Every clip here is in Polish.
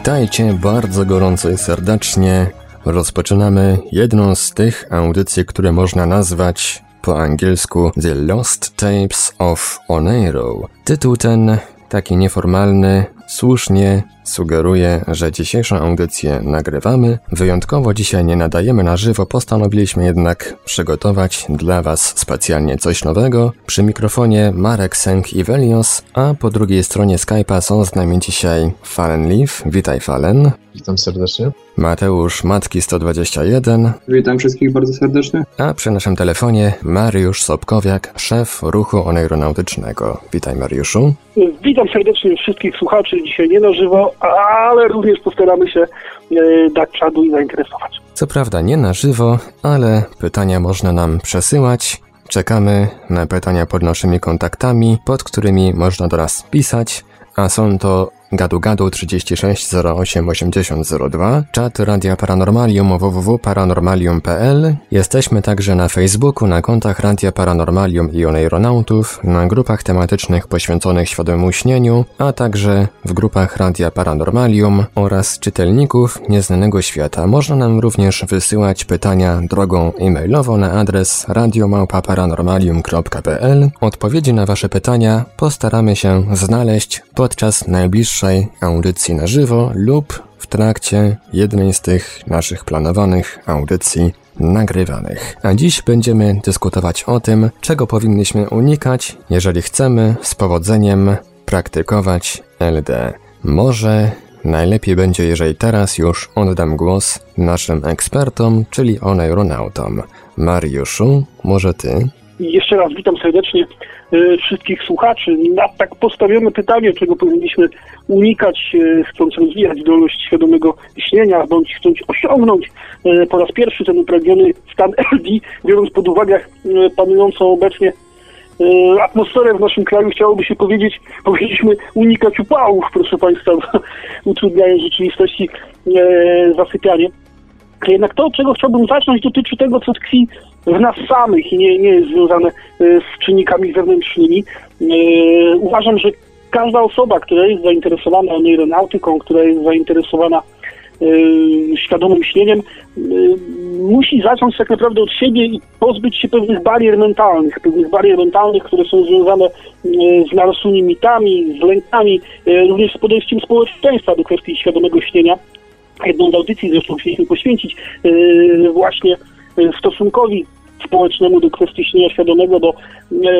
Witajcie bardzo gorąco i serdecznie. Rozpoczynamy jedną z tych audycji, które można nazwać po angielsku The Lost Tapes of Oneiro. Tytuł ten, taki nieformalny, słusznie sugeruje, że dzisiejszą audycję nagrywamy. Wyjątkowo dzisiaj nie nadajemy na żywo, postanowiliśmy jednak przygotować dla Was specjalnie coś nowego. Przy mikrofonie Marek Sęk i Velios, a po drugiej stronie Skype'a są z nami dzisiaj Fallen Leaf. Witaj Fallen. Witam serdecznie. Mateusz Matki 121. Witam wszystkich bardzo serdecznie. A przy naszym telefonie Mariusz Sobkowiak, szef ruchu oneironautycznego. Witaj Mariuszu. Witam serdecznie wszystkich słuchaczy dzisiaj nie na żywo, ale również postaramy się e, dać czadu i zainteresować. Co prawda nie na żywo, ale pytania można nam przesyłać. Czekamy na pytania pod naszymi kontaktami, pod którymi można do nas pisać, a są to Gadu Gadu 36 08 80 02, czat Radia Paranormalium www.paranormalium.pl. Jesteśmy także na Facebooku, na kontach Radia Paranormalium i Oneironautów, na grupach tematycznych poświęconych świadomemu śnieniu, a także w grupach Radia Paranormalium oraz czytelników Nieznanego Świata. Można nam również wysyłać pytania drogą e-mailową na adres radiomałpa-paranormalium.pl. Odpowiedzi na Wasze pytania postaramy się znaleźć podczas najbliższych audycji na żywo lub w trakcie jednej z tych naszych planowanych audycji nagrywanych. A dziś będziemy dyskutować o tym, czego powinniśmy unikać, jeżeli chcemy z powodzeniem praktykować LD. Może najlepiej będzie, jeżeli teraz już oddam głos naszym ekspertom, czyli oneironautom. Mariuszu, może ty? Jeszcze raz witam serdecznie wszystkich słuchaczy. Na tak postawione pytanie, czego powinniśmy unikać, e, chcąc rozwijać zdolność świadomego śnienia, bądź chcąc osiągnąć e, po raz pierwszy ten upragniony stan LD, biorąc pod uwagę panującą obecnie atmosferę w naszym kraju, chciałoby się powiedzieć, powinniśmy unikać upałów, proszę Państwa, utrudniając rzeczywistości zasypianie. Jednak to, od czego chciałbym zacząć, dotyczy tego, co tkwi w nas samych i nie, nie jest związane e, z czynnikami zewnętrznymi. E, uważam, że każda osoba, która jest zainteresowana aeronautyką, która jest zainteresowana e, świadomym myśleniem, musi zacząć tak naprawdę od siebie i pozbyć się pewnych barier mentalnych, pewnych barier mentalnych, które są związane z narośłymi mitami, z lękami, również z podejściem społeczeństwa do kwestii świadomego śnienia. Jedną z audycji zresztą chcieliśmy poświęcić właśnie stosunkowi społecznemu do kwestii śnienia świadomego, bo e,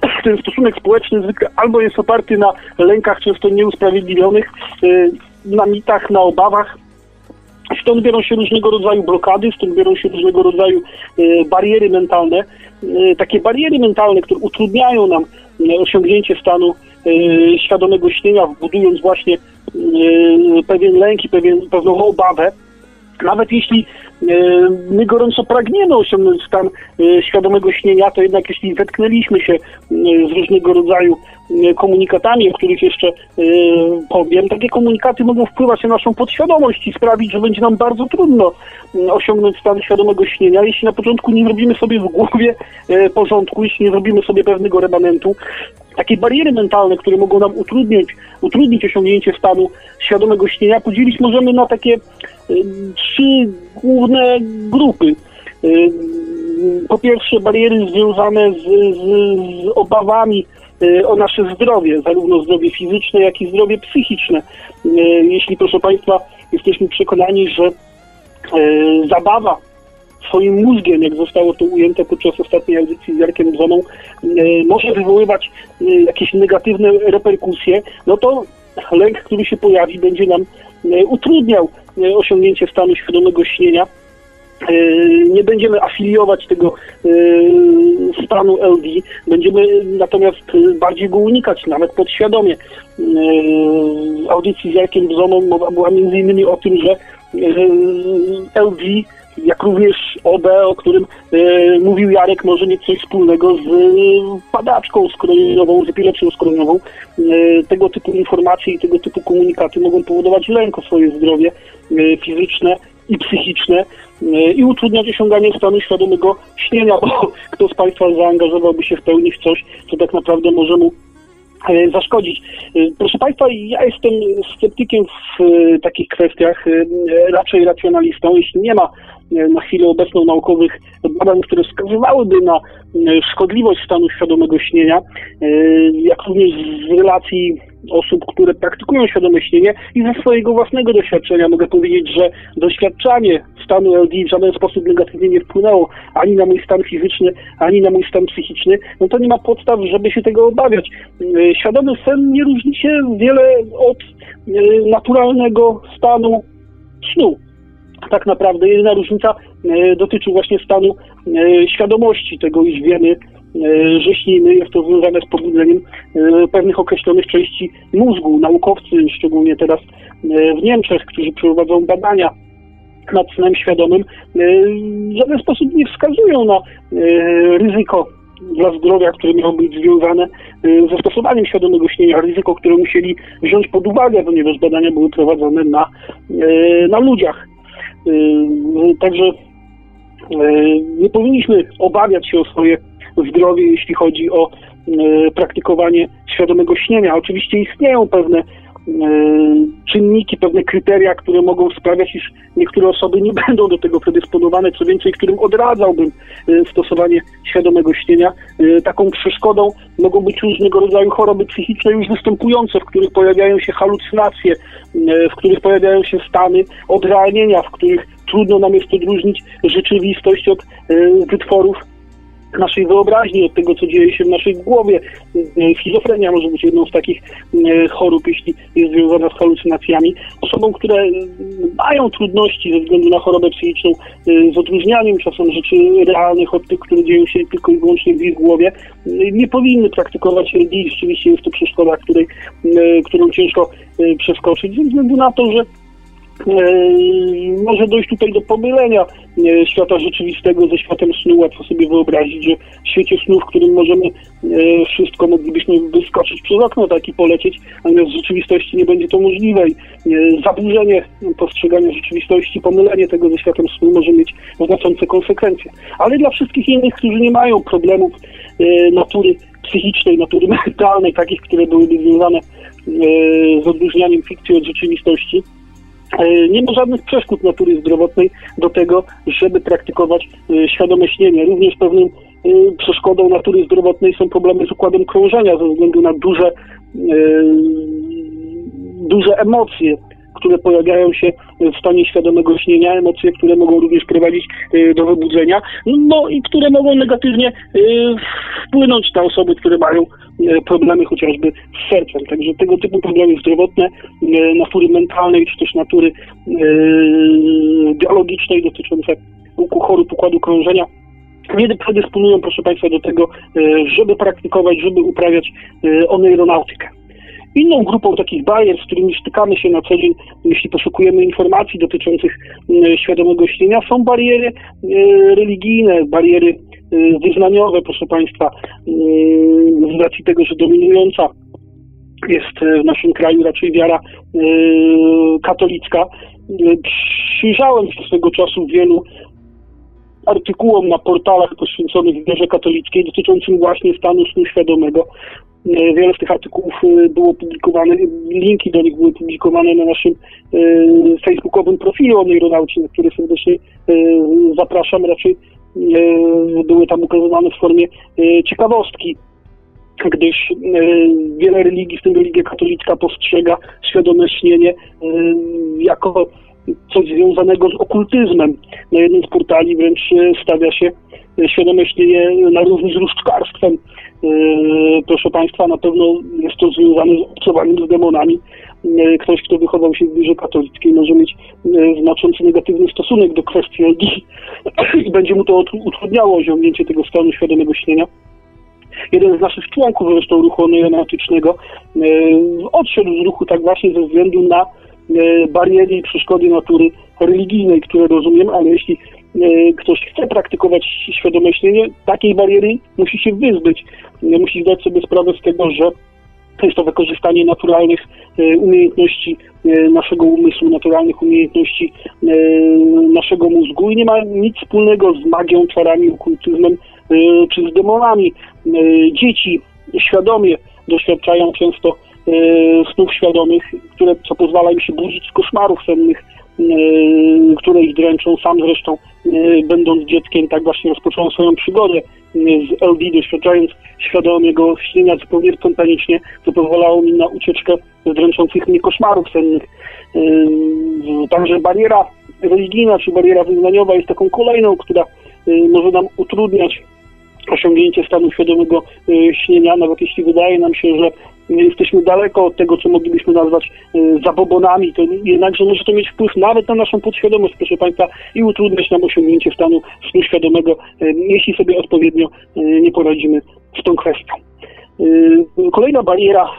ten stosunek społeczny zwykle albo jest oparty na lękach często nieusprawiedliwionych, na mitach, na obawach, Stąd biorą się różnego rodzaju blokady, stąd biorą się różnego rodzaju bariery mentalne. Takie bariery mentalne, które utrudniają nam osiągnięcie stanu świadomego śnienia, budując właśnie e, pewien lęk i pewien, pewną obawę. Nawet jeśli E, my gorąco pragniemy osiągnąć stan świadomego śnienia, to jednak jeśli zetknęliśmy się z różnego rodzaju komunikatami, o których jeszcze powiem, takie komunikaty mogą wpływać na naszą podświadomość i sprawić, że będzie nam bardzo trudno osiągnąć stan świadomego śnienia, jeśli na początku nie zrobimy sobie w głowie porządku, jeśli nie zrobimy sobie pewnego remanentu. Takie bariery mentalne, które mogą nam utrudnić, utrudnić osiągnięcie stanu świadomego śnienia, podzielić możemy na takie trzy główne grupy. Po pierwsze, bariery związane z, z, z obawami o nasze zdrowie, zarówno zdrowie fizyczne, jak i zdrowie psychiczne. Jeśli, proszę Państwa, jesteśmy przekonani, że zabawa swoim mózgiem, jak zostało to ujęte podczas ostatniej audycji z Jarkiem Bzoną, może wywoływać jakieś negatywne reperkusje, no to lęk, który się pojawi, będzie nam utrudniał osiągnięcie stanu świadomego śnienia. E, nie będziemy afiliować tego e, stanu LD, będziemy natomiast bardziej go unikać, nawet podświadomie. W audycji z Jarkiem Bzoną mowa była między innymi o tym, że LD jak również OB, o którym e, mówił Jarek, może mieć coś wspólnego z e, padaczką skroniową, z epilepsją skroniową. E, tego typu informacje i tego typu komunikaty mogą powodować lęk o swoje zdrowie e, fizyczne i psychiczne e, i utrudniać osiąganie stanu świadomego śnienia, bo kto z Państwa zaangażowałby się w pełni w coś, co tak naprawdę może mu e, zaszkodzić. E, Proszę Państwa, ja jestem sceptykiem w takich kwestiach, raczej racjonalistą. Jeśli nie ma na chwilę obecną naukowych badań, które wskazywałyby na szkodliwość stanu świadomego śnienia, jak również z relacji osób, które praktykują świadome śnienie i ze swojego własnego doświadczenia mogę powiedzieć, że doświadczanie stanu LD w żaden sposób negatywnie nie wpłynęło ani na mój stan fizyczny, ani na mój stan psychiczny, no to nie ma podstaw, żeby się tego obawiać. E, Świadomy sen nie różni się wiele od e, naturalnego stanu snu. Tak naprawdę jedyna różnica e, dotyczy właśnie stanu świadomości tego, iż wiemy, e, że śnimy, jest to związane z pobudzeniem e, pewnych określonych części mózgu. Naukowcy, szczególnie teraz e, w Niemczech, którzy prowadzą badania nad snem świadomym, w żaden sposób nie wskazują na ryzyko dla zdrowia, które miało być związane ze stosowaniem świadomego śnienia, ryzyko, które musieli wziąć pod uwagę, ponieważ badania były prowadzone na, na ludziach. Także nie powinniśmy obawiać się o swoje zdrowie, jeśli chodzi o e, praktykowanie świadomego śnienia. Oczywiście istnieją pewne e, czynniki, pewne kryteria, które mogą sprawiać, iż niektóre osoby nie będą do tego predysponowane, co więcej, którym odradzałbym e, stosowanie świadomego śnienia. Taką przeszkodą mogą być różnego rodzaju choroby psychiczne już występujące, w których pojawiają się halucynacje, w których pojawiają się stany odrealnienia, w których trudno nam jest odróżnić rzeczywistość od wytworów naszej wyobraźni, od tego, co dzieje się w naszej głowie. E, Schizofrenia może być jedną z takich e, chorób, jeśli jest związana z halucynacjami. Osobom, które e, mają trudności ze względu na chorobę psychiczną e, z odróżnianiem czasem rzeczy realnych od tych, które dzieją się tylko i wyłącznie w ich głowie, e, nie powinny praktykować religii. Rzeczywiście jest to przeszkoda, której, e, którą ciężko przeskoczyć, ze względu na to, że może dojść tutaj do pomylenia e, świata rzeczywistego ze światem snu. Łatwo sobie wyobrazić, że w świecie snu, w którym możemy e, wszystko, moglibyśmy wyskoczyć przez okno tak i polecieć, natomiast w rzeczywistości nie będzie to możliwe i zaburzenie postrzegania rzeczywistości, pomylenie tego ze światem snu może mieć znaczące konsekwencje. Ale dla wszystkich innych, którzy nie mają problemów natury psychicznej, natury mentalnej, takich, które byłyby związane z odróżnianiem fikcji od rzeczywistości, Nie ma żadnych przeszkód natury zdrowotnej do tego, żeby praktykować e, świadome śnienie. Również pewnym e, przeszkodą natury zdrowotnej są problemy z układem krążenia ze względu na duże, e, duże emocje, które pojawiają się w stanie świadomego śnienia, emocje, które mogą również prowadzić e, do wybudzenia, no i które mogą negatywnie e, wpłynąć na osoby, które mają e, problemy chociażby z sercem. Także tego typu problemy zdrowotne, natury mentalnej, czy też natury biologicznej dotyczące chorób układu krążenia, nie predysponują, proszę Państwa, do tego, żeby praktykować, żeby uprawiać oneironautykę. Inną grupą takich barier, z którymi stykamy się na co dzień, jeśli poszukujemy informacji dotyczących e, świadomego śnienia, są bariery e, religijne, bariery e, wyznaniowe, proszę Państwa, e, z racji tego, że dominująca jest e, w naszym kraju raczej wiara katolicka. Przyjrzałem się swego czasu wielu artykułom na portalach poświęconych wierze katolickiej dotyczącym właśnie stanu snu świadomego. E, Wiele z tych artykułów e, było publikowane, linki do nich były publikowane na naszym e, facebookowym profilu o neuronaucie, na który serdecznie zapraszam. Raczej były tam ukazywane w formie ciekawostki gdyż wiele religii, w tym religia katolicka, postrzega świadome śnienie jako coś związanego z okultyzmem. Na jednym z portali wręcz e, stawia się e, świadome śnienie na równi z różdżkarstwem. E, Proszę Państwa, na pewno jest to związane z obcowaniem z demonami. Ktoś, kto wychował się w wierze katolickiej, może mieć znaczący negatywny stosunek do kwestii religii i będzie mu to utru- utrudniało osiągnięcie tego stanu świadomego śnienia. Jeden z naszych członków zresztą ruchu neonautycznego e, odszedł z ruchu tak właśnie ze względu na bariery i przeszkody natury religijnej, które rozumiem, ale jeśli ktoś chce praktykować świadome śnienie, takiej bariery musi się wyzbyć. Musi zdać sobie sprawę z tego, że jest to wykorzystanie naturalnych umiejętności naszego umysłu, naturalnych umiejętności naszego mózgu i nie ma nic wspólnego z magią, czarami, okultyzmem czy z demonami. Dzieci świadomie doświadczają często snów świadomych, które, co pozwala im się budzić z koszmarów sennych, które ich dręczą. Sam zresztą, będąc dzieckiem, tak właśnie rozpocząłem swoją przygodę z LD, doświadczając świadomego śnienia zupełnie spontanicznie, co pozwalało mi na ucieczkę z dręczących mnie koszmarów sennych. Także bariera religijna czy bariera wyznaniowa jest taką kolejną, która może nam utrudniać osiągnięcie stanu świadomego śnienia, nawet jeśli wydaje nam się, że jesteśmy daleko od tego, co moglibyśmy nazwać zabobonami, to jednakże może to mieć wpływ nawet na naszą podświadomość, proszę Państwa, i utrudniać nam osiągnięcie stanu snu świadomego, jeśli sobie odpowiednio nie poradzimy z tą kwestią. Kolejna bariera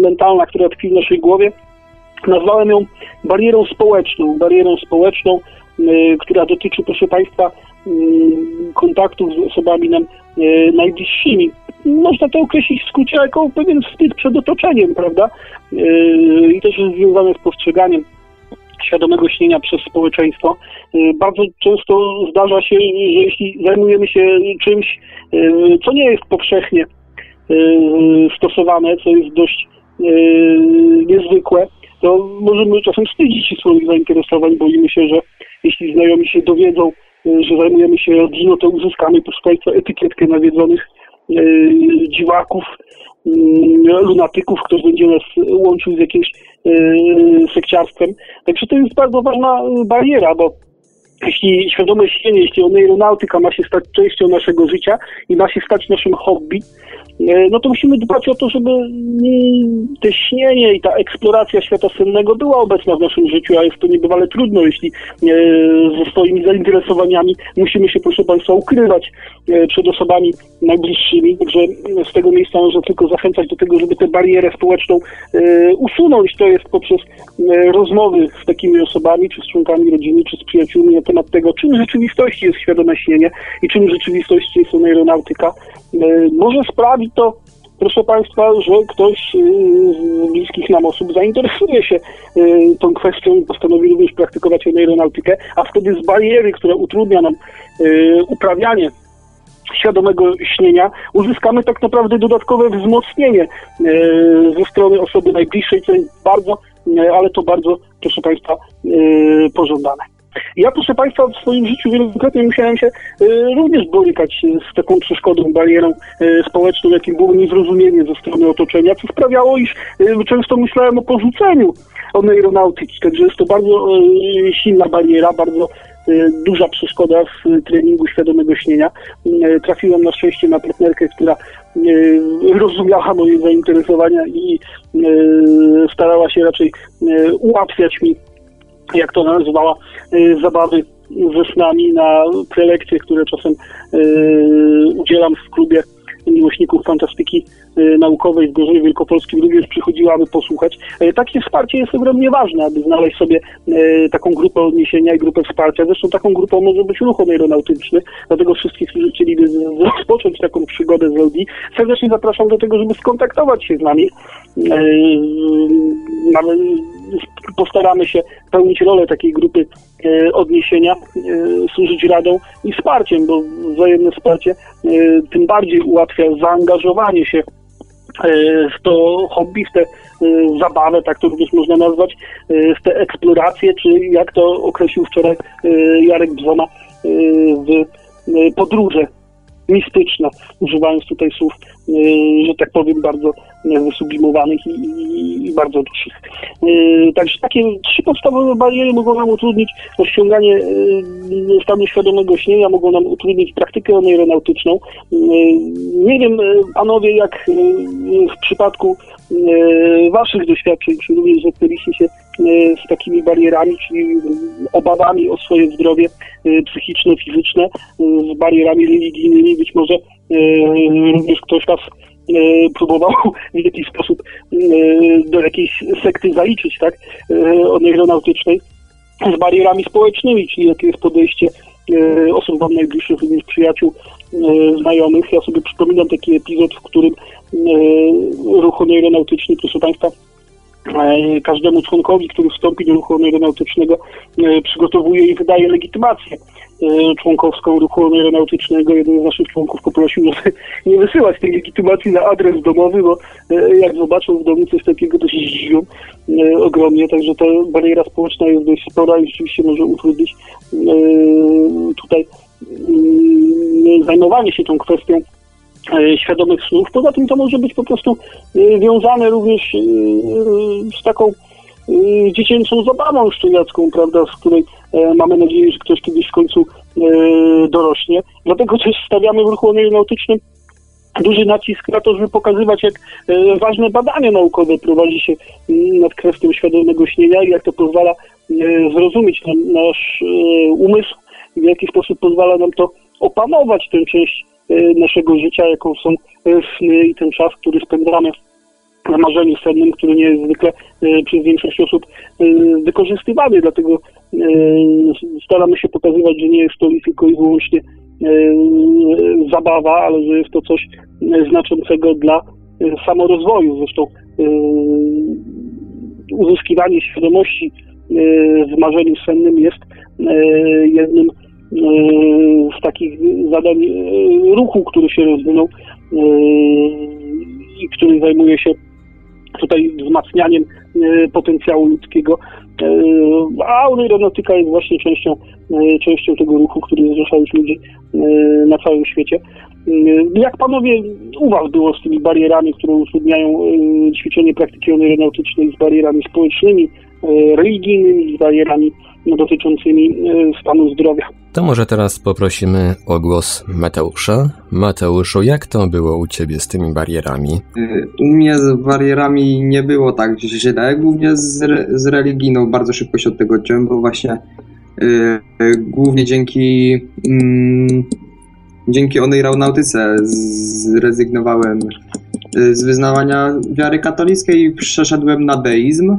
mentalna, która tkwi w naszej głowie, nazwałem ją barierą społeczną. Barierą społeczną, która dotyczy, proszę Państwa, kontaktów z osobami nam najbliższymi. Można to określić w skrócie jako pewien wstyd przed otoczeniem, prawda? I też jest związane z postrzeganiem świadomego śnienia przez społeczeństwo. Bardzo często zdarza się, że jeśli zajmujemy się czymś, co nie jest powszechnie stosowane, co jest dość niezwykłe, to możemy czasem wstydzić się swoich zainteresowań. Boimy się, że jeśli znajomi się dowiedzą, że zajmujemy się rodziną, to uzyskamy, proszę Państwa, etykietkę nawiedzonych dziwaków, lunatyków, ktoś będzie nas łączył z jakimś sekciarstwem. Także to jest bardzo ważna bariera, bo jeśli świadome śnienie, jeśli aeronautyka ma się stać częścią naszego życia i ma się stać naszym hobby, no to musimy dbać o to, żeby te śnienie i ta eksploracja świata sennego była obecna w naszym życiu, a jest to niebywale trudno, jeśli ze swoimi zainteresowaniami musimy się, proszę Państwa, ukrywać przed osobami najbliższymi. Także z tego miejsca można tylko zachęcać do tego, żeby tę barierę społeczną usunąć. To jest poprzez rozmowy z takimi osobami, czy z członkami rodziny, czy z przyjaciółmi temat tego, czym w rzeczywistości jest świadome śnienie i czym w rzeczywistości jest aeronautyka. Może sprawić to, proszę Państwa, że ktoś z bliskich nam osób zainteresuje się tą kwestią, postanowi również praktykować aeronautykę, a wtedy z bariery, która utrudnia nam uprawianie świadomego śnienia, uzyskamy tak naprawdę dodatkowe wzmocnienie ze strony osoby najbliższej, co jest bardzo, ale to bardzo, proszę Państwa, pożądane. Ja, proszę Państwa, w swoim życiu wielokrotnie musiałem się y, również borykać z taką przeszkodą, barierą y, społeczną, jakim było niezrozumienie ze strony otoczenia, co sprawiało, iż y, często myślałem o porzuceniu aeronautyki. Także jest to bardzo silna bariera, bardzo duża przeszkoda w treningu świadomego śnienia. Trafiłem na szczęście na partnerkę, która rozumiała moje zainteresowania i starała się raczej ułatwiać mi jak to nazywała, zabawy ze snami na prelekcje, które czasem udzielam w klubie miłośników fantastyki naukowej w Gorzowie Wielkopolskim również przychodziła, aby posłuchać. Takie wsparcie jest ogromnie ważne, aby znaleźć sobie taką grupę odniesienia i grupę wsparcia. Zresztą taką grupą może być ruch aeronautyczny, dlatego wszystkich, którzy chcieliby rozpocząć taką przygodę z LD, serdecznie zapraszam do tego, żeby skontaktować się z nami. Postaramy się pełnić rolę takiej grupy odniesienia, służyć radą i wsparciem, bo wzajemne wsparcie tym bardziej ułatwia zaangażowanie się w to hobby, w tę zabawę, tak to również można nazwać, w tę eksplorację, czy jak to określił wczoraj Jarek Bzona, w podróże mistyczne, używając tutaj słów, że tak powiem, bardzo wysublimowanych i, i, i bardzo dużych. Także takie trzy podstawowe bariery mogą nam utrudnić osiąganie stanu świadomego śnienia, mogą nam utrudnić praktykę aeronautyczną. Nie wiem, panowie, jak w przypadku waszych doświadczeń, czy również zetknęliście się z takimi barierami, czyli obawami o swoje zdrowie psychiczne, fizyczne, z barierami religijnymi. Być może ktoś was próbował w jakiś sposób do jakiejś sekty zaliczyć, tak, od aeronautycznej z barierami społecznymi, czyli jakie jest podejście osób wam najbliższych, również przyjaciół, znajomych. Ja sobie przypominam taki epizod, w którym ruch aeronautyczny, proszę Państwa, każdemu członkowi, który wstąpi do ruchu aeronautycznego, przygotowuje i wydaje legitymację członkowską ruchu aeronautycznego. Jeden z naszych członków poprosił, żeby nie wysyłać tej legitymacji na adres domowy, bo jak zobaczą w domu coś takiego, to się zdziwią ogromnie. Także ta bariera społeczna jest dość spora i rzeczywiście może utrudnić tutaj mm, zajmowanie się tą kwestią E, świadomych snów. Poza tym to może być po prostu e, wiązane również e, z taką dziecięcą zabawą szczeniacką, prawda, z której mamy nadzieję, że ktoś kiedyś w końcu dorośnie. Dlatego też stawiamy w ruchu aeronautycznym duży nacisk na to, żeby pokazywać, jak ważne badania naukowe prowadzi się nad kwestią świadomego śnienia i jak to pozwala zrozumieć nasz umysł w jaki sposób pozwala nam to opanować tę część naszego życia, jaką są sny i ten czas, który spędzamy marzeniu sennym, który nie jest zwykle y, przez większość osób wykorzystywany, dlatego staramy się pokazywać, że nie jest to tylko i wyłącznie zabawa, ale że jest to coś znaczącego dla samorozwoju. Zresztą uzyskiwanie świadomości w marzeniu sennym jest jednym z takich zadań e, ruchu, który się rozwinął e, i który zajmuje się tutaj wzmacnianiem e, potencjału ludzkiego. A aeronautyka jest właśnie częścią, częścią tego ruchu, który zrzesza już ludzi na całym świecie. Jak panowie u was było z tymi barierami, które utrudniają ćwiczenie praktyki aeronautycznej, z barierami społecznymi, religijnymi, z barierami dotyczącymi stanu zdrowia? To może teraz poprosimy o głos Mateusza. Mateuszu, jak to było u ciebie z tymi barierami? U mnie z barierami nie było tak źle, głównie z, z religijną bardzo szybko się od tego odciąłem, bo właśnie yy, głównie dzięki yy, dzięki onej aeronautyce zrezygnowałem z wyznawania wiary katolickiej i przeszedłem na deizm.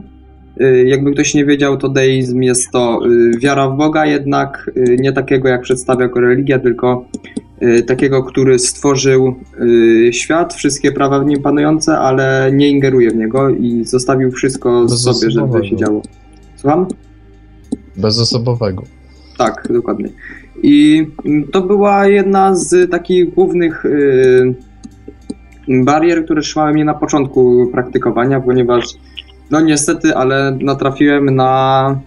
Y, jakby ktoś nie wiedział, to deizm jest to y, wiara w Boga, jednak y, nie takiego, jak przedstawia jako religia, tylko takiego, który stworzył świat, wszystkie prawa w nim panujące, ale nie ingeruje w niego i zostawił wszystko sobie, żeby się działo. Słucham? Bezosobowego. Tak, dokładnie. I mm, to była jedna z takich głównych barier, które trzymały mnie na początku praktykowania, ponieważ no niestety, ale natrafiłem na,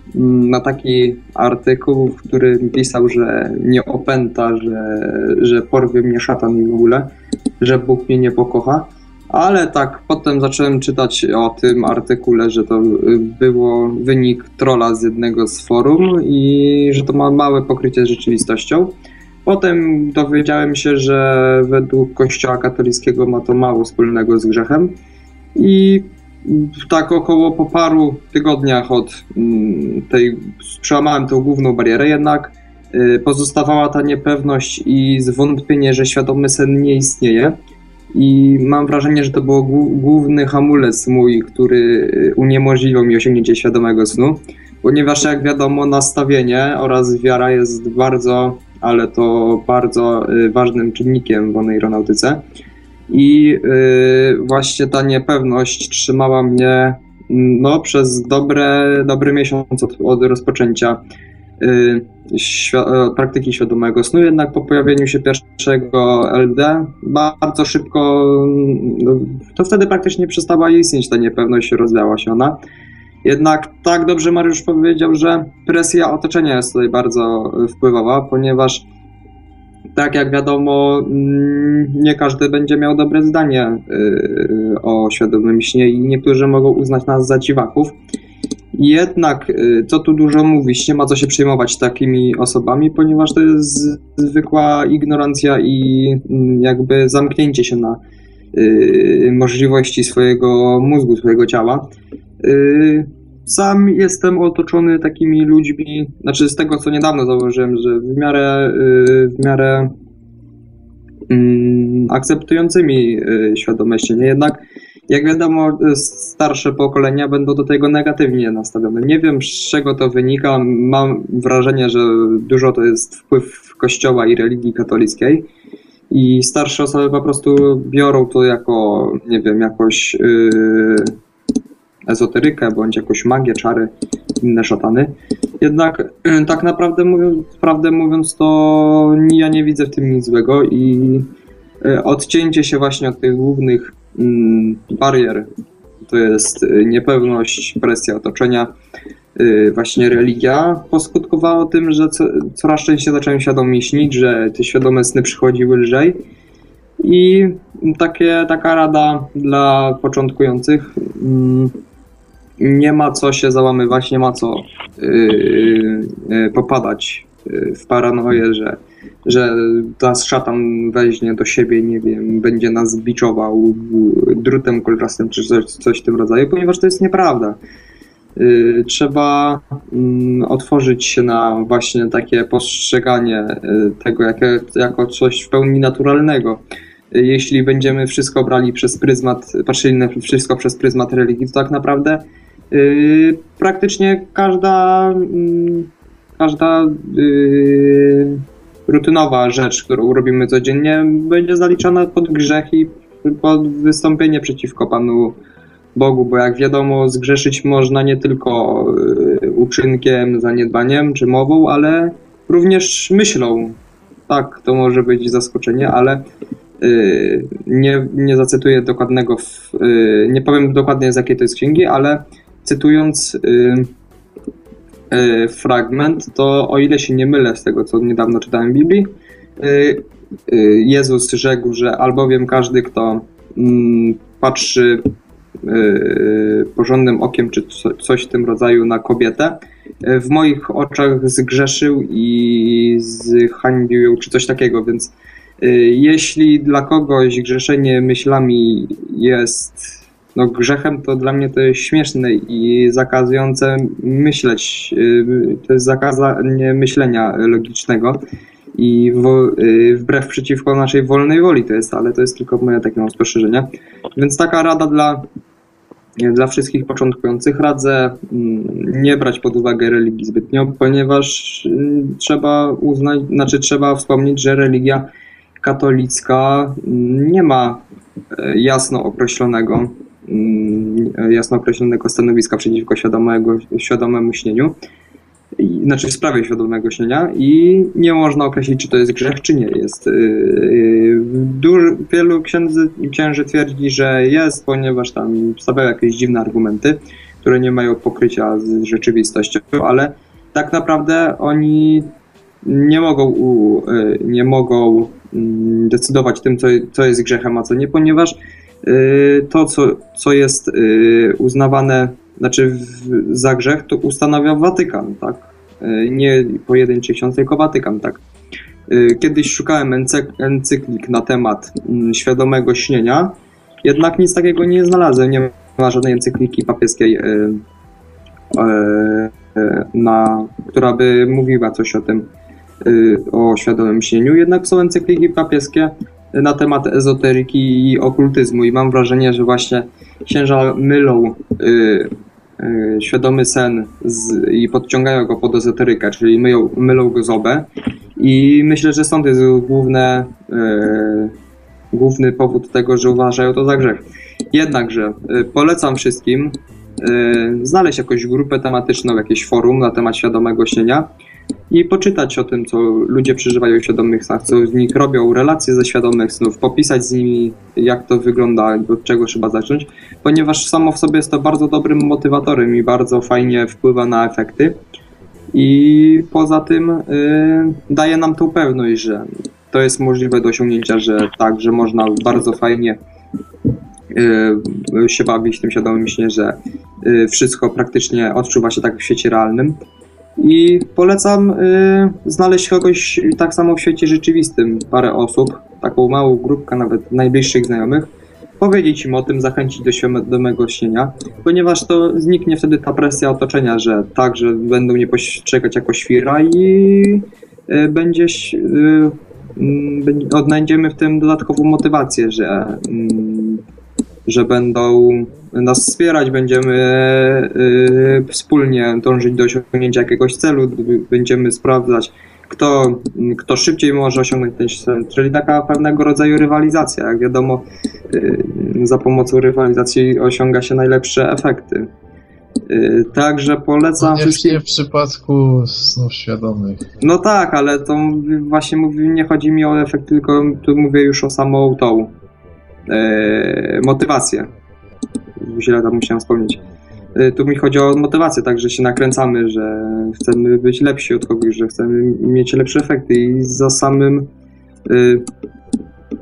na taki artykuł, w którym pisał, że nie opęta, że, że porwie mnie szatan i w ogóle, że Bóg mnie nie pokocha. Ale tak, potem zacząłem czytać o tym artykule, że to było wynik trola z jednego z forum i że to ma małe pokrycie z rzeczywistością. Potem dowiedziałem się, że według Kościoła katolickiego ma to mało wspólnego z grzechem i tak około po paru tygodniach od mm, tej, przełamałem tą główną barierę, jednak y, pozostawała ta niepewność i zwątpienie, że świadomy sen nie istnieje. I mam wrażenie, że to był główny hamulec mój, który y, uniemożliwił mi osiągnięcie świadomego snu, ponieważ jak wiadomo, nastawienie oraz wiara jest bardzo, ale to bardzo y, ważnym czynnikiem w aeronautyce. I y, właśnie ta niepewność trzymała mnie no, przez dobre, dobry miesiąc od, od rozpoczęcia y, świ- praktyki świadomego snu. Jednak po pojawieniu się pierwszego LD bardzo szybko, no, to wtedy praktycznie przestała istnieć ta niepewność, rozwiała się ona. Jednak tak dobrze Mariusz powiedział, że presja otoczenia jest tutaj bardzo wpływowa, ponieważ tak jak wiadomo, mm, nie każdy będzie miał dobre zdanie y, o świadomym śnie i niektórzy mogą uznać nas za dziwaków. Jednak, y, co tu dużo mówić, nie ma co się przejmować takimi osobami, ponieważ to jest zwykła ignorancja i mm, jakby zamknięcie się na y, możliwości swojego mózgu, swojego ciała sam jestem otoczony takimi ludźmi, znaczy z tego co niedawno zauważyłem, że w miarę, y, w miarę mm, akceptującymi y, świadome śnienie. Jednak jak wiadomo, starsze pokolenia będą do tego negatywnie nastawione. Nie wiem, z czego to wynika. Mam wrażenie, że dużo to jest wpływ Kościoła i religii katolickiej. I starsze osoby po prostu biorą to jako, nie wiem, jakoś yy, ezoterykę, bądź jakąś magię, czary, inne szatany. Jednak tak naprawdę mówiąc, prawdę mówiąc, to ja nie widzę w tym nic złego i yy, odcięcie się właśnie od tych głównych Mm, barier. To jest y, niepewność, presja otoczenia, y, właśnie religia poskutkowało tym, że co, coraz częściej zacząłem świadomie śnić, że te świadome sny przychodziły lżej. I takie, taka rada dla początkujących. Nie ma co się załamywać, nie ma co yy, yy, popadać w paranoję, że że nas szatan weźmie do siebie, nie wiem, będzie nas biczował drutem kolczastym czy coś, coś w tym rodzaju, ponieważ to jest nieprawda. Y, trzeba mm, otworzyć się na właśnie takie postrzeganie y, tego jako, jako coś w pełni naturalnego. Y, jeśli będziemy wszystko brali przez pryzmat, patrzyli na wszystko przez pryzmat religii, to tak naprawdę praktycznie każda mm, każda rutynowa rzecz, którą robimy codziennie, będzie zaliczona pod grzech i pod wystąpienie przeciwko Panu Bogu, bo jak wiadomo, zgrzeszyć można nie tylko y, uczynkiem, zaniedbaniem czy mową, ale również myślą. Tak, to może być zaskoczenie, ale nie, nie zacytuję dokładnego, nie powiem dokładnie z jakiej to jest księgi, ale cytując E, fragment, to o ile się nie mylę z tego, co niedawno czytałem w Biblii, e, e, Jezus rzekł, że albowiem każdy, kto mm, patrzy porządnym okiem, czy coś w tym rodzaju na kobietę, w moich oczach zgrzeszył i zhańbił ją, czy coś takiego, więc jeśli dla kogoś grzeszenie myślami jest no grzechem to dla mnie to jest śmieszne i zakazujące myśleć. Y, to jest zakazanie myślenia logicznego i y, wbrew przeciwko naszej wolnej woli to jest, ale to jest tylko moje takie spostrzeżenie. Więc taka rada dla, dla wszystkich początkujących radzę mm, nie brać pod uwagę religii zbytnio, ponieważ y, trzeba uznać, znaczy trzeba wspomnieć, że religia katolicka mm, nie ma jasno określonego jasno określonego stanowiska przeciwko świadomego, świadomemu śnieniu, znaczy w sprawie świadomego śnienia i nie można określić, czy to jest grzech, czy nie jest. Y, y, Duży, wielu księży, księży twierdzi, że jest, ponieważ tam stawiają jakieś dziwne argumenty, które nie mają pokrycia z rzeczywistością, ale tak naprawdę oni nie mogą, y, nie mogą mm, decydować tym, co, co jest grzechem, a co nie, ponieważ to, co, co jest y, uznawane, znaczy za grzech, to ustanawia Watykan, tak? Y, nie pojedynczy ksiądz, tylko Watykan, tak? Kiedyś szukałem encyklik na temat mm, świadomego śnienia, jednak nic takiego nie znalazłem. Nie ma żadnej encykliki papieskiej, na, która by mówiła coś o tym, o świadomym śnieniu. Jednak są encykliki papieskie, na temat ezoteryki i okultyzmu. I mam wrażenie, że właśnie księża mylą y, y, świadomy sen z, i podciągają go pod ezoterykę, czyli myją, mylą go z obę i myślę, że stąd jest główne, y, główny powód tego, że uważają to za grzech. Jednakże polecam wszystkim znaleźć jakąś grupę tematyczną, jakieś forum na temat świadomego śnienia, i poczytać o tym, co ludzie przeżywają w świadomych snach, co z nich robią, relacje ze świadomych snów, popisać z nimi, jak to wygląda, od czego trzeba zacząć, ponieważ samo w sobie jest to bardzo dobrym motywatorem i bardzo fajnie wpływa na efekty. I poza tym y, daje nam tą pewność, że to jest możliwe do osiągnięcia, że tak, że można bardzo fajnie y, się bawić w tym świadomym śnie, że y, wszystko praktycznie odczuwa się tak w świecie realnym. I polecam y, znaleźć kogoś tak samo w świecie rzeczywistym, parę osób, taką małą grupkę nawet najbliższych znajomych, powiedzieć im o tym, zachęcić do świadomego śnienia, ponieważ to zniknie wtedy ta presja otoczenia, że tak, że będą mnie postrzegać jako świra i y, y, mm, odnajdziemy w tym dodatkową motywację, że, mm, że będą nas wspierać, będziemy y, wspólnie dążyć do osiągnięcia jakiegoś celu, będziemy sprawdzać, kto, kto szybciej może osiągnąć ten cel, czyli taka pewnego rodzaju rywalizacja. Jak wiadomo, y, za pomocą rywalizacji osiąga się najlepsze efekty. Y, także polecam wszystkim... w przypadku snów świadomych. No tak, ale to właśnie mówi, nie chodzi mi o efekt, tylko tu mówię już o samą tą e, motywację. Źle tam musiałem wspomnieć. E, tu mi chodzi o motywację, tak, że się nakręcamy, że chcemy być lepsi od kogoś, że chcemy mieć lepsze efekty i za samym e,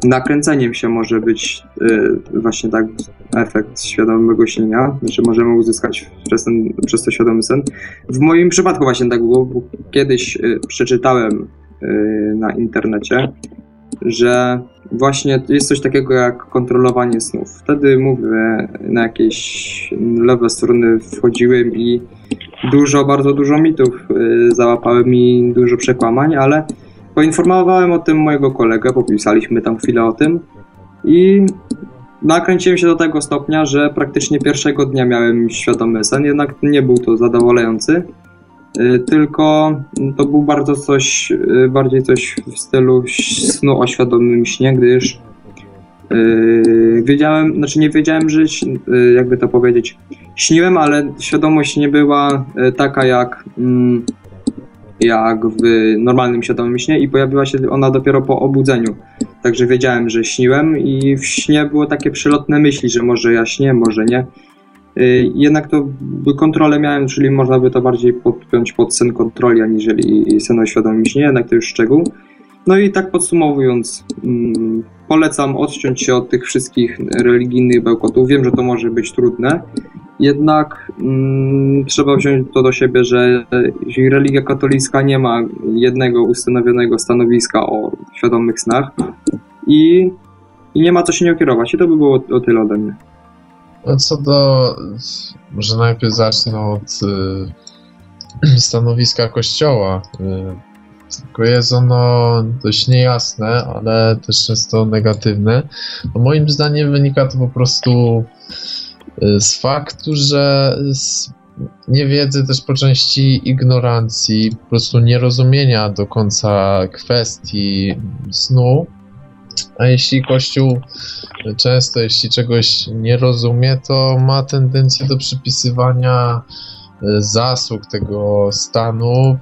nakręceniem się może być y, właśnie tak efekt świadomego śnienia, znaczy możemy uzyskać przez, ten, przez to świadomy sen. W moim przypadku właśnie tak było, bo kiedyś y, przeczytałem y, na internecie, że właśnie jest coś takiego jak kontrolowanie snów. Wtedy mówię, na jakieś lewe strony wchodziłem i dużo, bardzo dużo mitów załapałem i dużo przekłamań, ale Poinformowałem o tym mojego kolegę, popisaliśmy tam chwilę o tym i nakręciłem się do tego stopnia, że praktycznie pierwszego dnia miałem świadomy sen, jednak nie był to zadowalający, y, tylko to był bardzo coś, y, bardziej coś w stylu snu o świadomym śnie, gdyż yy, wiedziałem, znaczy nie wiedziałem, że yy, jakby to powiedzieć, śniłem, ale świadomość nie była yy, taka jak mm, jak w normalnym świadomym śnie i pojawiła się ona dopiero po obudzeniu. Także wiedziałem, że śniłem i w śnie było takie przelotne myśli, że może ja śnię, może nie. Y, jednak to kontrolę miałem, czyli można by to bardziej podpiąć pod sen kontroli, aniżeli sen o świadomym śnie, jednak to już szczegół. No i tak podsumowując, mm, polecam odciąć się od tych wszystkich religijnych bełkotów. Wiem, że to może być trudne, jednak mm, trzeba wziąć to do siebie, że religia katolicka nie ma jednego ustanowionego stanowiska o świadomych snach i, i nie ma co się nie okierować. I to by było o tyle ode mnie. Co do. Może najpierw zacznę od y, stanowiska Kościoła. Y, tylko jest ono dość niejasne, ale też często negatywne. No moim zdaniem wynika to po prostu y, z faktu, że z niewiedzy, też po części ignorancji, po prostu nierozumienia do końca kwestii snu. A jeśli Kościół często, jeśli czegoś nie rozumie, to ma tendencję do przypisywania y, zasług tego stanu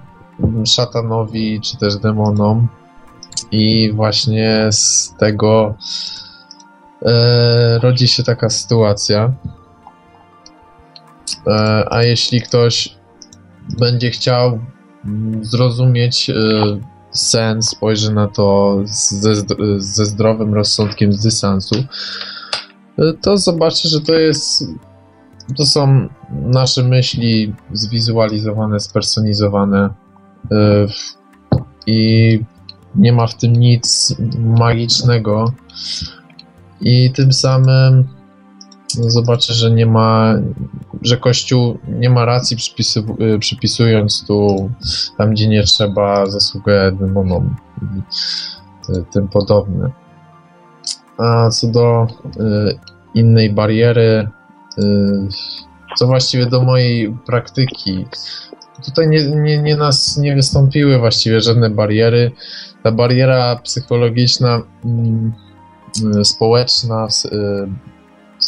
szatanowi czy też demonom. I właśnie z tego e, rodzi się taka sytuacja. E, a jeśli ktoś będzie chciał zrozumieć e, sens, spojrzy na to ze, ze zdrowym rozsądkiem z dystansu, e, to zobaczy, że to jest to są nasze myśli zwizualizowane, spersonizowane E, i nie ma w tym nic magicznego. I tym samym zobaczę, że nie ma, że Kościół nie ma racji przypisu, e, przypisując tu tam, gdzie nie trzeba zasługę demonom i tym podobne. A co do y, innej bariery, y, co właściwie do mojej praktyki, tutaj nie, nie, nie nas nie wystąpiły właściwie żadne bariery. Ta bariera psychologiczna, mm, y, społeczna, y,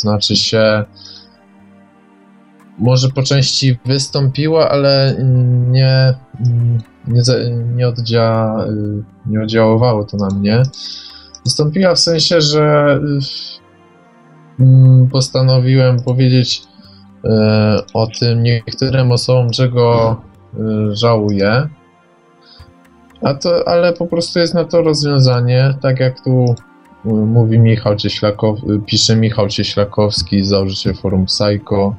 znaczy się może po części wystąpiła, ale nie, nie, nie, oddzia, nie oddziaływało to na mnie. Wystąpiła w sensie, że mm, postanowiłem powiedzieć E, o tym niektórym osobom, czego e, żałuję. A to, ale po prostu jest na to rozwiązanie, tak jak tu mówi Michał Cieślakow, pisze Michał Cieślakowski, założyciel forum Psycho.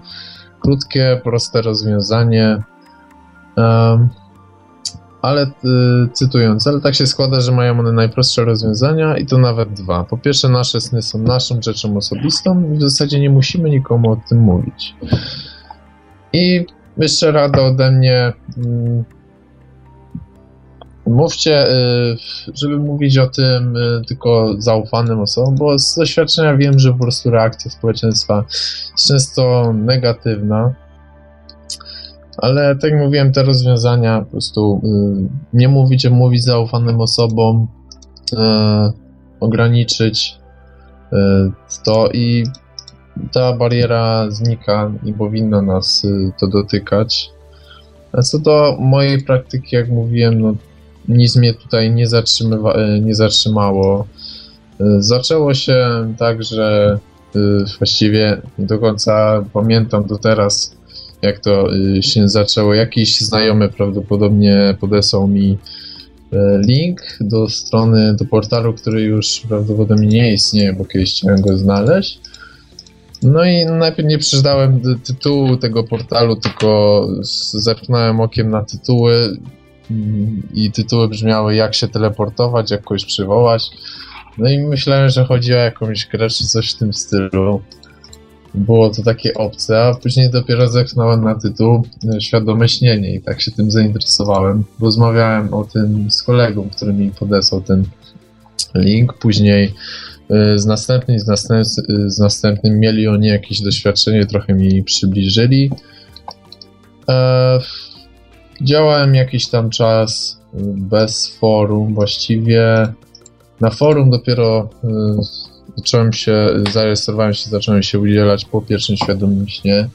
Krótkie, proste rozwiązanie. Um, ale y, cytując, ale tak się składa, że mają one najprostsze rozwiązania i to nawet dwa. Po pierwsze, nasze sny są naszą rzeczą osobistą i w zasadzie nie musimy nikomu o tym mówić. I jeszcze rada ode mnie. Mm, mówcie, żeby mówić o tym tylko zaufanym osobom, bo z doświadczenia wiem, że po prostu reakcja społeczeństwa jest często negatywna. Ale tak jak mówiłem, te rozwiązania po prostu nie mówić, mówić zaufanym osobom, ograniczyć to i ta bariera znika i powinno nas to dotykać. A co do mojej praktyki, jak mówiłem, no, nic mnie tutaj nie, zatrzymywa- e, nie zatrzymało. E, zaczęło się tak, że e, właściwie do końca pamiętam do teraz, jak to się zaczęło. Jakiś znajomy prawdopodobnie podesłał mi link do strony, do portalu, który już prawdopodobnie nie istnieje, bo kiedyś chciałem go znaleźć. No i najpierw nie przeczytałem tytułu tego portalu, tylko zerknąłem okiem na tytuły i tytuły brzmiały jak się teleportować, jak kogoś przywołać. No i myślałem, że chodzi o jakąś grę czy coś w tym stylu. Było to takie obce, a później dopiero zerknąłem na tytuł e, Świadome śnienie i tak się tym zainteresowałem. Rozmawiałem o tym z kolegą, który mi podesłał ten link. Później Y, z następnym, z, następ, z następnym mieli oni jakieś doświadczenie, trochę mi przybliżyli. E, działałem jakiś tam czas y, bez forum, właściwie na forum dopiero y, zacząłem się, zarejestrowałem się, zacząłem się udzielać po pierwszym świadomym śnie.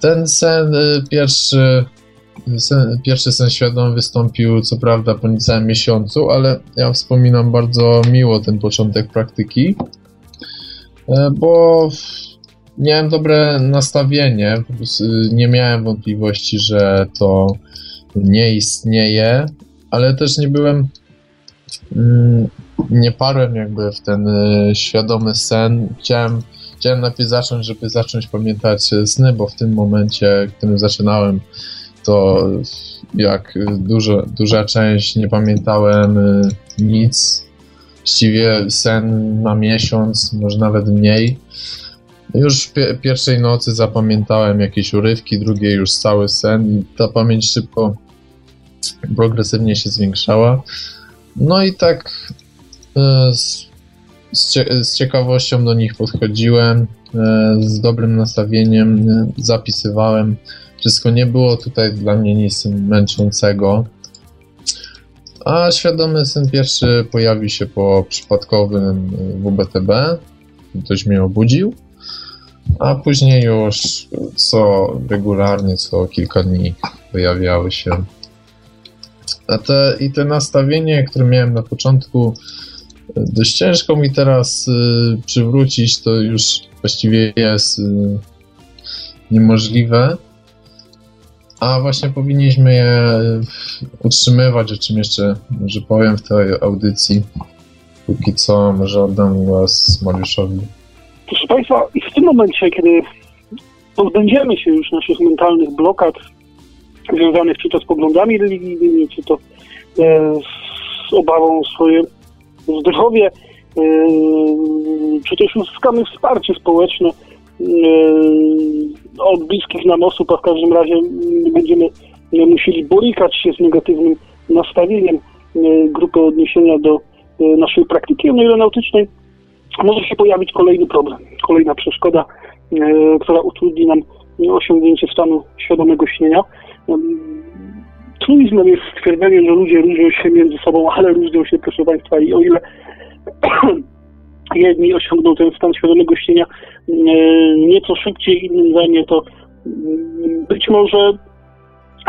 Ten sen pierwszy sen, pierwszy sen świadomy wystąpił co prawda po niecałym miesiącu, ale ja wspominam bardzo miło ten początek praktyki, bo miałem dobre nastawienie, nie miałem wątpliwości, że to nie istnieje, ale też nie byłem, mm, nie parłem jakby w ten e, świadomy sen. Chciałem, chciałem najpierw zacząć, żeby zacząć pamiętać sny, bo w tym momencie, w którym zaczynałem to jak dużo, duża część nie pamiętałem y, nic. Właściwie sen na miesiąc, może nawet mniej. Już pie pierwszej nocy zapamiętałem jakieś urywki, drugiej już cały sen i ta pamięć szybko, progresywnie się zwiększała. No i tak y, z, z, cie z ciekawością do nich podchodziłem, y, z dobrym nastawieniem zapisywałem wszystko nie było tutaj dla mnie nic męczącego. A świadomy syn pierwszy pojawił się po przypadkowym WBTB. Ktoś mnie obudził. A później już co regularnie, co kilka dni pojawiały się. A te, I te nastawienie, które miałem na początku, dość ciężko mi teraz y, przywrócić, to już właściwie jest y, niemożliwe. A właśnie powinniśmy je utrzymywać, o czym jeszcze może powiem w tej audycji. Póki co może oddam głos Mariuszowi. Proszę Państwa, momencie, kiedy pozbędziemy się już naszych mentalnych blokad związanych czy to z poglądami religijnymi, czy to e, z obawą o swoje zdrowie, e, czy też uzyskamy wsparcie społeczne, Yy, od bliskich nam osób, a w każdym razie będziemy musieli borykać się z negatywnym nastawieniem grupy odniesienia do naszej praktyki aeronautycznej, może się pojawić kolejny problem, kolejna przeszkoda, która utrudni nam osiągnięcie stanu świadomego śnienia. Truizmem jest stwierdzenie, że ludzie różnią się między sobą, ale różnią się, proszę Państwa, i o ile jedni osiągną ten stan świadomego śnienia e, nieco szybciej, innym zajmie to mm, być może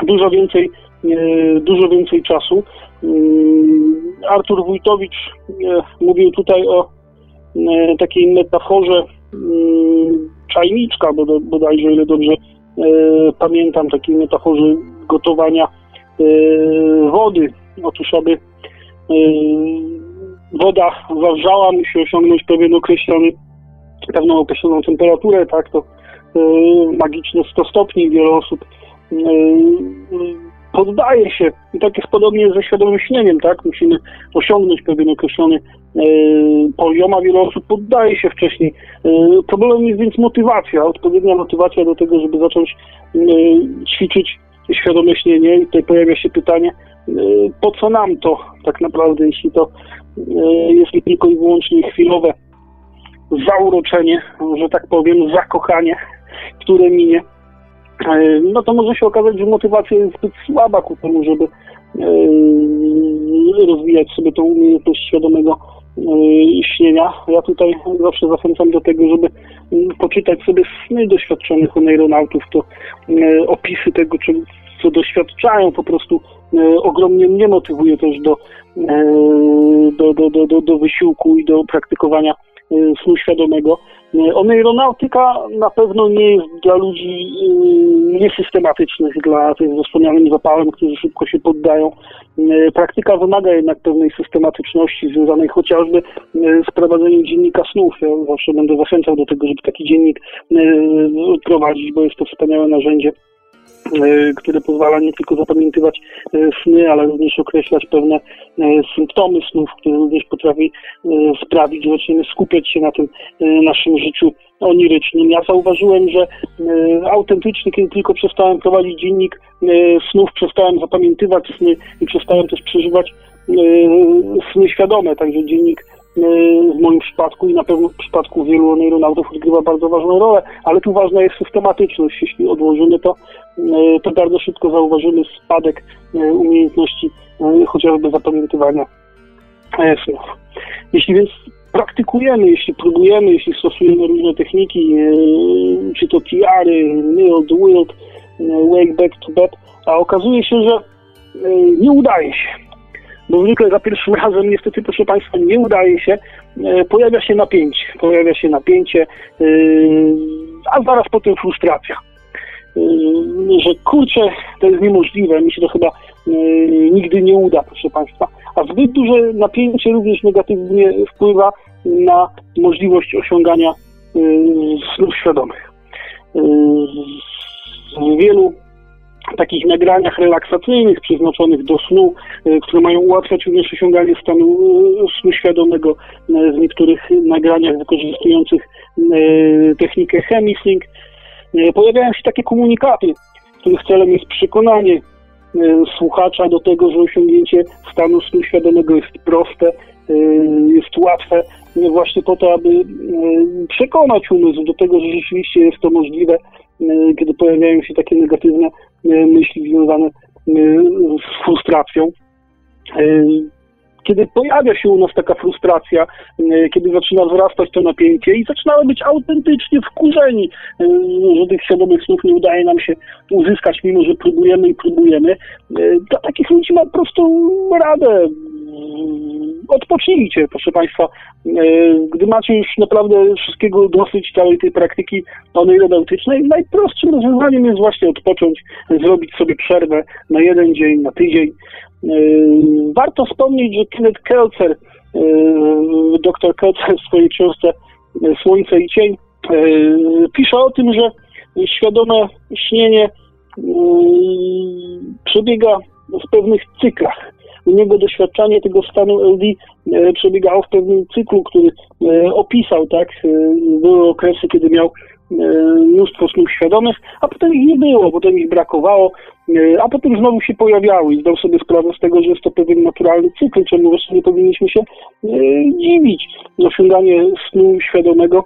dużo więcej, e, dużo więcej czasu. Mm, Artur Wójtowicz e, mówił tutaj o takiej metaforze mm, czajniczka, bodajże, ile dobrze pamiętam, takiej metaforze gotowania wody. Otóż, aby woda zawrzała, musi osiągnąć pewien określony, pewną określoną temperaturę, tak, to magiczne 100 stopni, wiele osób poddaje się. I tak jest podobnie ze świadomym śnieniem, tak, musimy osiągnąć pewien określony yy, poziom, a wiele osób poddaje się wcześniej. Yy, problemem jest więc motywacja, odpowiednia motywacja do tego, żeby zacząć yy, ćwiczyć świadome śnienie i tutaj pojawia się pytanie, po co nam to tak naprawdę, jeśli to jest tylko i wyłącznie chwilowe zauroczenie, że tak powiem, zakochanie, które minie, no to może się okazać, że motywacja jest zbyt słaba ku temu, żeby rozwijać sobie tą umiejętność świadomego śnienia. Ja tutaj zawsze zachęcam do tego, żeby poczytać sobie sny doświadczonych oneironautów, to opisy tego, co doświadczają, po prostu ogromnie mnie motywuje też do, do, do, do, do wysiłku i do praktykowania snu świadomego. Oneironautyka na pewno nie jest dla ludzi niesystematycznych, dla tych ze wspomnianym zapałem, którzy szybko się poddają. Praktyka wymaga jednak pewnej systematyczności związanej chociażby z prowadzeniem dziennika snów. Ja zawsze będę zachęcał do tego, żeby taki dziennik prowadzić, bo jest to wspaniałe narzędzie które pozwala nie tylko zapamiętywać sny, ale również określać pewne symptomy snów, które również potrafi sprawić, że zaczniemy skupiać się na tym naszym życiu onirycznym. Ja zauważyłem, że autentycznie, kiedy tylko przestałem prowadzić dziennik snów, przestałem zapamiętywać sny i przestałem też przeżywać sny świadome, także dziennik w moim przypadku i na pewno w przypadku wielu neuronautów odgrywa bardzo ważną rolę, ale tu ważna jest systematyczność. Jeśli odłożymy to, to bardzo szybko zauważymy spadek umiejętności chociażby zapamiętywania snów. Jeśli więc praktykujemy, jeśli próbujemy, jeśli stosujemy różne techniki, czy to tiary, Mild, Wild, Wake Back to Bed, a okazuje się, że nie udaje się bo zwykle za pierwszym razem niestety, proszę Państwa, nie udaje się, e, pojawia się napięcie, pojawia się napięcie, e, a zaraz potem frustracja. E, że kurczę, to jest niemożliwe, mi się to chyba nigdy nie uda, proszę Państwa. A zbyt duże napięcie również negatywnie wpływa na możliwość osiągania snów świadomych. W wielu takich nagraniach relaksacyjnych przeznaczonych do snu, e, które mają ułatwiać również osiąganie stanu e, snu świadomego e, w niektórych nagraniach wykorzystujących technikę chemisync. Pojawiają się takie komunikaty, których celem jest przekonanie słuchacza do tego, że osiągnięcie stanu snu świadomego jest proste, jest łatwe, właśnie po to, aby przekonać umysł do tego, że rzeczywiście jest to możliwe, kiedy pojawiają się takie negatywne myśli związane z frustracją. Kiedy pojawia się u nas taka frustracja, kiedy zaczyna wzrastać to napięcie i zaczynamy być autentycznie wkurzeni, że tych świadomych snów nie udaje nam się uzyskać, mimo że próbujemy i próbujemy, dla takich ludzi ma po prostu radę odpocznijcie, proszę Państwa. E, gdy macie już naprawdę wszystkiego dosyć całej tej praktyki oneironautycznej, najprostszym rozwiązaniem jest właśnie odpocząć, zrobić sobie przerwę na jeden dzień, na tydzień. E, warto wspomnieć, że Kenneth Kelcer, e, dr Kelcer w swojej książce Słońce i Cień pisze o tym, że świadome śnienie przebiega w pewnych cyklach u niego doświadczanie tego stanu LD e, przebiegało w pewnym cyklu, który e, opisał, tak? E, były okresy, kiedy miał mnóstwo snów świadomych, a potem ich nie było, potem ich brakowało, a potem znowu się pojawiały i zdał sobie sprawę z tego, że jest to pewien naturalny cykl, czemu wreszcie nie powinniśmy się dziwić. Osiąganie snu świadomego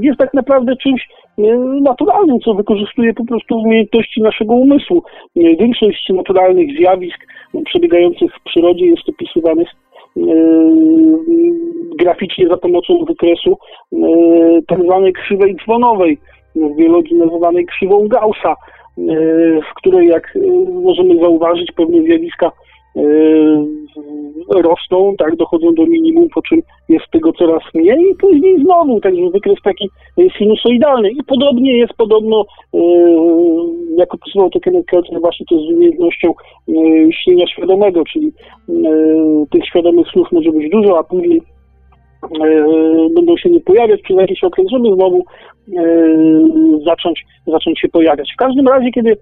jest tak naprawdę czymś naturalnym, co wykorzystuje po prostu umiejętności naszego umysłu. Większość naturalnych zjawisk przebiegających w przyrodzie jest opisywanych e, graficznie za pomocą wykresu e, tak krzywej dzwonowej, w biologii nazywanej krzywą Gaussa, e, w której, jak możemy zauważyć, pewne zjawiska rosną, tak, dochodzą do minimum, po czym jest tego coraz mniej i później znowu, także wykres taki sinusoidalny. I podobnie jest podobno, e, jak opisywał to Kenneth właśnie to z umiejętnością śnienia świadomego, czyli tych świadomych snów może być dużo, a później będą się nie pojawiać przez jakiś okres, żeby znowu zacząć, zacząć się pojawiać. W każdym razie, kiedy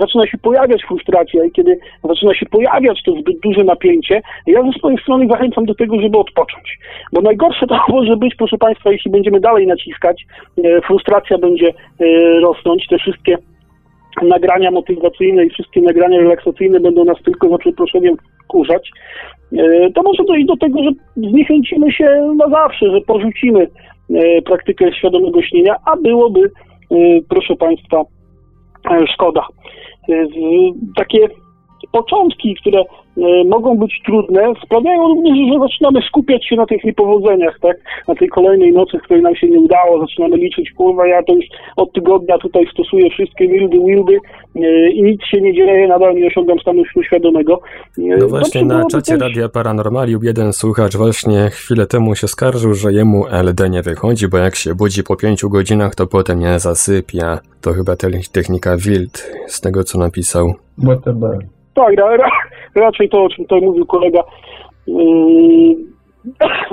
zaczyna się pojawiać frustracja i kiedy zaczyna się pojawiać to zbyt duże napięcie, ja ze swojej strony zachęcam do tego, żeby odpocząć. Bo najgorsze to może być, proszę Państwa, jeśli będziemy dalej naciskać, y, frustracja będzie y, rosnąć, te wszystkie nagrania motywacyjne i wszystkie nagrania relaksacyjne będą nas tylko za przeproszeniem kurzać, to może dojść do tego, że zniechęcimy się na zawsze, że porzucimy praktykę świadomego śnienia, a byłoby, proszę Państwa, szkoda. Takie początki, które e, mogą być trudne, sprawiają również, że zaczynamy skupiać się na tych niepowodzeniach, tak? Na tej kolejnej nocy, w której nam się nie udało, zaczynamy liczyć, kurwa, ja to już od tygodnia tutaj stosuję wszystkie wildy, wildy e, i nic się nie dzieje, nadal nie osiągam stanu świadomego. E, no właśnie na czacie też... Radia Paranormalium jeden słuchacz właśnie chwilę temu się skarżył, że jemu LD nie wychodzi, bo jak się budzi po pięciu godzinach, to potem nie zasypia. To chyba technika wild, z tego co napisał. WTB. Tak, ra, raczej to, o czym tutaj mówił kolega. Yy,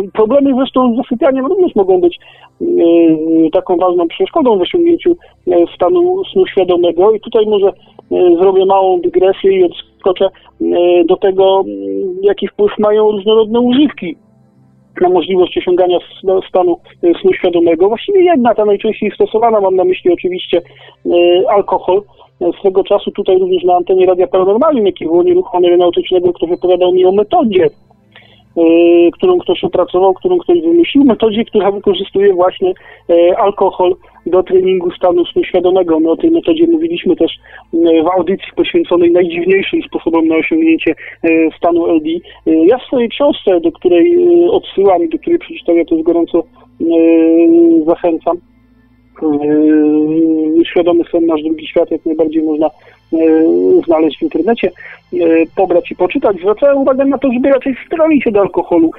problemy zresztą z zasypianiem również mogą być yy, taką ważną przeszkodą w osiągnięciu yy, stanu snu świadomego i tutaj może yy, zrobię małą dygresję i odskoczę yy, do tego, yy, jaki wpływ mają różnorodne używki na możliwość osiągania stanu snu świadomego. Właściwie jedna, ta najczęściej stosowana, mam na myśli oczywiście alkohol, swego czasu tutaj również na antenie Radia Paranormalium, jaki było nieruchomy aeronautycznego, który opowiadał mi o metodzie, którą ktoś opracował, którą ktoś wymyślił, metodzie, która wykorzystuje właśnie yy, alkohol do treningu stanu snu świadomego. My o tej metodzie mówiliśmy też yy, w audycji poświęconej najdziwniejszym sposobom na osiągnięcie stanu LD. Ja w swojej książce, do której odsyłam i do której przeczytania to gorąco zachęcam, świadomy sen nasz drugi świat jak najbardziej można znaleźć w internecie, yy, pobrać i poczytać. Zwracałem uwagę na to, żeby raczej stronić się do alkoholu.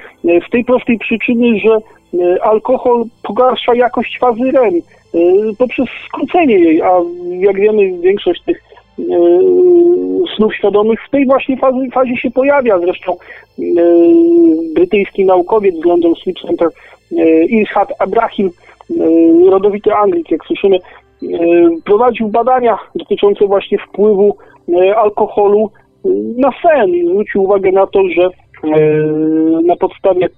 Z tej prostej przyczyny, że alkohol pogarsza jakość fazy REM poprzez skrócenie jej, a jak wiemy większość tych snów świadomych w tej właśnie fazie, się pojawia. Zresztą brytyjski naukowiec z London Sleep Center Ilhad Abrahim E, rodowity Anglik, jak słyszymy, e, prowadził badania dotyczące właśnie wpływu e, alkoholu na sen i zwrócił uwagę na to, że na podstawie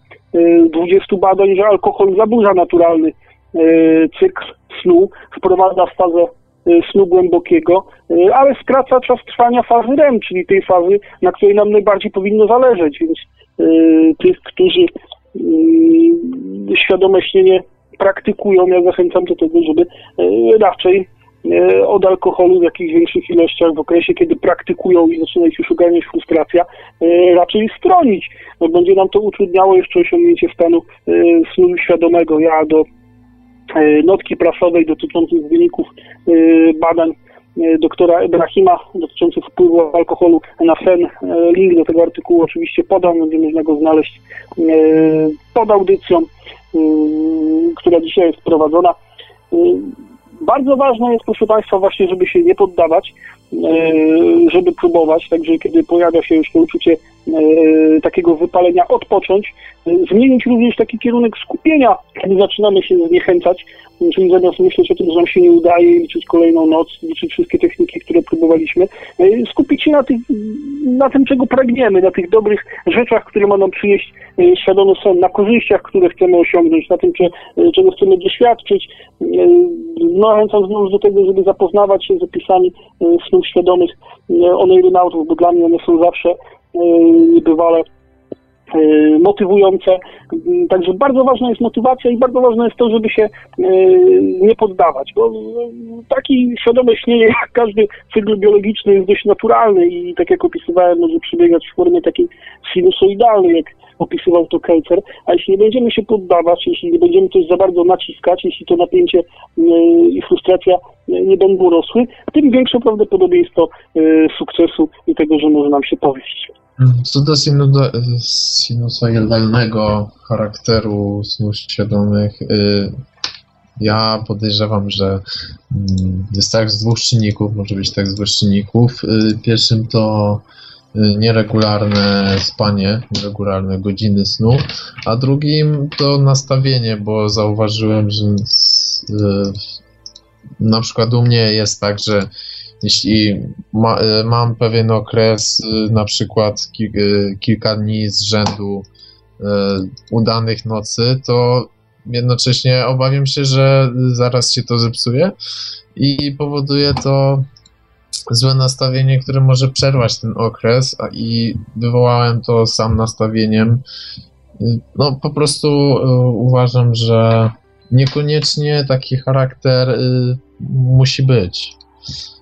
20 badań, że alkohol zaburza naturalny cykl snu, wprowadza w fazę snu głębokiego, ale skraca czas trwania fazy REM, czyli tej fazy, na której nam najbardziej powinno zależeć, więc tych, którzy świadome śnienie praktykują, ja zachęcam do tego, żeby e, raczej e, od alkoholu w jakichś większych ilościach w okresie, kiedy praktykują i zaczyna ich już frustracja, e, raczej stronić. Będzie nam to utrudniało jeszcze osiągnięcie stanu snu świadomego. Ja do notki prasowej dotyczących wyników badań doktora Ebrahima dotyczących wpływu alkoholu na sen. Link do tego artykułu oczywiście podam, będzie można go znaleźć pod audycją. Która dzisiaj jest prowadzona. Bardzo ważne jest, proszę Państwa, właśnie, żeby się nie poddawać, żeby próbować, także kiedy pojawia się już to uczucie takiego wypalenia, odpocząć, zmienić również taki kierunek skupienia, kiedy zaczynamy się zniechęcać, czyli zamiast myśleć o tym, że nam się nie udaje, liczyć kolejną noc, liczyć wszystkie techniki, które próbowaliśmy, e, skupić się na, tych, na tym, czego pragniemy, na tych dobrych rzeczach, które nam przynieść e, świadomy sen, na korzyściach, które chcemy osiągnąć, na tym, e, czego chcemy doświadczyć. Zachęcam znów do tego, żeby zapoznawać się z opisami snów świadomych oneirynautów, bo dla mnie one są zawsze niebywale motywujące. Także bardzo ważna jest motywacja i bardzo ważne jest to, żeby się y, nie poddawać, bo taki świadome śnienie, jak każdy cykl biologiczny jest dość naturalny i tak jak opisywałem, może przebiegać w formie takiej sinusoidalnej, jak opisywał to Kelcer, a jeśli nie będziemy się poddawać, jeśli nie będziemy coś za bardzo naciskać, jeśli to napięcie y, i frustracja nie będą rosły, tym większe prawdopodobieństwo sukcesu i tego, że może nam się powieść. Co do sinusoidalnego charakteru snów świadomych, y, ja podejrzewam, że mm, jest tak z dwóch czynników, może być tak z dwóch czynników. Y, pierwszym to y, nieregularne spanie, nieregularne godziny snu, a drugim to nastawienie, bo zauważyłem, że na przykład u mnie jest tak, że jeśli ma, e, mam pewien okres, e, na przykład e, kilka dni z rzędu udanych nocy, to jednocześnie obawiam się, że zaraz się to zepsuje i powoduje to złe nastawienie, które może przerwać ten okres, a i wywołałem to sam nastawieniem. No, po prostu uważam, że niekoniecznie taki charakter musi być.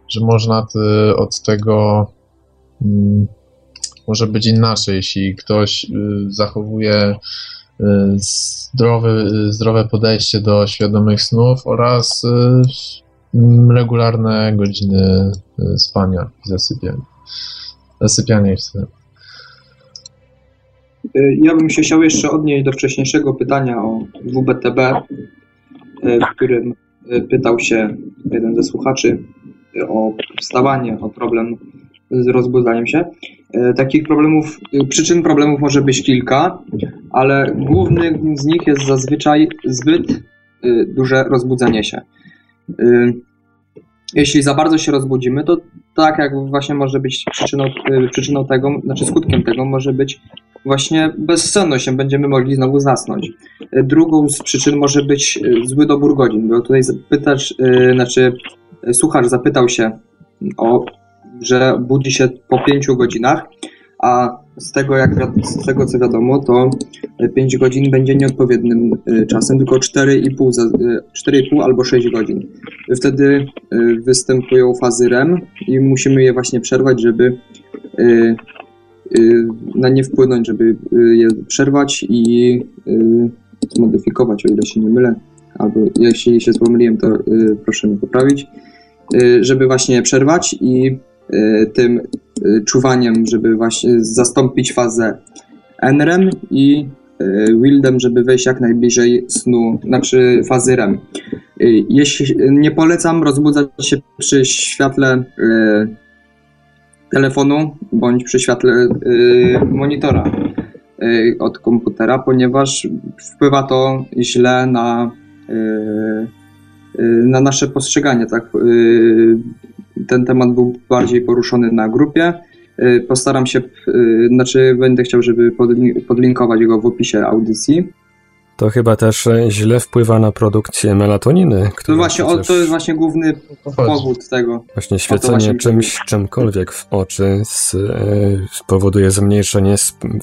Że można ty, od tego y, może być inaczej, jeśli ktoś y, zachowuje y, zdrowy, zdrowe podejście do świadomych snów oraz y, regularne godziny spania i zasypiania. Zasypiania i wtedy. Ja bym się chciał jeszcze odnieść do wcześniejszego pytania o WBTB, w którym pytał się jeden ze słuchaczy o wstawanie, o problem z rozbudzaniem się. Takich problemów, przyczyn problemów może być kilka, ale głównym z nich jest zazwyczaj zbyt duże rozbudzenie się. Y, jeśli za bardzo się rozbudzimy, to tak jak właśnie może być przyczyną, y, przyczyną tego, znaczy skutkiem tego może być właśnie bezsenność, będziemy mogli znowu zasnąć. Y, drugą z przyczyn może być zły dobór godzin, bo tutaj zapytać, znaczy słuchacz zapytał się o, że budzi się po pięciu godzinach, a z tego, jak, z tego co wiadomo, to 5 godzin będzie nieodpowiednim y, czasem, tylko 4,5, 4,5 y, albo 6 godzin. Wtedy występują fazy REM i musimy je właśnie przerwać, żeby na nie wpłynąć, żeby je przerwać i zmodyfikować, o ile się nie mylę, albo jeśli się pomyliłem, to proszę mnie poprawić, żeby właśnie przerwać i tym czuwaniem, żeby właśnie zastąpić fazę NREM i e, Wildem, żeby wejść jak najbliżej snu, znaczy fazy REM. Jeśli, nie polecam rozbudzać się przy świetle telefonu bądź przy świetle monitora od komputera, ponieważ wpływa to źle na, na nasze postrzeganie. Tak? Ten temat był bardziej poruszony na grupie. Y, postaram się, y, znaczy będę chciał, żeby podlinkować go w opisie audycji. To chyba też e, źle wpływa na produkcję melatoniny. To, właśnie, to jest właśnie główny powód tego. Właśnie świecenie właśnie czymś, czymkolwiek w oczy z, e, spowoduje zmniejszenie,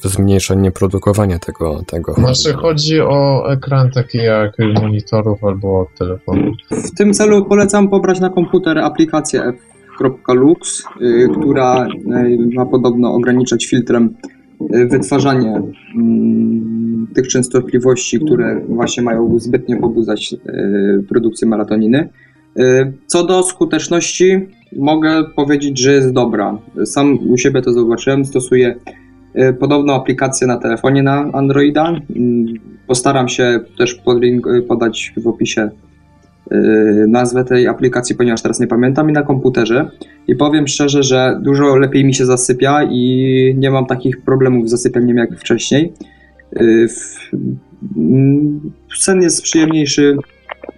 zmniejszenie produkowania tego. tego znaczy chodzi o ekran taki jak monitorów albo telefonu. W tym celu polecam pobrać na komputer aplikację f.lux, y, która y, ma podobno ograniczać filtrem wytwarzanie mm, tych częstotliwości, które właśnie mają zbytnio pobudzać produkcję melatoniny. Co do skuteczności, mogę powiedzieć, że jest dobra. Sam u siebie to zobaczyłem, stosuję podobną aplikację na telefonie na Androida. Mm, postaram się też podać w opisie nazwę tej aplikacji, ponieważ teraz nie pamiętam, i na komputerze. I powiem szczerze, że dużo lepiej mi się zasypia i nie mam takich problemów z zasypianiem jak wcześniej. Y, mm, sen jest przyjemniejszy,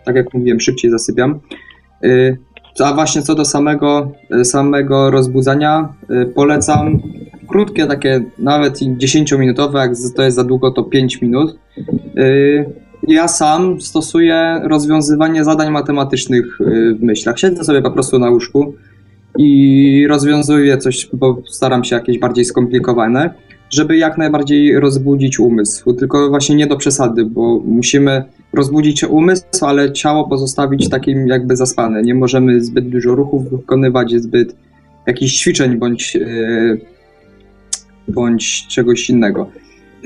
tak jak mówiłem, szybciej zasypiam. Y, a właśnie co do samego, samego rozbudzania, polecam krótkie, takie nawet 10-minutowe, jak to jest za długo, to 5 minut ja sam stosuję rozwiązywanie zadań matematycznych y, w myślach. Siedzę sobie po prostu na łóżku i rozwiązuję coś, bo staram się jakieś bardziej skomplikowane, żeby jak najbardziej rozbudzić umysł. Tylko właśnie nie do przesady, bo musimy rozbudzić umysł, ale ciało pozostawić takim jakby zaspane. Nie możemy zbyt dużo ruchów wykonywać, zbyt jakichś ćwiczeń bądź, yy, bądź czegoś innego.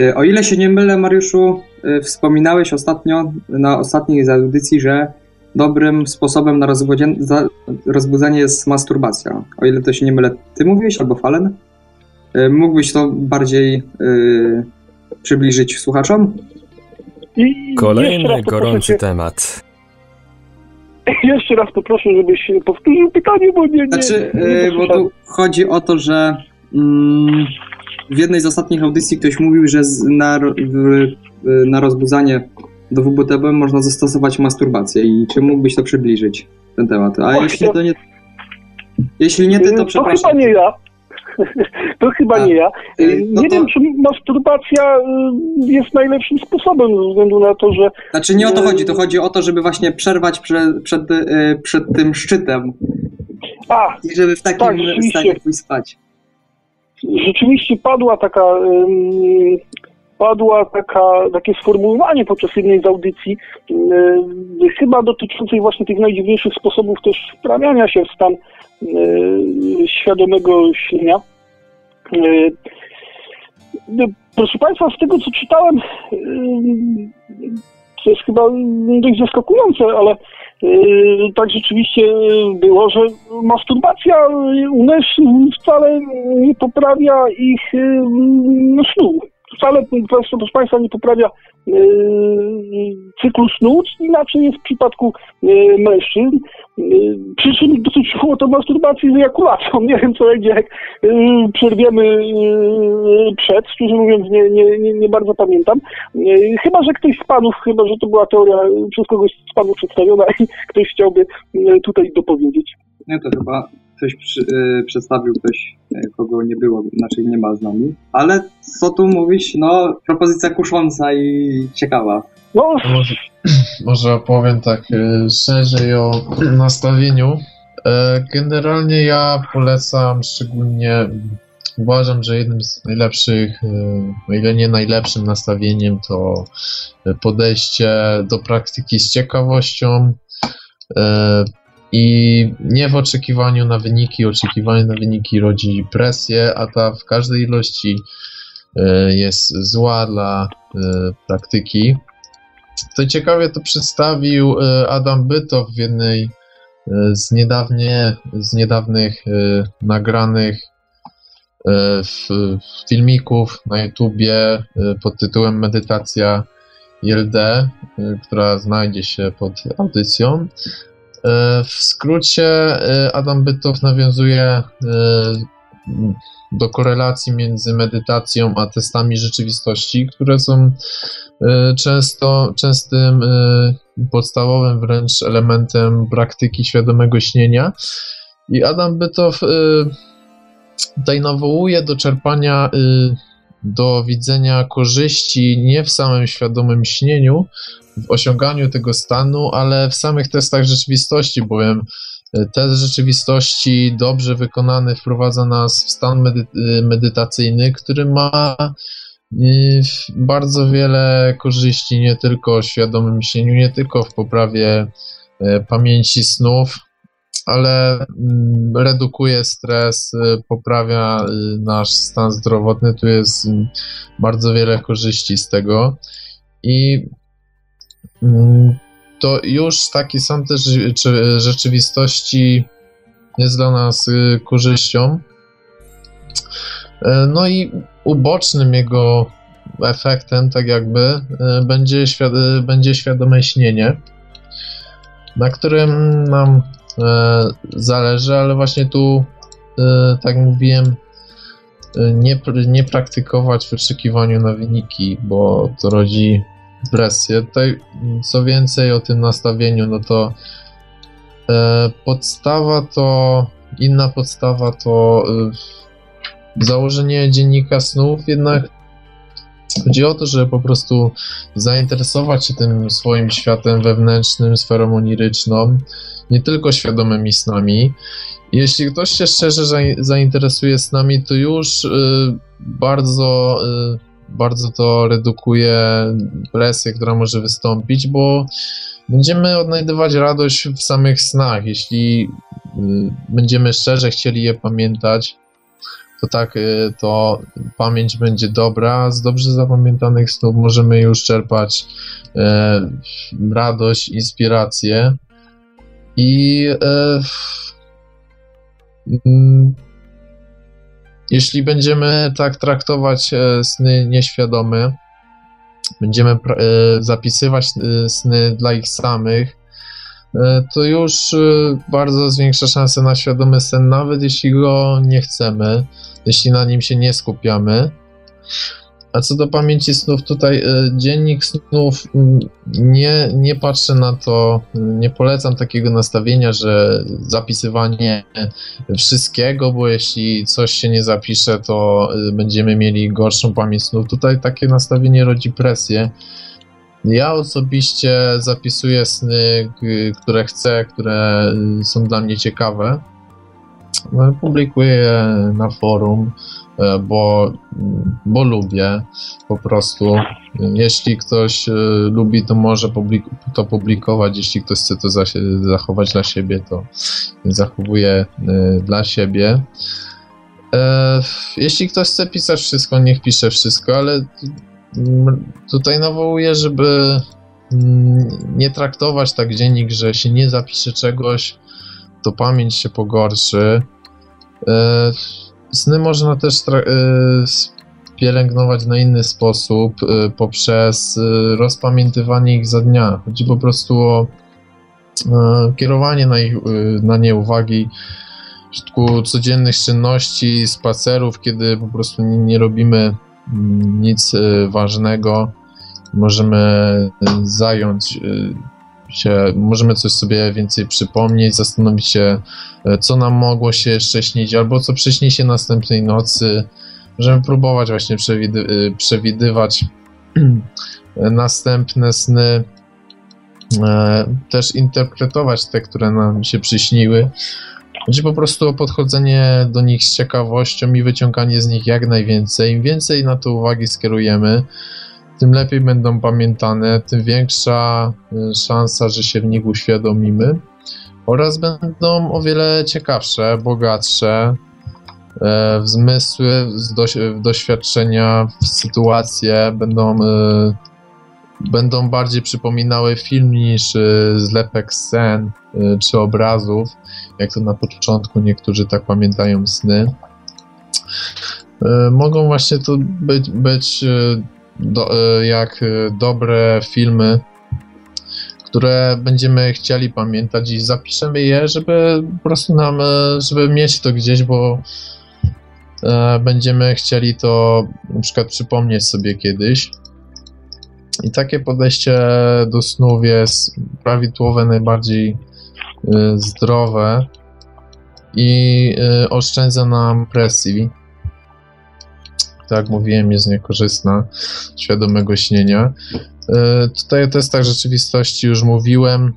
Y, o ile się nie mylę, Mariuszu, y, wspominałeś ostatnio na ostatniej z audycji, że dobrym sposobem na rozbudzenie jest masturbacja. O ile to się nie mylę, ty mówiłeś albo Falen? Y, mógłbyś to bardziej yy, przybliżyć słuchaczom? I Kolejny gorący cię... temat. Jeszcze raz poproszę, żebyś powtórzył pytanie, bo nie. nie znaczy, nie bo tu chodzi o to, że. Mm, w jednej z ostatnich audycji ktoś mówił, że na, na rozbudzanie do WBTB można zastosować masturbację i czy mógłbyś to przybliżyć, ten temat? A jeśli to nie... Jeśli nie ty, to przepraszam. To chyba nie ja. To chyba A, nie ja. Y, no nie to... wiem, czy masturbacja y, jest najlepszym sposobem ze względu na to, że... Znaczy nie o to chodzi, to chodzi o to, żeby właśnie przerwać przed, przed, y, przed tym szczytem A, I żeby w takim Tak, stanie pójść spać. rzeczywiście padła taka, padła taka, takie sformułowanie podczas jednej z audycji, yy, chyba dotyczącej właśnie tych najdziwniejszych sposobów też wprawiania się w stan yy, świadomego śnienia. Yy, proszę Państwa, z tego co czytałem, to jest chyba dość zaskakujące, ale tak rzeczywiście było, że masturbacja u mężczyzn wcale nie poprawia ich no, snu. Wcale, proszę Państwa, nie poprawia yy, cyklu snu, inaczej jest w przypadku yy, mężczyzn. Yy, przy czym dotyczyło to masturbacji z ejakulacją. Nie wiem, co będzie, jak yy, przerwiemy yy, przed. Szczerze mówiąc, nie, nie, nie, nie bardzo pamiętam. Chyba, że ktoś z panów, chyba, że to była teoria przez kogoś z panów przedstawiona i ktoś chciałby tutaj dopowiedzieć. Nie, to chyba ktoś przy, y, przedstawił ktoś, y, kogo nie było, znaczy nie ma z nami. Ale co tu mówić, no propozycja kusząca i ciekawa. No, Może, może opowiem tak e, szerzej o nastawieniu. E, Generalnie ja polecam szczególnie, uważam, że jednym z najlepszych, e, o ile nie najlepszym nastawieniem to podejście do praktyki z ciekawością e, i nie w oczekiwaniu na wyniki. Oczekiwanie na wyniki rodzi presję, a ta w każdej ilości e, jest zła dla e, praktyki. To ciekawie to przedstawił e, Adam Bytow w jednej z, niedawnie, z niedawnych nagranych filmików na YouTubie pod tytułem Medytacja ILD, która znajdzie się pod audycją. E, W skrócie e, Adam Bytow nawiązuje e, do korelacji między medytacją a testami rzeczywistości, które są często, częstym podstawowym wręcz elementem praktyki świadomego śnienia. I Adam Bytow tutaj nawołuje do czerpania, do widzenia korzyści nie w samym świadomym śnieniu, w osiąganiu tego stanu, ale w samych testach rzeczywistości, bowiem e, test rzeczywistości dobrze wykonany wprowadza nas w stan medy- e, medytacyjny, który ma y, bardzo wiele korzyści, nie tylko w świadomym śnieniu, nie tylko w poprawie e, pamięci snów, ale mm, redukuje stres, y, poprawia y, nasz stan zdrowotny. Tu jest mm, bardzo wiele korzyści z tego. I mm, to już taki sam też czy rzeczywistości jest dla nas y, korzyścią. No i ubocznym jego efektem, tak jakby, będzie, świad- będzie świadome śnienie, na którym nam zależy, ale właśnie tu, e, tak mówiłem, e, nie, nie praktykować w oczekiwaniu na wyniki, bo to rodzi presję. Tutaj, co więcej o tym nastawieniu, no to e, podstawa to, inna podstawa to e, założenie dziennika snów, jednak chodzi o to, żeby po prostu zainteresować się tym swoim światem wewnętrznym, sferą oniryczną, nie tylko świadomymi snami. Jeśli ktoś się szczerze zain- zainteresuje snami, to już y, bardzo, y, bardzo to redukuje presję, która może wystąpić, bo będziemy odnajdywać radość w samych snach. Jeśli y, będziemy szczerze chcieli je pamiętać, to tak, to pamięć będzie dobra. Z dobrze zapamiętanych snów możemy już czerpać radość, inspirację. I e, mm, jeśli będziemy tak traktować e, sny nieświadome, będziemy e, zapisywać e, sny dla ich samych, e, to już e, bardzo zwiększa szanse na świadomy sen, nawet jeśli go nie chcemy, jeśli na nim się nie skupiamy. A co do pamięci snów, tutaj e, dziennik snów mm, nie, nie patrzę na to, nie polecam takiego nastawienia, że zapisywanie wszystkiego, bo jeśli coś się nie zapisze, to y, będziemy mieli gorszą pamięć snów. Tutaj takie nastawienie rodzi presję. Ja osobiście zapisuję sny, które chcę, które y, są dla mnie ciekawe. publikuję je na forum, bo, bo lubię po prostu. Jeśli ktoś lubi, to może to publikować. Jeśli ktoś chce to zachować dla siebie, to zachowuje dla siebie. Jeśli ktoś chce pisać wszystko, niech pisze wszystko, ale tutaj nawołuję, żeby mm, nie traktować tak dziennik, że się nie zapisze czegoś, to pamięć się pogorszy. Sny można też e, pielęgnować na inny sposób e, poprzez rozpamiętywanie ich za dnia. Chodzi po prostu o kierowanie na, ich, na nie uwagi w przypadku codziennych czynności, spacerów, kiedy po prostu nie, nie robimy mm, nic ważnego, możemy zająć się, możemy coś sobie więcej przypomnieć, zastanowić się, e, co nam mogło się śnić, albo co przyśni się następnej nocy. Możemy próbować właśnie przewidy e, przewidywać następne sny, e, też interpretować te, które nam się przyśniły. Chodzi po prostu o podchodzenie do nich z ciekawością i wyciąganie z nich jak najwięcej. Im więcej na to uwagi skierujemy, tym lepiej będą pamiętane, tym większa y, szansa, że się w nich uświadomimy oraz będą o wiele ciekawsze, bogatsze e, w zmysły, w doświadczenia, w sytuacje, będą, e, będą bardziej przypominały film niż e, zlepek scen czy obrazów, jak to na początku niektórzy tak pamiętają sny. Mogą właśnie to być, być do, e, jak e, dobre filmy, które będziemy chcieli pamiętać i zapiszemy je, żeby po prostu nam, e, żeby mieć to gdzieś, bo będziemy chcieli to na przykład przypomnieć sobie kiedyś. I takie podejście do snów jest prawidłowe, najbardziej zdrowe i oszczędza nam presji tak jak mówiłem, jest niekorzystna świadomego śnienia. E, tutaj o testach rzeczywistości już mówiłem.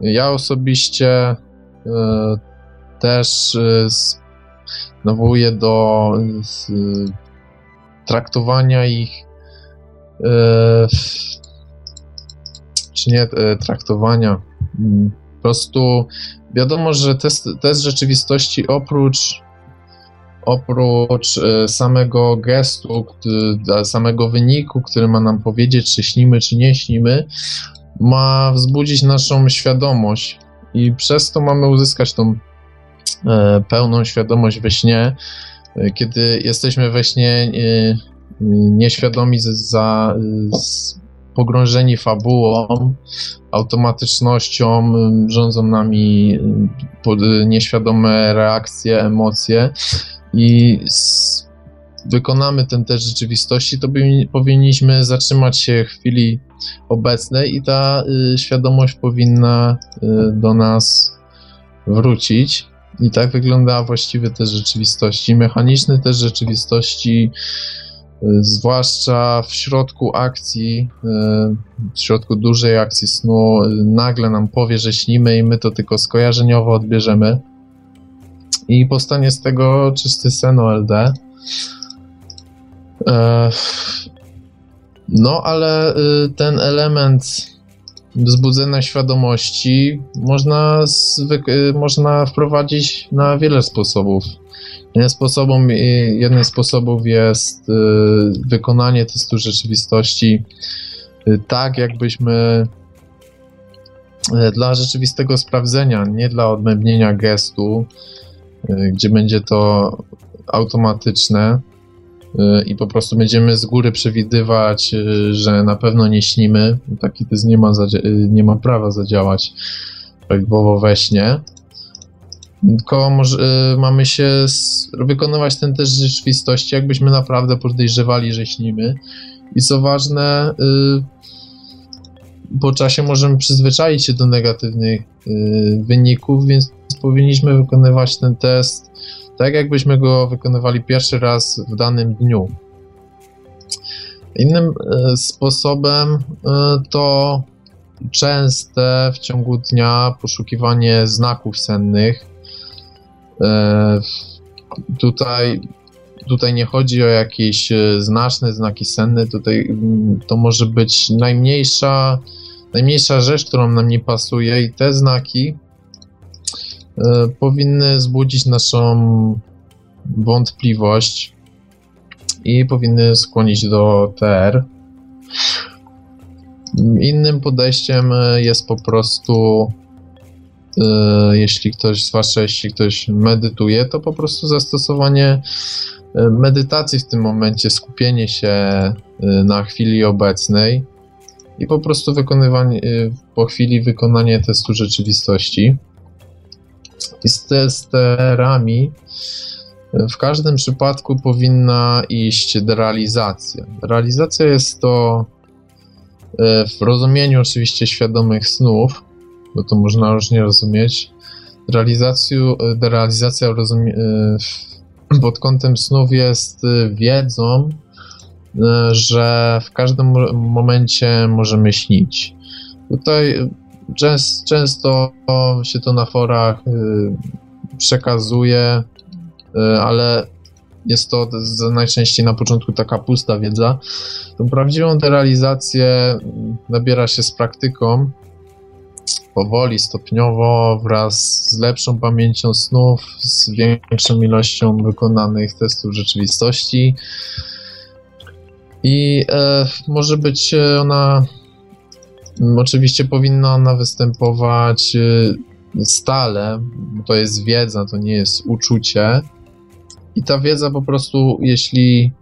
Ja osobiście e, też e, nawołuję do traktowania ich czy nie traktowania. Mm, po prostu wiadomo, że test, test rzeczywistości oprócz oprócz e, samego gestu, samego wyniku, który ma nam powiedzieć, czy śnimy, czy nie śnimy, ma wzbudzić naszą świadomość i przez to mamy uzyskać tą e, pełną świadomość we śnie. E, kiedy jesteśmy we śnie nieświadomi za, pogrążeni fabułą, automatycznością, rządzą nami nieświadome reakcje, emocje i wykonamy ten test rzeczywistości, to powinniśmy zatrzymać się chwili obecnej i ta y, świadomość powinna y, do nas wrócić. I tak wygląda właściwy test rzeczywistości. Mechaniczny test rzeczywistości, y, zwłaszcza w środku akcji, y, w środku dużej akcji snu, y, nagle nam powie, że śnimy i my to tylko skojarzeniowo odbierzemy i powstanie z tego czysty sen OLD. E, no, ale y, ten element wzbudzenia świadomości można, y, można wprowadzić na wiele sposobów. Jednym, sposobem, y, jednym sposobów jest wykonanie testu rzeczywistości tak, jakbyśmy dla rzeczywistego sprawdzenia, nie dla odmębnienia gestu, Y, gdzie będzie to automatyczne y, i po prostu będziemy z góry przewidywać, y, że na pewno nie śnimy. Taki test nie ma, nie ma prawa zadziałać prawidłowo we śnie. Tylko może, mamy się wykonywać ten test rzeczywistości, jakbyśmy naprawdę podejrzewali, że śnimy. I co ważne, po czasie możemy przyzwyczaić się do negatywnych wyników, więc powinniśmy wykonywać ten test tak, jakbyśmy go wykonywali pierwszy raz w danym dniu. Innym e, sposobem e, to częste w ciągu dnia poszukiwanie znaków sennych. Tutaj, tutaj nie chodzi o jakieś znaczne znaki senne, tutaj mm, to może być najmniejsza, najmniejsza rzecz, którą nam nie pasuje i te znaki e, powinny zbudzić naszą wątpliwość i powinny skłonić do TR. Innym podejściem jest po prostu E, jeśli ktoś, zwłaszcza jeśli ktoś medytuje, to po prostu zastosowanie e, medytacji w tym momencie, skupienie się na chwili obecnej i po prostu wykonywanie, po chwili wykonanie testu rzeczywistości. I z testerami w każdym przypadku powinna iść realizacja. Realizacja jest to w rozumieniu oczywiście świadomych snów, bo to można różnie rozumieć. Realizacją, realizacja rozumie, pod kątem snów jest wiedzą, że w każdym momencie możemy śnić. Tutaj często się to na forach przekazuje, ale jest to najczęściej na początku taka pusta wiedza. Tą prawdziwą realizację nabiera się z praktyką powoli, stopniowo, wraz z lepszą pamięcią snów, z większą ilością wykonanych testów rzeczywistości. I e, może być ona, oczywiście powinna ona występować e, stale, bo to jest wiedza, to nie jest uczucie. I ta wiedza po prostu, jeśli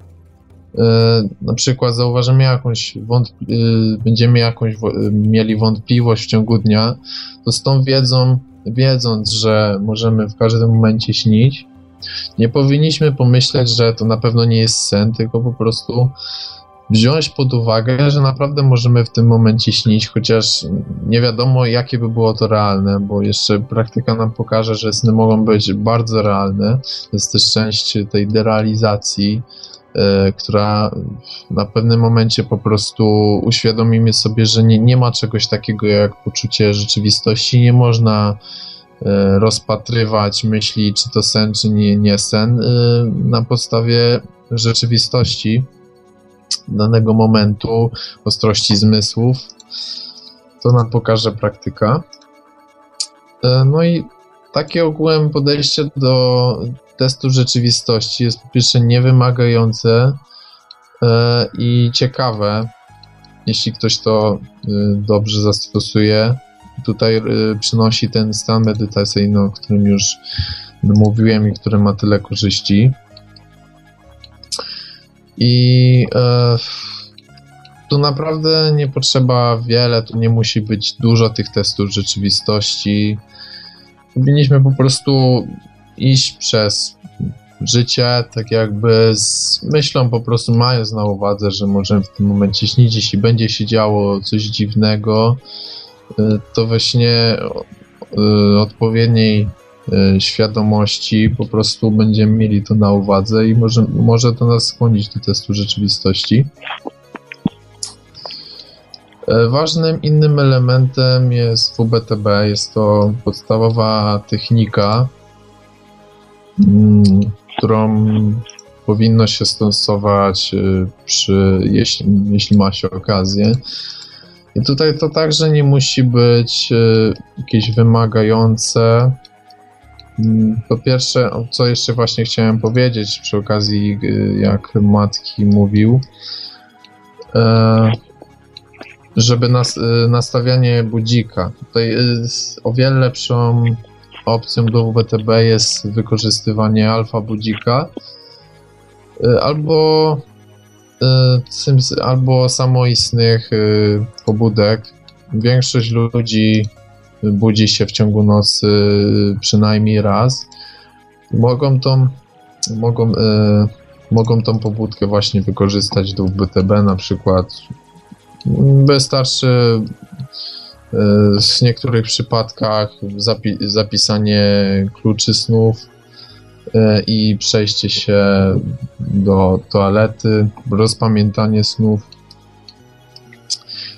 E, na przykład zauważymy jakąś wątp- e, będziemy jakąś mieli wątpliwość w ciągu dnia, to z tą wiedzą, wiedząc, że możemy w każdym momencie śnić, nie powinniśmy pomyśleć, że to na pewno nie jest sen, tylko po prostu wziąć pod uwagę, że naprawdę możemy w tym momencie śnić, chociaż nie wiadomo, jakie by było to realne, bo jeszcze praktyka nam pokaże, że sny mogą być bardzo realne. Jest też część tej derealizacji, E, która na pewnym momencie po prostu uświadomimy sobie, że nie, nie ma czegoś takiego jak poczucie rzeczywistości, nie można rozpatrywać myśli, czy to sen, czy nie, nie sen, e, na podstawie rzeczywistości danego momentu, ostrości zmysłów. To nam pokaże praktyka. No i takie ogółem podejście do testu rzeczywistości jest po pierwsze niewymagające e, i ciekawe, jeśli ktoś to e, dobrze zastosuje. Tutaj e, przynosi ten stan medytacyjny, o którym już mówiłem i który ma tyle korzyści. I e, tu naprawdę nie potrzeba wiele, tu nie musi być dużo tych testów rzeczywistości. Powinniśmy po prostu iść przez życie, tak jakby z myślą po prostu mając na uwadze, że możemy w tym momencie śnić, jeśli będzie się działo coś dziwnego, y, to we śnie y, odpowiedniej y, świadomości po prostu będziemy mieli to na uwadze i może, może to nas skłonić do testu rzeczywistości. E, ważnym innym elementem jest WBTB, jest to podstawowa technika, Mm, którą powinno się stosować przy, jeśli, jeśli ma się okazję. I tutaj to także nie musi być y, jakieś wymagające. Mm, po pierwsze, co jeszcze właśnie chciałem powiedzieć przy okazji, y, jak Matki mówił, e, żeby nas, nastawianie budzika. Tutaj o wiele lepszą opcją do WTB jest wykorzystywanie alfa budzika albo albo samoistnych y, pobudek. Większość ludzi budzi się w ciągu nocy przynajmniej raz. Mogą tą, mogą, mogą tą pobudkę właśnie wykorzystać do WTB na przykład. Wystarczy w niektórych przypadkach zapi zapisanie kluczy snów i przejście się do toalety, rozpamiętanie snów.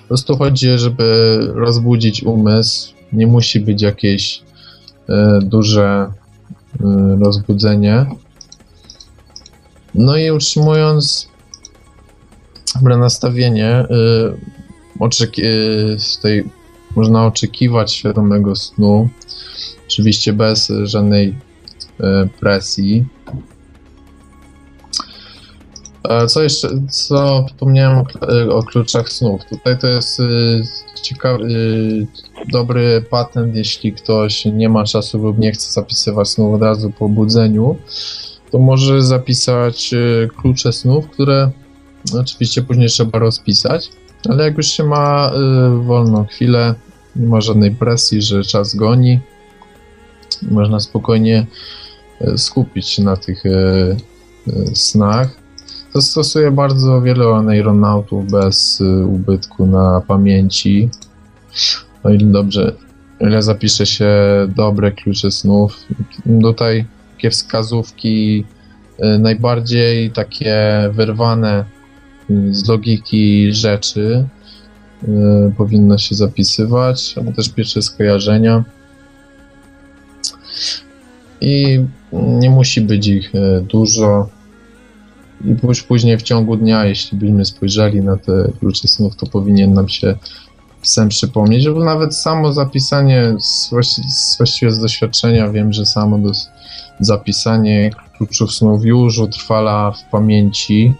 Po prostu chodzi, żeby rozbudzić umysł. Nie musi być jakieś e, duże rozbudzenie. No i utrzymując dobre nastawienie, tutaj można oczekiwać świadomego snu, oczywiście bez żadnej presji. Co jeszcze, co wspomniałem o, o kluczach snów. Tutaj to jest ciekawy, dobry patent, jeśli ktoś nie ma czasu lub nie chce zapisywać snów od razu po budzeniu, to może zapisać klucze snów, które oczywiście później trzeba rozpisać, ale jak już się ma wolną chwilę, nie ma żadnej presji, że czas goni, można spokojnie skupić na tych snach. To stosuje bardzo wielu aeronautów bez ubytku na pamięci. O ile dobrze, ile zapisze się dobre klucze snów. Tutaj takie wskazówki najbardziej takie wyrwane z logiki rzeczy powinno się zapisywać, ale też pierwsze skojarzenia. I nie musi być ich dużo. I już później w ciągu dnia, jeśli byśmy spojrzeli na te klucze snów, to powinien nam się sen przypomnieć, bo nawet samo zapisanie, właściwie z doświadczenia wiem, że samo do, zapisanie kluczów snów już utrwala w pamięci,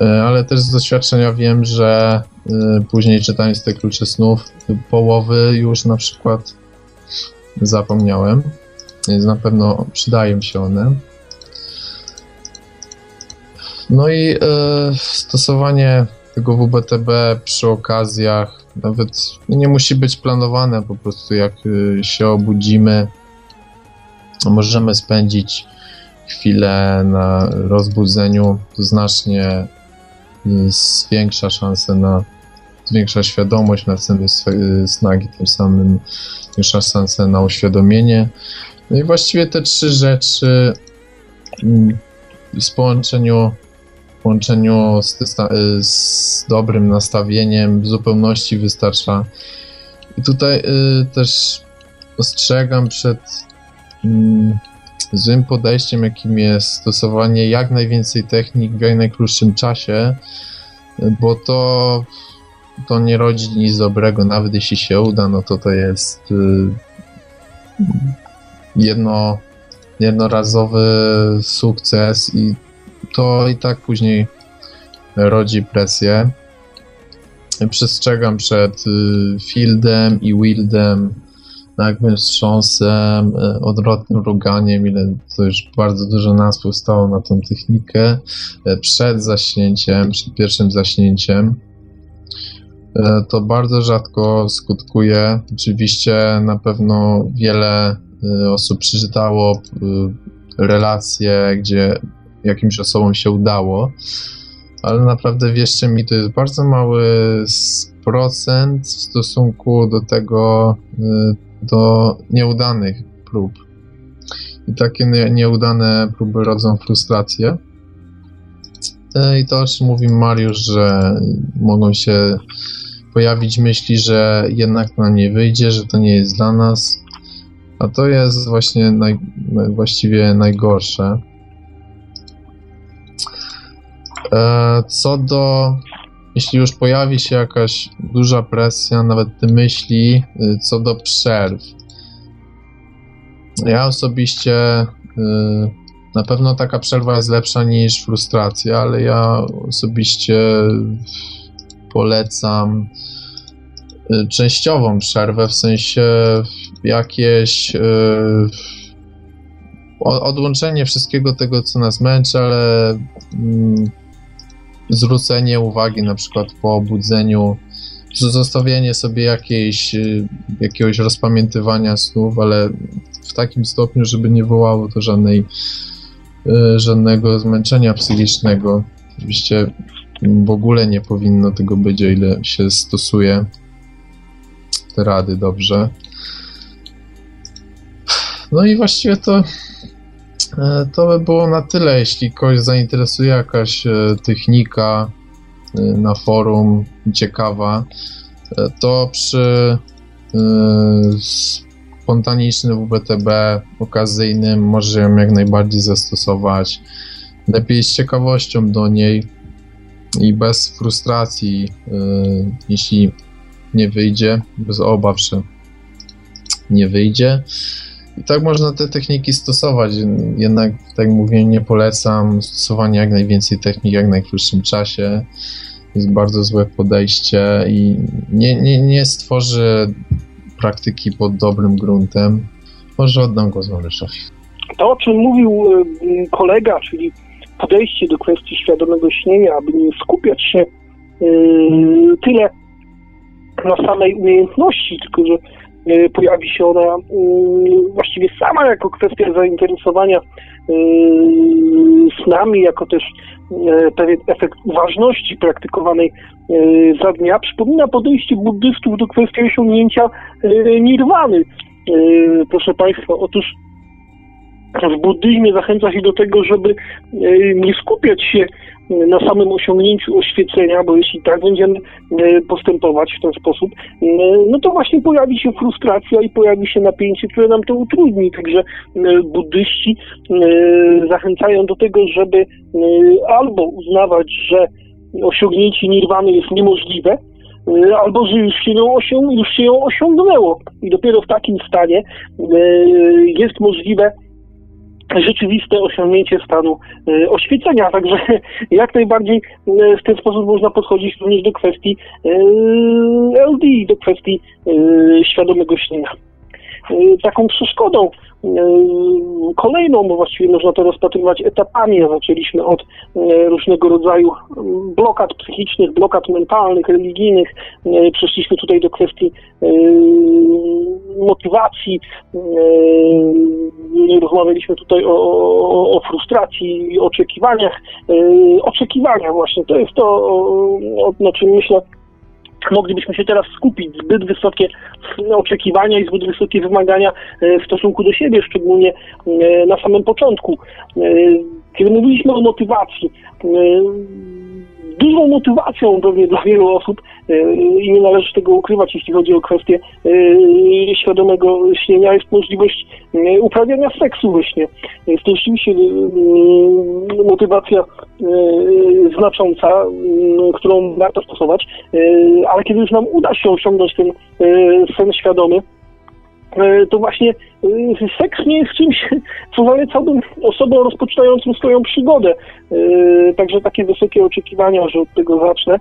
ale też z doświadczenia wiem, że później czytając te klucze snów, połowy już na przykład zapomniałem, więc na pewno przydają się one. No i e, stosowanie tego WBTB przy okazjach nawet nie musi być planowane, po prostu jak się obudzimy, możemy spędzić chwilę na rozbudzeniu, to znacznie zwiększa szanse na zwiększa świadomość na ceny snagi, tym samym zwiększa szanse na uświadomienie. No i właściwie te trzy rzeczy w połączeniu połączeniu z, z, dobrym nastawieniem w zupełności wystarcza. I tutaj y, też ostrzegam przed y, złym podejściem, jakim jest stosowanie jak najwięcej technik w jak najkrótszym czasie, bo to, to nie rodzi nic dobrego. Nawet jeśli się uda, no to to jest y, jedno, jednorazowy sukces i to i tak później rodzi presję. Przestrzegam przed fieldem i wieldem, nagłym wstrząsem, odwrotnym ruganiem, ile to już bardzo dużo nas powstało na tą technikę, przed zaśnięciem, przed pierwszym zaśnięciem. To bardzo rzadko skutkuje. Oczywiście na pewno wiele osób przeczytało relacje, gdzie jakimś osobom się udało, ale naprawdę wierzcie mi, to jest bardzo mały procent w stosunku do tego, do nieudanych prób. I takie nieudane próby rodzą frustrację. I to, o czym mówił Mariusz, że mogą się pojawić myśli, że jednak nam nie wyjdzie, że to nie jest dla nas. A to jest właśnie naj, właściwie najgorsze. Co do, jeśli już pojawi się jakaś duża presja, nawet te myśli, co do przerw. Ja osobiście na pewno taka przerwa jest lepsza niż frustracja, ale ja osobiście polecam częściową przerwę, w sensie jakieś odłączenie wszystkiego tego, co nas męczy, ale zwrócenie uwagi na przykład po obudzeniu, zostawienie sobie jakiejś, y, jakiegoś rozpamiętywania snów, ale w takim stopniu, żeby nie wołało to żadnej, y, żadnego zmęczenia psychicznego. Oczywiście w ogóle nie powinno tego być, o ile się stosuje te rady dobrze. No i właściwie to E, to by było na tyle. Jeśli kogoś zainteresuje jakaś e, technika e, na forum ciekawa, to przy spontaniczny WBTB, okazyjny, może ją jak najbardziej zastosować. Lepiej z ciekawością do niej i bez frustracji, yy, jeśli nie wyjdzie, bez obaw, że nie wyjdzie. I tak można te techniki stosować. Jednak, tak mówię, nie polecam stosowania jak najwięcej technik jak najkrótszym czasie. Jest bardzo złe podejście i nie, nie, nie stworzy praktyki pod dobrym gruntem. Może oddam go Zmoryszowi. To, o czym mówił y, kolega, czyli podejście do kwestii świadomego śnienia, aby nie skupiać się yy, tyle na samej umiejętności, tylko że yy, pojawi się ona yy, właściwie sama jako kwestia zainteresowania snami, jako też pewien efekt uważności praktykowanej za dnia, przypomina podejście buddystów do kwestii osiągnięcia nirwany. Proszę Państwa, otóż w buddyzmie zachęca się do tego, żeby e, nie skupiać się e, na samym osiągnięciu oświecenia, bo jeśli tak będziemy e, postępować w ten sposób, no to właśnie pojawi się frustracja i pojawi się napięcie, które nam to utrudni. Także buddyści zachęcają do tego, żeby albo uznawać, że osiągnięcie nirwany jest niemożliwe, albo że już się, osią- już się ją osiągnęło i dopiero w takim stanie jest możliwe rzeczywiste osiągnięcie stanu e, oświecenia. Także jak najbardziej e, w ten sposób można podchodzić również do kwestii e, LD, do kwestii świadomego śnienia. Taką przeszkodą kolejną, bo właściwie można to rozpatrywać etapami. Zaczęliśmy od różnego rodzaju blokad psychicznych, blokad mentalnych, religijnych. Przeszliśmy tutaj do kwestii motywacji. Rozmawialiśmy tutaj o, o, frustracji, oczekiwaniach. Oczekiwania właśnie, to jest to, na czym myślę moglibyśmy się teraz skupić. Zbyt wysokie oczekiwania i zbyt wysokie wymagania e, w stosunku do siebie, szczególnie e, na samym początku. Kiedy mówiliśmy o motywacji, dużą motywacją pewnie dla wielu osób i nie należy tego ukrywać, jeśli chodzi o kwestię świadomego śnienia, jest możliwość uprawiania seksu we śnie. Jest to rzeczywiście motywacja znacząca, którą warto stosować, ale kiedy już nam uda się osiągnąć ten sen świadomy, to właśnie seks nie jest czymś, co zalecałbym osobom rozpoczynającym swoją przygodę. Także takie wysokie oczekiwania, że od tego zacznę,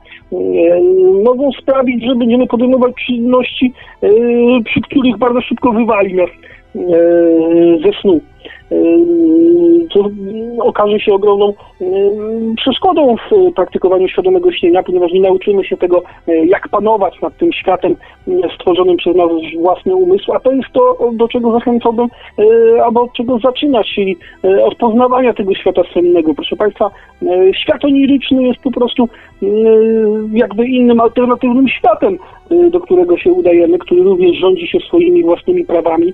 mogą sprawić, że będziemy podejmować czynności, przy których bardzo szybko wywali nas ze snu. Co okaże się ogromną przeszkodą w praktykowaniu świadomego śnienia, ponieważ nie nauczymy się tego, jak panować nad tym światem stworzonym przez nas własny umysł, a to jest to, do czego zachęcałbym, albo od czego zaczynać, czyli od poznawania tego świata sennego. Proszę Państwa, świat oniryczny jest po prostu jakby innym, alternatywnym światem, do którego się udajemy, który również rządzi się swoimi własnymi prawami.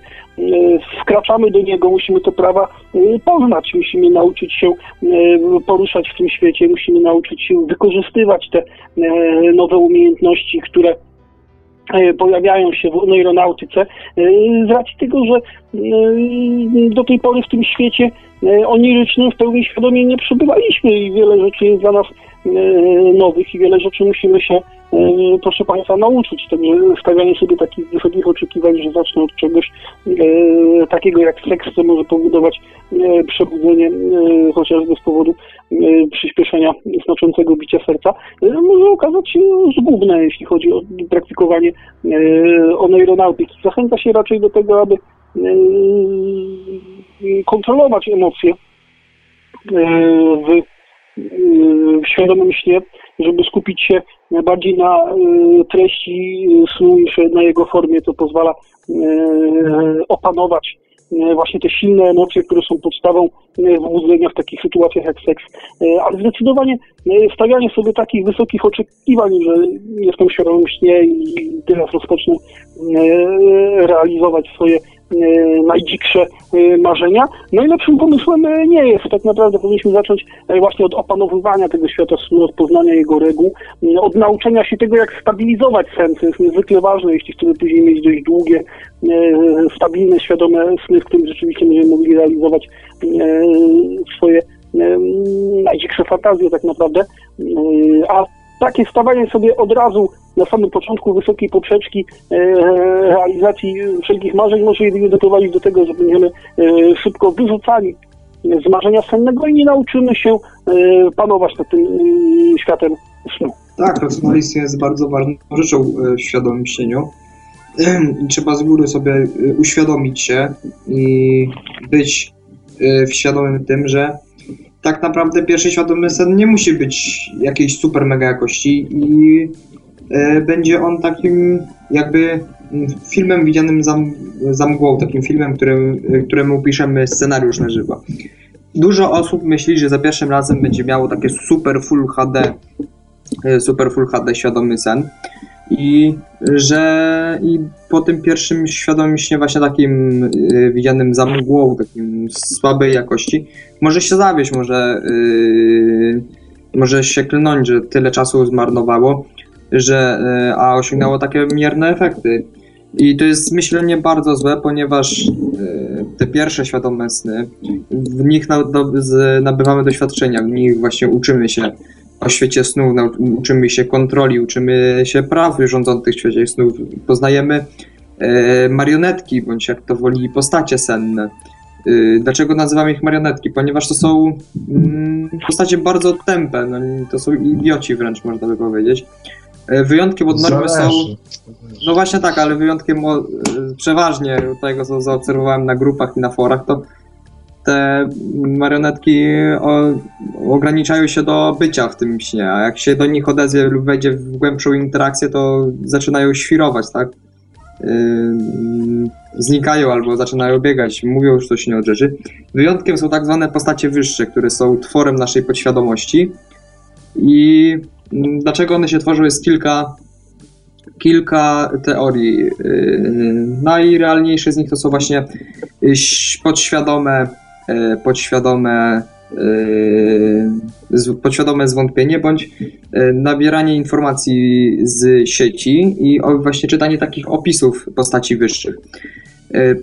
Wkraczamy do niego, musimy to prawa y, poznać, musimy nauczyć się y, poruszać w tym świecie, musimy nauczyć się wykorzystywać te y, nowe umiejętności, które pojawiają się w neuronautyce z racji tego, że do tej pory w tym świecie onirycznym w pełni świadomie nie przebywaliśmy i wiele rzeczy jest dla nas nowych i wiele rzeczy musimy się E, proszę Państwa, nauczyć. Także stawianie sobie takich wysokich oczekiwań, że zacznę od czegoś e, takiego jak seks, co może powodować e, przebudzenie e, chociażby z powodu e, przyspieszenia znaczącego bicia serca, e, może okazać się zgubne, jeśli chodzi o praktykowanie o neuronautyki. Zachęca się raczej do tego, aby kontrolować emocje w, w świadomym śnie, żeby skupić się bardziej na treści snu niż na jego formie, co pozwala opanować właśnie te silne emocje, które są podstawą wybudzenia w takich sytuacjach jak seks. Ale zdecydowanie stawianie sobie takich wysokich oczekiwań, że jestem świadomym śnie i teraz rozpocznę realizować swoje najdziksze marzenia. Najlepszym pomysłem nie jest. Tak naprawdę powinniśmy zacząć właśnie od opanowywania tego świata snu, od poznania jego reguł, od nauczenia się tego, jak stabilizować sen, co jest niezwykle ważne, jeśli chcemy później mieć dość długie, stabilne, świadome sny, w których rzeczywiście będziemy mogli realizować swoje najdziksze fantazje tak naprawdę. A takie stawianie sobie od razu na samym początku wysokiej poprzeczki e, realizacji wszelkich marzeń może jedynie doprowadzić do tego, że będziemy e, szybko wyrzucani z marzenia sennego i nie nauczymy się e, panować nad tym światem snu. Tak, racjonalizm jest bardzo ważną rzeczą w świadomym śnieniu. Trzeba z góry sobie uświadomić się i być świadomym tym, że tak naprawdę pierwszy świadomy sen nie musi być jakiejś super mega jakości i e, będzie on takim jakby mm, filmem widzianym za, za mgłą, takim filmem, którym, któremu piszemy scenariusz na żywo. Dużo osób myśli, że za pierwszym razem będzie miało takie super full HD, e, super full HD świadomy sen i że i po tym pierwszym świadomym śnie właśnie takim yy, widzianym za mgłą, takim słabej jakości, może się zawieść, może, yy, może się klnąć, że tyle czasu zmarnowało, że, yy, a osiągnęło takie mierne efekty. I to jest myślenie bardzo złe, ponieważ yy, te pierwsze świadome sny, w nich nabywamy doświadczenia, w nich właśnie uczymy się o świecie snów, uczymy się kontroli, uczymy się praw rządzących w świecie snów, poznajemy e, marionetki, bądź jak to woli, postacie senne. E, dlaczego nazywamy ich marionetki? Ponieważ to są mm, postacie bardzo tępe, no, to są idioci wręcz, można by powiedzieć. E, wyjątkiem od normy są. No właśnie tak, ale wyjątkiem o, przeważnie tego, co zaobserwowałem na grupach i na forach, to te marionetki o, ograniczają się do bycia w tym śnie, a jak się do nich odezwie lub wejdzie w głębszą interakcję, to zaczynają świrować, tak? Yy, znikają albo zaczynają biegać, mówią już coś nie od rzeczy. Wyjątkiem są tak zwane postacie wyższe, które są tworem naszej podświadomości. I dlaczego one się tworzą jest kilka, kilka teorii. Yy, najrealniejsze z nich to są właśnie podświadome E, podświadome e, podświadome zwątpienie bądź e, nabieranie informacji z sieci i właśnie czytanie takich opisów postaci wyższych.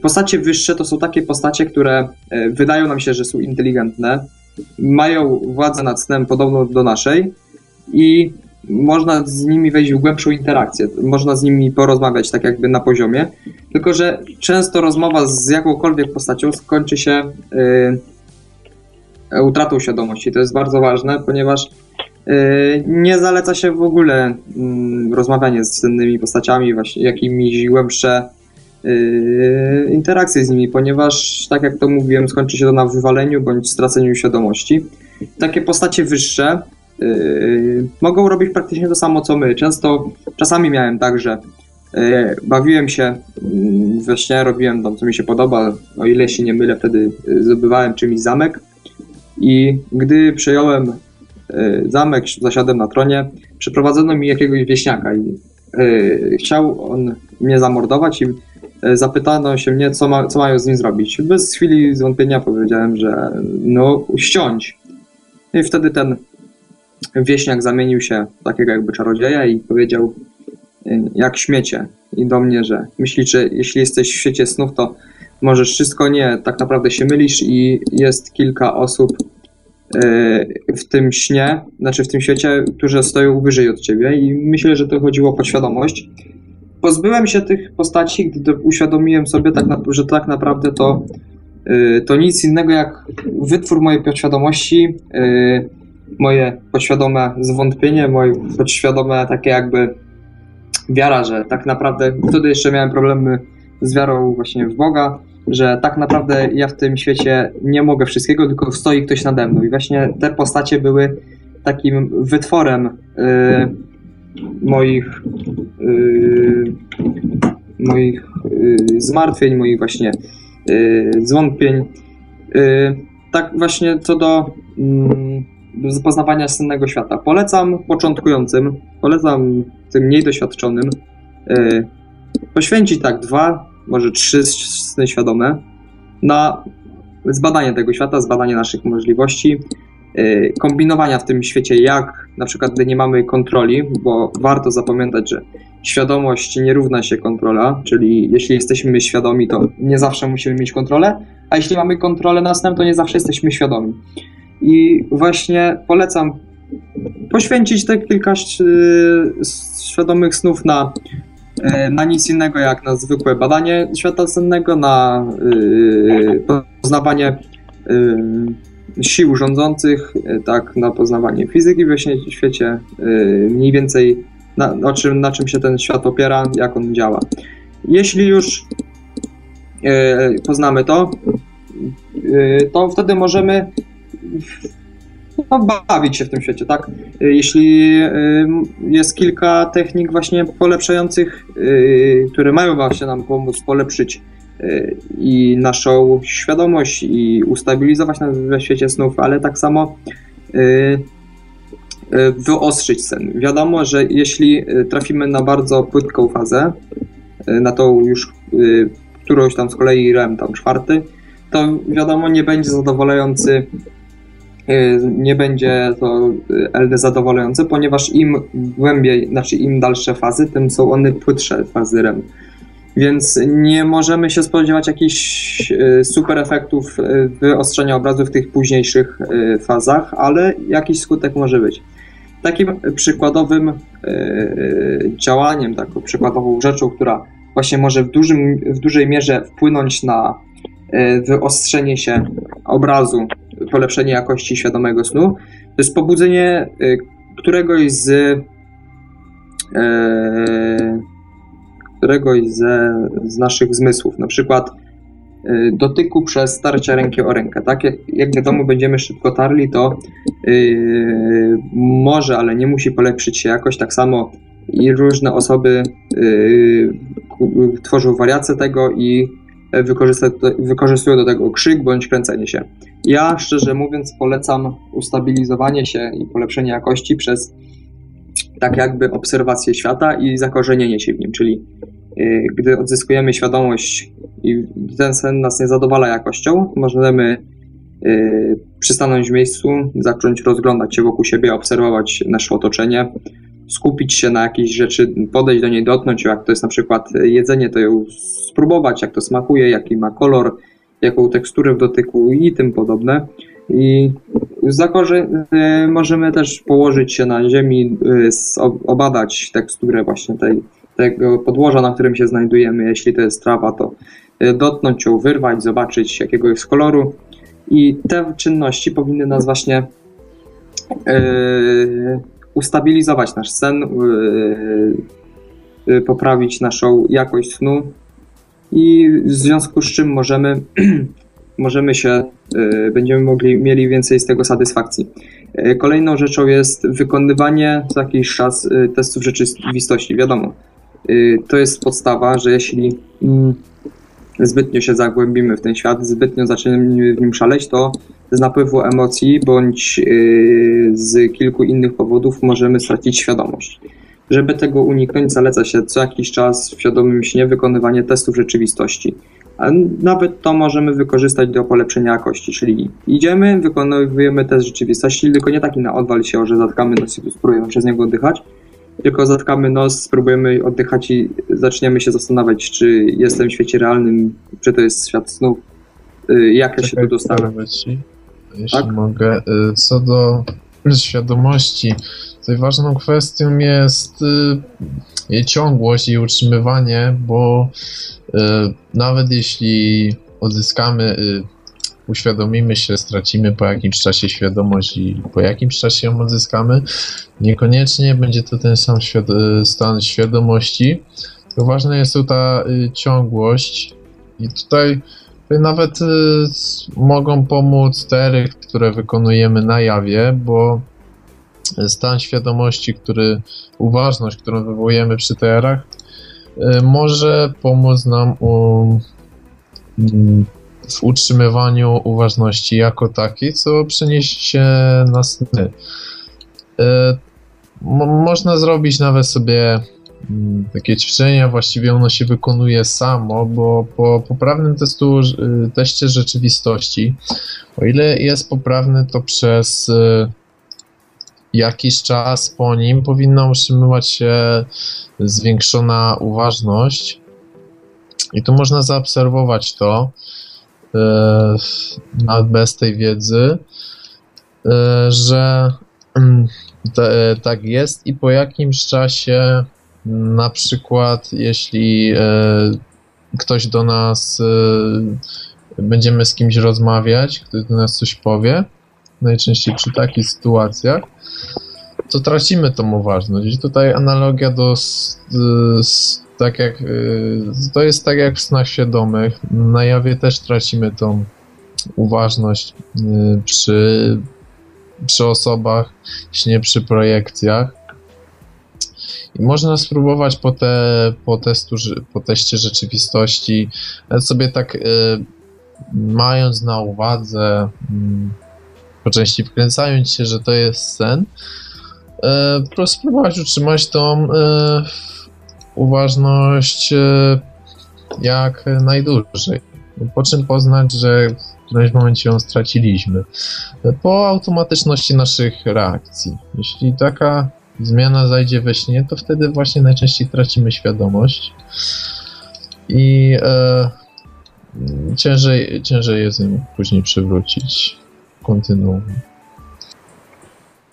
Postacie wyższe to są takie postacie, które wydają nam się, że są inteligentne, mają władzę nad snem podobną do naszej i można z nimi wejść w głębszą interakcję, można z nimi porozmawiać tak jakby na poziomie, tylko że często rozmowa z jakąkolwiek postacią skończy się yy, utratą świadomości. To jest bardzo ważne, ponieważ yy, nie zaleca się w ogóle yy, rozmawianie z innymi postaciami, właśnie jakimiś głębsze yy, interakcje z nimi, ponieważ tak jak to mówiłem, skończy się to na wywaleniu bądź straceniu świadomości. Takie postacie wyższe mogą robić praktycznie to samo co my. Często, czasami miałem tak, że yy, bawiłem się yy, we śnie, robiłem tam co mi się podoba, o ile się nie mylę, wtedy yy, zdobywałem czymś zamek i gdy przejąłem yy, zamek, zasiadłem na tronie, przeprowadzono mi jakiegoś wieśniaka i yy, chciał on mnie zamordować i zapytano się mnie, co, ma, co mają z nim zrobić. Bez chwili zwątpienia powiedziałem, że no ściąć. I wtedy ten wieśniak zamienił się w takiego jakby czarodzieja i powiedział y, jak śmiecie. I do mnie, że myślisz, że jeśli jesteś w świecie snów, to możesz wszystko, nie, tak naprawdę się mylisz i jest kilka osób y, w tym śnie, znaczy w tym świecie, którzy stoją wyżej od ciebie. I myślę, że to chodziło o podświadomość. Pozbyłem się tych postaci, gdy uświadomiłem sobie, tak na, że tak naprawdę to, y, to nic innego jak wytwór mojej podświadomości, moje podświadome zwątpienie, moje podświadome takie jakby wiara, że tak naprawdę wtedy jeszcze miałem problemy z wiarą właśnie w Boga, że tak naprawdę ja w tym świecie nie mogę wszystkiego, tylko stoi ktoś nade mną. I właśnie te postacie były takim wytworem y, moich y, moich y, zmartwień, moich właśnie y, zwątpień. Y, tak właśnie co do z poznawania sennego świata. Polecam początkującym, polecam tym mniej doświadczonym yy, poświęcić tak dwa, może trzy sny świadome na zbadanie tego świata, zbadanie naszych możliwości, yy, kombinowania w tym świecie, jak na przykład, gdy nie mamy kontroli, bo warto zapamiętać, że świadomość nie równa się kontrola, czyli jeśli jesteśmy świadomi, to nie zawsze musimy mieć kontrolę, a jeśli mamy kontrolę nad snem, to nie zawsze jesteśmy świadomi. I właśnie polecam poświęcić te kilka świadomych snów na, e, na nic innego jak na zwykłe badanie świata sennego, na e, poznawanie sił rządzących, tak, na poznawanie fizyki w świecie, mniej więcej na, na, czym, na czym się ten świat opiera, jak on działa. Jeśli już poznamy to, to wtedy możemy no, bawić się w tym świecie, tak? Jeśli jest kilka technik właśnie polepszających, y, które mają właśnie nam pomóc polepszyć y, i naszą świadomość i ustabilizować nas we świecie snów, ale tak samo y, wyostrzyć sen. Wiadomo, że jeśli trafimy na bardzo płytką fazę, na tą już którąś tam z kolei REM, tam czwarty, to wiadomo nie będzie zadowalający nie będzie to y, LD zadowalające, ponieważ im głębiej, znaczy im dalsze fazy, tym są one płytsze fazy REM. Więc nie możemy się spodziewać jakichś y, super efektów wyostrzenia obrazu w tych późniejszych fazach, ale jakiś skutek może być. Takim przykładowym działaniem, taką przykładową rzeczą, która właśnie może w, dużym, w dużej mierze wpłynąć na wyostrzenie się obrazu polepszenie jakości świadomego snu, to jest pobudzenie y, któregoś z e, któregoś ze, z naszych zmysłów, na przykład y, dotyku przez starcie ręki o rękę. Tak? Jak, jak wiadomo, będziemy szybko tarli, to yy, może, ale nie musi polepszyć się jakoś. Tak samo i różne osoby yy, tworzą wariacje tego i wykorzystują do tego krzyk bądź kręcenie się. Ja szczerze mówiąc polecam ustabilizowanie się i polepszenie jakości przez tak jakby obserwację świata i zakorzenienie się w nim, czyli y, gdy odzyskujemy świadomość i ten sen nas nie zadowala jakością, możemy y, przystanąć w miejscu, zacząć rozglądać się wokół siebie, obserwować nasze otoczenie, skupić się na jakiejś rzeczy, podejść do niej, dotknąć, jak to jest na przykład jedzenie, to ją spróbować, jak to smakuje, jaki ma kolor, jaką teksturę w dotyku i tym podobne. I e, możemy też położyć się na ziemi, e, obadać teksturę właśnie tej, tego podłoża, na którym się znajdujemy. Jeśli to jest trawa, to e, dotknąć ją, wyrwać, zobaczyć jakiego jest koloru. I te czynności powinny nas właśnie yy, ustabilizować nasz sen, yy, poprawić naszą jakość snu i w związku z czym możemy, możemy się, y, będziemy mogli, mieli więcej z tego satysfakcji. Y, kolejną rzeczą jest wykonywanie co jakiś czas y, testów rzeczywistości. Wiadomo, to jest podstawa, że jeśli mm, zbytnio się zagłębimy w ten świat, zbytnio zaczniemy w nim szaleć, to z napływu emocji bądź z kilku innych powodów możemy stracić świadomość. Żeby tego uniknąć, zaleca się co jakiś czas w świadomym śnie wykonywanie testów rzeczywistości. A nawet to możemy wykorzystać do polepszenia jakości, czyli idziemy, wykonujemy test rzeczywistości, tylko nie taki na odwal się, że zatkamy nos i spróbujemy przez niego oddychać, tylko zatkamy nos, spróbujemy oddychać i zaczniemy się zastanawiać, czy jestem w świecie realnym, czy to jest świat snów, y, jak ja się tu dostałem. Jeśli tak? mogę, y, co do świadomości, Tutaj ważną kwestią jest y, jej ciągłość i utrzymywanie, bo nawet jeśli odzyskamy, uświadomimy się, stracimy po jakimś czasie świadomość i po jakimś czasie ją odzyskamy, niekoniecznie będzie to ten sam świad stan świadomości. To ważna jest tu ta ciągłość i tutaj nawet mogą pomóc tery, które wykonujemy na jawie, bo stan świadomości, który, uważność, którą wywołujemy przy TR-ach, y, może pomóc nam u, mm, w utrzymywaniu uważności jako takiej, co przeniesie się na sny. Y, można zrobić nawet sobie mm, takie ćwiczenia, właściwie ono się wykonuje samo, bo po poprawnym testu, y, teście rzeczywistości, o ile jest poprawny, to przez y, jakiś czas po nim powinna utrzymywać się zwiększona uważność. I tu można zaobserwować to, nawet bez tej wiedzy, że mm, tak jest i po jakimś czasie, na przykład, jeśli e, ktoś do nas, e, będziemy z kimś rozmawiać, ktoś do nas coś powie, najczęściej przy takich sytuacjach, to tracimy tą uważność. I tutaj analogia do, tak jak, e, to jest tak jak w snach świadomych. Na jawie też tracimy tą uważność przy przy osobach, śnie przy projekcjach. I można spróbować po, te, po, testu, po teście rzeczywistości sobie tak y, mając na uwadze, y, po części wkręcając się, że to jest sen, y, spróbować utrzymać tą y, uważność y, jak najdłużej. Po czym poznać, że w którymś momencie ją straciliśmy. Po automatyczności naszych reakcji. Jeśli taka zmiana zajdzie we śnie, to wtedy właśnie najczęściej tracimy świadomość i e, ciężej, ciężej jest później przywrócić. Kontynuuję.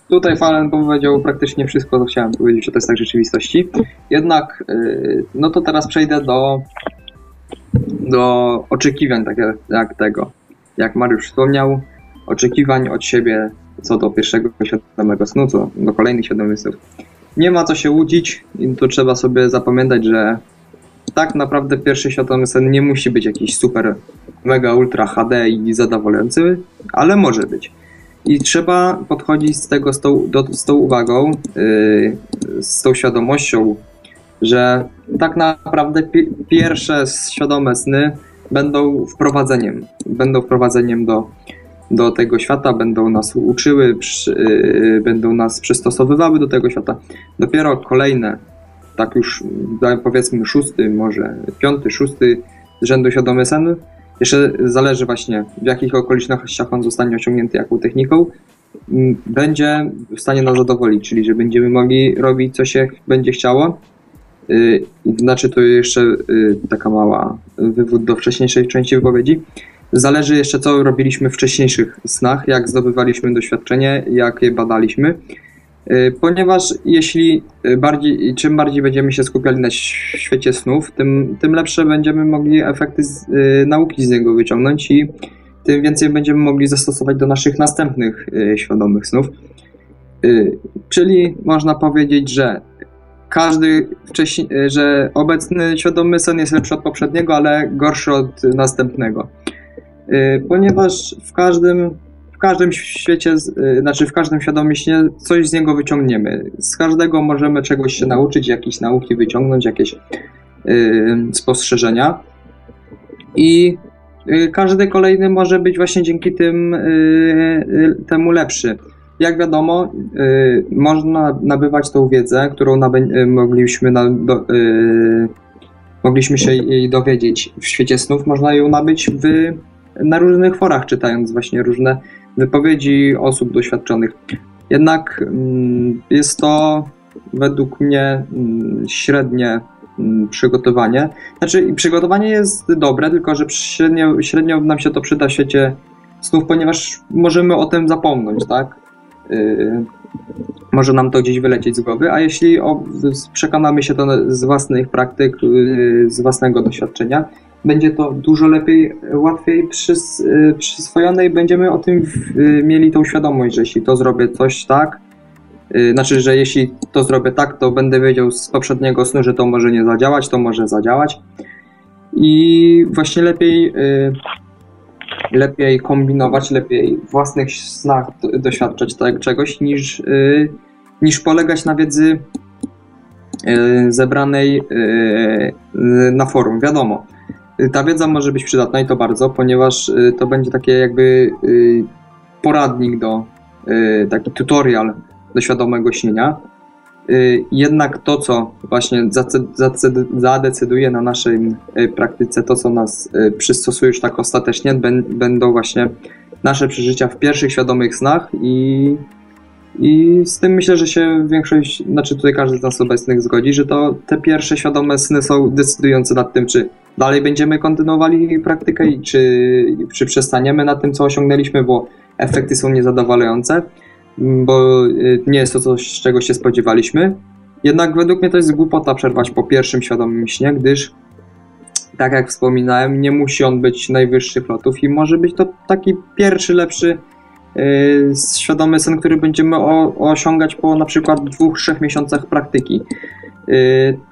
Tutaj Falen powiedział praktycznie wszystko, co chciałem powiedzieć o testach rzeczywistości. Jednak, y, no to teraz przejdę do, do oczekiwań tak jak tego jak Mariusz wspomniał, oczekiwań od siebie co do pierwszego świadomego snu, co do kolejnych świadomych snów. Nie ma co się łudzić i tu trzeba sobie zapamiętać, że tak naprawdę pierwszy świadomy sen nie musi być jakiś super, mega, ultra HD i zadowalający, ale może być. I trzeba podchodzić z tego z tą, do, z tą uwagą, yy, z tą świadomością, że tak naprawdę pi pierwsze świadome sny będą wprowadzeniem, będą wprowadzeniem do, do tego świata, będą nas uczyły, przy, yy, będą nas przystosowywały do tego świata. Dopiero kolejne, tak już powiedzmy szósty, może piąty, szósty z rzędu świadomy sen, jeszcze zależy właśnie w jakich okolicznościach on zostanie osiągnięty jaką techniką, będzie w stanie nas zadowolić, czyli że będziemy mogli robić co się będzie chciało, Y, znaczy to jeszcze y, taka mała wywód do wcześniejszej części wypowiedzi. Zależy jeszcze, co robiliśmy w wcześniejszych snach, jak zdobywaliśmy doświadczenie, jak je badaliśmy. Y, ponieważ jeśli bardziej, czym bardziej będziemy się skupiali na świecie snów, tym, tym lepsze będziemy mogli efekty z, nauki z niego wyciągnąć i tym więcej będziemy mogli zastosować do naszych następnych świadomych snów. Czyli można powiedzieć, że każdy wcześniej, że obecny świadomy sen jest lepszy od poprzedniego, ale gorszy od następnego. Y, ponieważ w każdym, każdym świecie, y, znaczy w każdym świadomie śnie coś z niego wyciągniemy. Z każdego możemy czegoś się nauczyć, jakieś nauki wyciągnąć, jakieś y, spostrzeżenia. I każdy kolejny może być właśnie dzięki tym, temu lepszy. Jak wiadomo, y, można nabywać tą wiedzę, którą mogliśmy, na, do, mogliśmy się jej dowiedzieć w świecie snów. Można ją nabyć w, na różnych forach, czytając właśnie różne wypowiedzi osób doświadczonych. Jednak mm, jest to według mnie mm, średnie mm, przygotowanie. Znaczy, przygotowanie jest dobre, tylko że średnio, średnio nam się to przyda w świecie snów, ponieważ możemy o tym zapomnieć, tak? Yy, może nam to gdzieś wylecieć z głowy, a jeśli przekonamy się to z własnych praktyk, yy, z własnego doświadczenia, będzie to dużo lepiej, łatwiej przys, yy, przyswojone i będziemy o tym mieli tą świadomość, że jeśli to zrobię coś tak, znaczy, że jeśli to zrobię tak, to będę wiedział z poprzedniego snu, że to może nie zadziałać, to może zadziałać. I właśnie lepiej lepiej kombinować, lepiej w własnych snach doświadczać tak, czegoś, niż, niż polegać na wiedzy zebranej na forum. Wiadomo, ta wiedza może być przydatna i to bardzo, ponieważ y, to będzie takie jakby y, poradnik do, y, taki tutorial do świadomego śnienia. Y, jednak to, co właśnie zadecyduje na naszej y, praktyce, to, co nas y, przystosuje już tak ostatecznie, będą właśnie nasze przeżycia w pierwszych świadomych snach i, i z tym myślę, że się większość, znaczy tutaj każdy z nas obecnych zgodzi, że to te pierwsze świadome sny są decydujące nad tym, czy dalej będziemy kontynuowali praktykę i czy, czy przestaniemy na tym, co osiągnęliśmy, bo efekty są niezadowalające bo y, nie jest to coś, czego się spodziewaliśmy. Jednak według mnie to jest głupota przerwać po pierwszym świadomym śnie, gdyż, tak jak wspominałem, nie musi on być najwyższych lotów i może być to taki pierwszy, lepszy świadomy sen, który będziemy o, osiągać po na przykład dwóch, trzech miesiącach praktyki. Yy,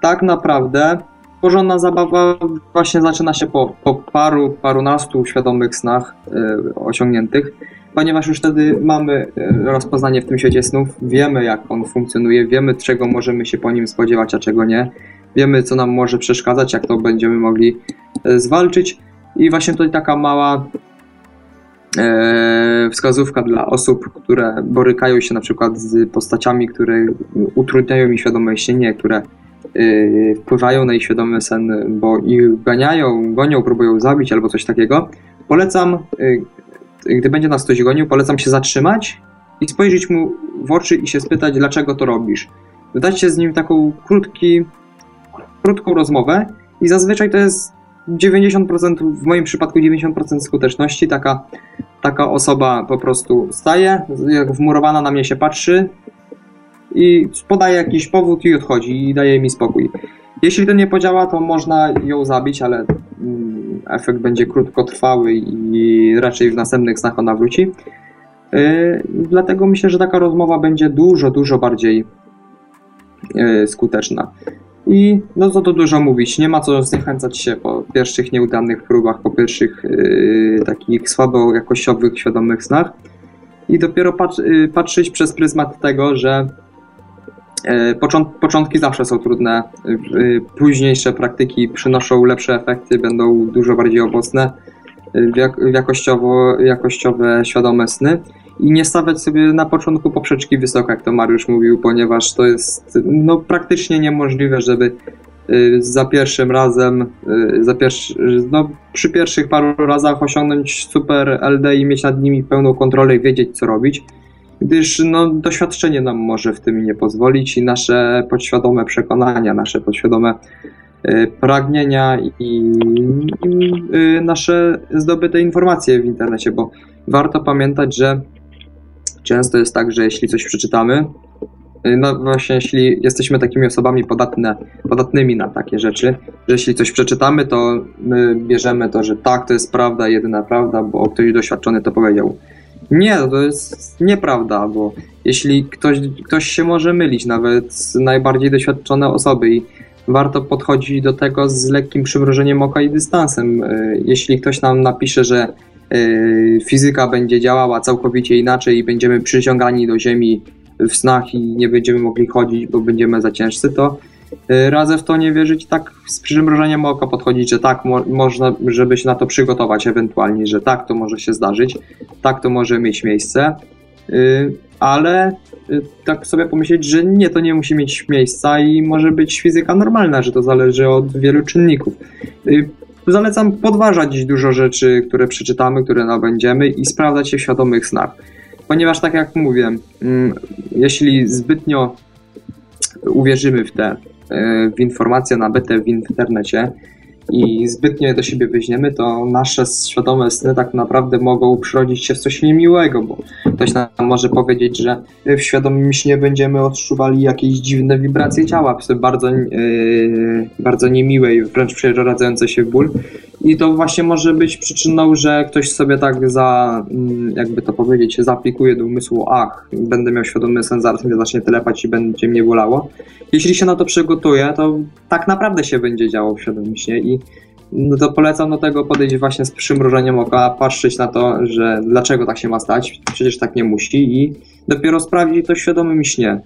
tak naprawdę porządna zabawa właśnie zaczyna się po, po paru, parunastu świadomych snach yy, osiągniętych ponieważ już wtedy mamy rozpoznanie w tym świecie snów, wiemy jak on funkcjonuje, wiemy czego możemy się po nim spodziewać, a czego nie, wiemy co nam może przeszkadzać, jak to będziemy mogli zwalczyć i właśnie tutaj taka mała wskazówka dla osób, które borykają się na przykład z postaciami, które utrudniają mi świadome śnienie, które wpływają na ich świadomy sen, bo ich ganiają, gonią, próbują zabić albo coś takiego. Polecam gdy będzie nas ktoś gonił, polecam się zatrzymać i spojrzeć mu w oczy i się spytać, dlaczego to robisz. Wydać się z nim taką krótki, krótką rozmowę i zazwyczaj to jest 90%, w moim przypadku 90% skuteczności. Taka, taka osoba po prostu staje, jak wmurowana na mnie się patrzy i podaje jakiś powód i odchodzi i daje mi spokój. Jeśli to nie podziała, to można ją zabić, ale mm, efekt będzie krótkotrwały i raczej w następnych snach ona wróci. Yy, dlatego myślę, że taka rozmowa będzie dużo, dużo bardziej yy, skuteczna. I no co tu dużo mówić, nie ma co zniechęcać się po pierwszych nieudanych próbach, po pierwszych yy, takich słabo jakościowych, świadomych snach. I dopiero yy, patrzeć przez pryzmat tego, że E, początki zawsze są trudne, e, późniejsze praktyki przynoszą lepsze efekty, będą dużo bardziej owocne, jakościowo, jakościowe, świadome sny. I nie stawiać sobie na początku poprzeczki wysoko, jak to Mariusz mówił, ponieważ to jest no, praktycznie niemożliwe, żeby za pierwszym razem, za pierwszy, no, przy pierwszych paru razach osiągnąć super LD i mieć nad nimi pełną kontrolę i wiedzieć co robić gdyż no, doświadczenie nam może w tym nie pozwolić i nasze podświadome przekonania, nasze podświadome y, pragnienia i, i y, nasze zdobyte informacje w internecie, bo warto pamiętać, że często jest tak, że jeśli coś przeczytamy, y, no właśnie, jeśli jesteśmy takimi osobami podatne, podatnymi na takie rzeczy, że jeśli coś przeczytamy, to my bierzemy to, że tak, to jest prawda, jedyna prawda, bo ktoś doświadczony to powiedział. Nie, to jest nieprawda, bo jeśli ktoś, ktoś się może mylić, nawet najbardziej doświadczone osoby i warto podchodzić do tego z lekkim przymrużeniem oka i dystansem. E, jeśli ktoś nam napisze, że e, fizyka będzie działała całkowicie inaczej i będziemy przyciągani do Ziemi w snach i nie będziemy mogli chodzić, bo będziemy za ciężcy, to Y, radzę w to nie wierzyć tak z przymrużeniem oka podchodzić, że tak mo można, żeby się na to przygotować ewentualnie, że tak to może się zdarzyć, tak to może mieć miejsce, yy, ale yy, tak sobie pomyśleć, że nie, to nie musi mieć miejsca i może być fizyka normalna, że to zależy od wielu czynników. Zalecam podważać dużo rzeczy, które przeczytamy, które nabędziemy i sprawdzać się w świadomych snach. Ponieważ tak jak mówię, mm, jeśli zbytnio uwierzymy w te E, w informacje nabyte w internecie i zbytnio je do siebie weźmiemy, to nasze świadome sny tak naprawdę mogą przyrodzić się w coś niemiłego, bo ktoś nam może powiedzieć, że w świadomym śnie będziemy odczuwali jakieś dziwne wibracje ciała, bardzo, yy, bardzo niemiłe i wręcz przeradzające się w ból. I to właśnie może być przyczyną, że ktoś sobie tak za, mm, jakby to powiedzieć, zaaplikuje do umysłu, ach, będę miał świadomy sen, zaraz mnie zacznie telepać i będzie mnie bolało. Jeśli się na to przygotuje, to tak naprawdę się będzie działo w świadomym i no to polecam do tego podejść właśnie z przymrużeniem oka, patrzeć na to, że dlaczego tak się ma stać, przecież tak nie musi i dopiero sprawdzić to świadomym śnie.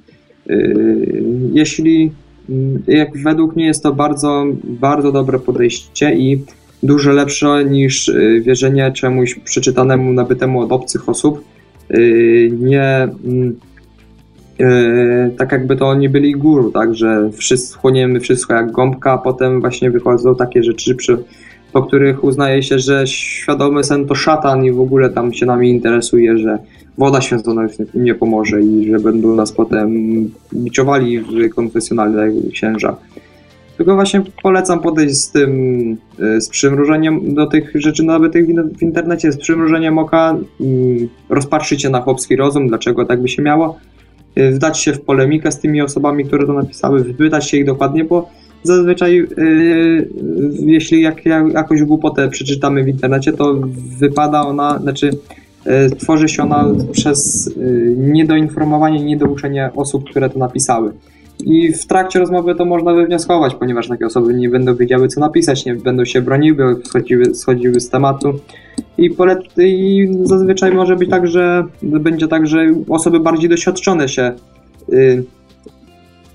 Yy, jeśli, mm, jak według mnie jest to bardzo, bardzo dobre podejście i dużo lepsze niż yy, wierzenie czemuś przeczytanemu, nabytemu od obcych osób. Yy, nie, mm, Yy, tak jakby to oni byli guru, tak, że wszyscy, chłoniemy wszystko jak gąbka, a potem właśnie wychodzą takie rzeczy, przy, po których uznaje się, że świadomy sen to szatan i w ogóle tam się nami interesuje, że woda święcona nie pomoże i że będą nas potem biczowali w konfesjonalne księża. Tylko właśnie polecam podejść z tym, y, z przymrużeniem do tych rzeczy nabytych w internecie, z przymrużeniem oka, mm, rozpatrzyć się na chłopski rozum, dlaczego tak by się miało, y, wdać się w polemikę z tymi osobami, które to napisały, wypytać się ich dokładnie, bo zazwyczaj yy, jeśli jak, jak, jakąś głupotę przeczytamy w internecie, to wypada ona, znaczy tworzy się ona przez niedoinformowanie, niedouczenie osób, które to napisały. I w trakcie rozmowy to można wywnioskować, ponieważ takie osoby nie będą wiedziały, co napisać, nie będą się broniły, schodziły, schodziły z tematu. I, polet, I zazwyczaj może być tak, że będzie tak, że osoby bardziej doświadczone się y,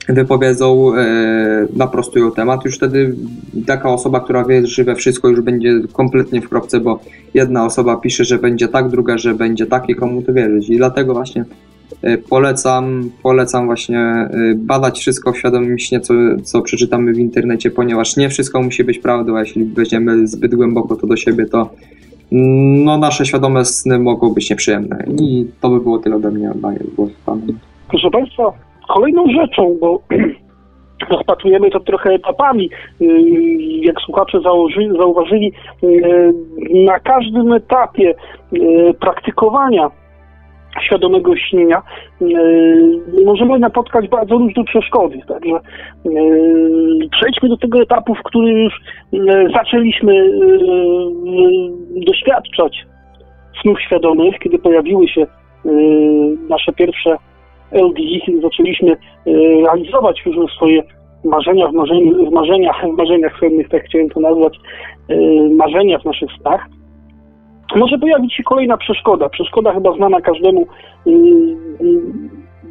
wypowiedzą, e, naprostują temat. Już wtedy taka osoba, która wierzy we wszystko, już będzie kompletnie w kropce, bo jedna osoba pisze, że będzie tak, druga, że będzie tak i komu to wierzyć. I dlatego właśnie polecam, polecam właśnie e, badać wszystko śnie, co, co przeczytamy w internecie, ponieważ nie wszystko musi być prawdą, a jeśli weźmiemy zbyt głęboko to do siebie, to no, nasze świadome sny mogą być nieprzyjemne. I to by było tyle ode mnie. Daję głos panu. Proszę Państwa, Kolejną rzeczą, bo rozpatrujemy to trochę etapami, y, jak słuchacze zauważyli, y, na każdym etapie y, praktykowania świadomego śnienia możemy napotkać bardzo różne przeszkody. Także przejdźmy do tego etapu, w którym już zaczęliśmy doświadczać snów świadomych, kiedy pojawiły się nasze pierwsze LD zaczęliśmy e, realizować już swoje marzenia w, w marzeniach, w marzeniach sennych, tak chciałem to nazwać, marzenia w naszych snach, może pojawić się kolejna przeszkoda. Przeszkoda chyba znana każdemu. E,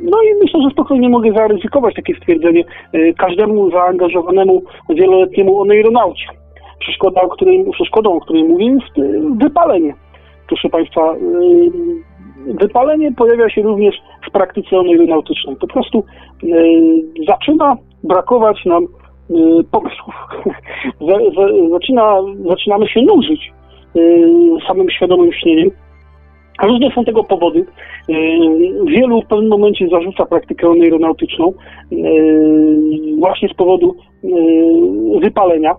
no i myślę, że spokojnie mogę zaryzykować takie stwierdzenie każdemu zaangażowanemu wieloletniemu oneironaucie. Przeszkoda, o której, przeszkodą, o której mówię, jest wypalenie. Proszę Państwa, Wypalenie pojawia się również w praktyce aeronautycznej. Po prostu zaczyna brakować nam pomysłów. zaczyna, zaczynamy się nużyć samym świadomym śnieniem. Różne są tego powody. Wielu w pewnym momencie zarzuca praktykę aeronautyczną właśnie z powodu wypalenia.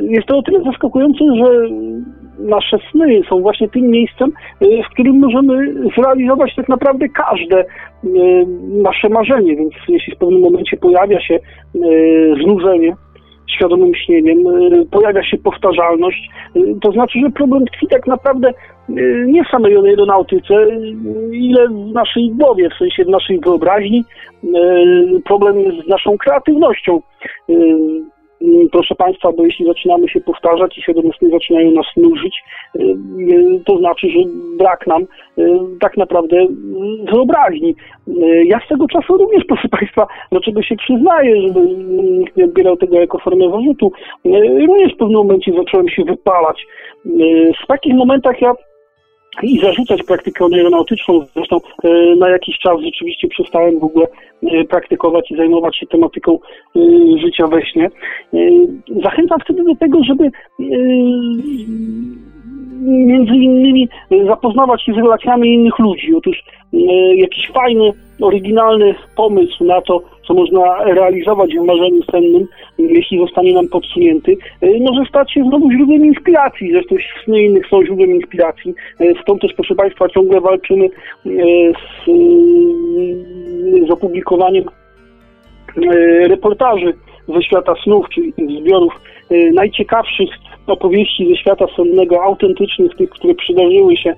Jest to o tyle zaskakujące, że nasze sny są właśnie tym miejscem, y, w którym możemy zrealizować tak naprawdę każde y, nasze marzenie, więc jeśli w pewnym momencie pojawia się y, znużenie, świadomym śnieniem, pojawia się powtarzalność, to znaczy, że problem tkwi tak naprawdę nie w samej aeronautyce, ile w naszej głowie, w sensie w naszej wyobraźni. Problem jest z naszą kreatywnością. Mm, proszę Państwa, bo jeśli zaczynamy się powtarzać i świadomości zaczynają nas nużyć, y, y, to znaczy, że brak nam y, tak naprawdę wyobraźni. Ja z tego czasu również, proszę Państwa, do czego się przyznaję, żeby nikt nie odbierał tego jako formę zarzutu, również w pewnym momencie zacząłem się wypalać. W takich momentach ja i zarzucać praktykę aeronautyczną. Zresztą e, na jakiś czas rzeczywiście przestałem w ogóle e, praktykować i zajmować się tematyką e, życia we śnie. Zachęcam wtedy do tego, żeby między innymi zapoznawać się z relacjami innych ludzi. Otóż jakiś fajny, oryginalny pomysł na to, co można realizować w marzeniu sennym, jeśli zostanie nam podsunięty, e, może stać się znowu źródłem inspiracji. Zresztą sny innych są źródłem inspiracji. E, stąd też, proszę Państwa, ciągle walczymy e, z, z opublikowaniem reportaży ze świata snów, czyli zbiorów najciekawszych opowieści ze świata sennego, autentycznych, tych, które przydarzyły się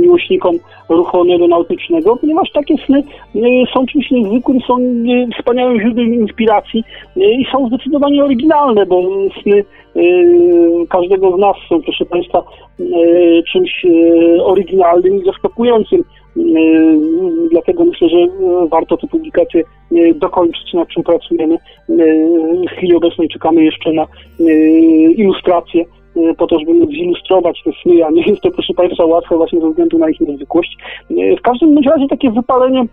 miłośnikom ruchu aeronautycznego, ponieważ takie sny e, są czymś niezwykłym, są e, wspaniałym źródłem inspiracji e, i są zdecydowanie oryginalne, bo sny każdego z nas są, proszę Państwa, czymś oryginalnym i zaskakującym. Dlatego myślę, że warto tę publikację dokończyć, nad czym pracujemy. W chwili obecnej czekamy jeszcze na ilustrację E, po to, żeby zilustrować te sny, a nie jest to, proszę Państwa, łatwe właśnie ze względu na ich niezwykłość. E, w każdym razie takie wypalenie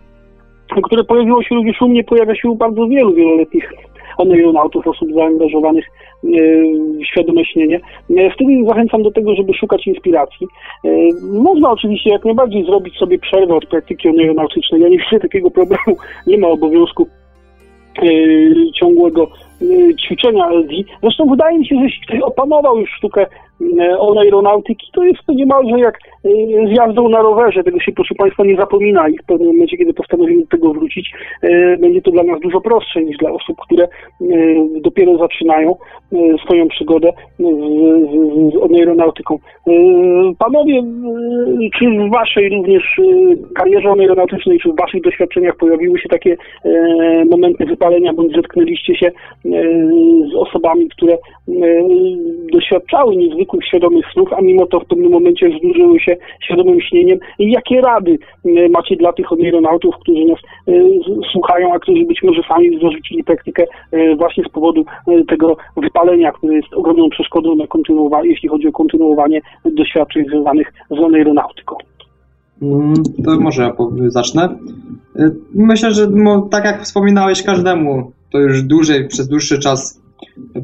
które pojawiło się również u mnie, pojawia się u bardzo wielu wieloletnich oneironautów, osób zaangażowanych e, w świadome śnienie. E, wtedy zachęcam do tego, żeby szukać inspiracji. E, można oczywiście jak najbardziej zrobić sobie przerwę od praktyki oneironautycznej. Ja nie widzę takiego problemu, nie ma obowiązku ciągłego ćwiczenia LD. Zresztą wydaje mi się, że jeśli ktoś opanował już sztukę oneironautyki, to jest to niemalże jak z jazdą na rowerze. Tego się, proszę Państwa, nie zapomina i w pewnym momencie, kiedy postanowimy do tego wrócić, będzie to dla nas dużo prostsze niż dla osób, które dopiero zaczynają swoją przygodę z, z, oneironautyką. Panowie, czy w Waszej również karierze oneironautycznej, czy w Waszych doświadczeniach pojawiły się takie momenty wypalenia, bądź zetknęliście się z osobami, które doświadczały niezwykłych świadomych snów, a mimo to w pewnym momencie zdłużyły się świadomym śnieniem. I jakie rady macie dla tych oneironautów, którzy nas słuchają, a którzy być może sami zarzucili praktykę właśnie z powodu tego wypalenia, które jest ogromną przeszkodą na kontynuowanie, jeśli chodzi o kontynuowanie doświadczeń związanych z oneironautyką? Mm, to może ja zacznę. Myślę, że tak jak wspominałeś, każdemu to już dłużej, przez dłuższy czas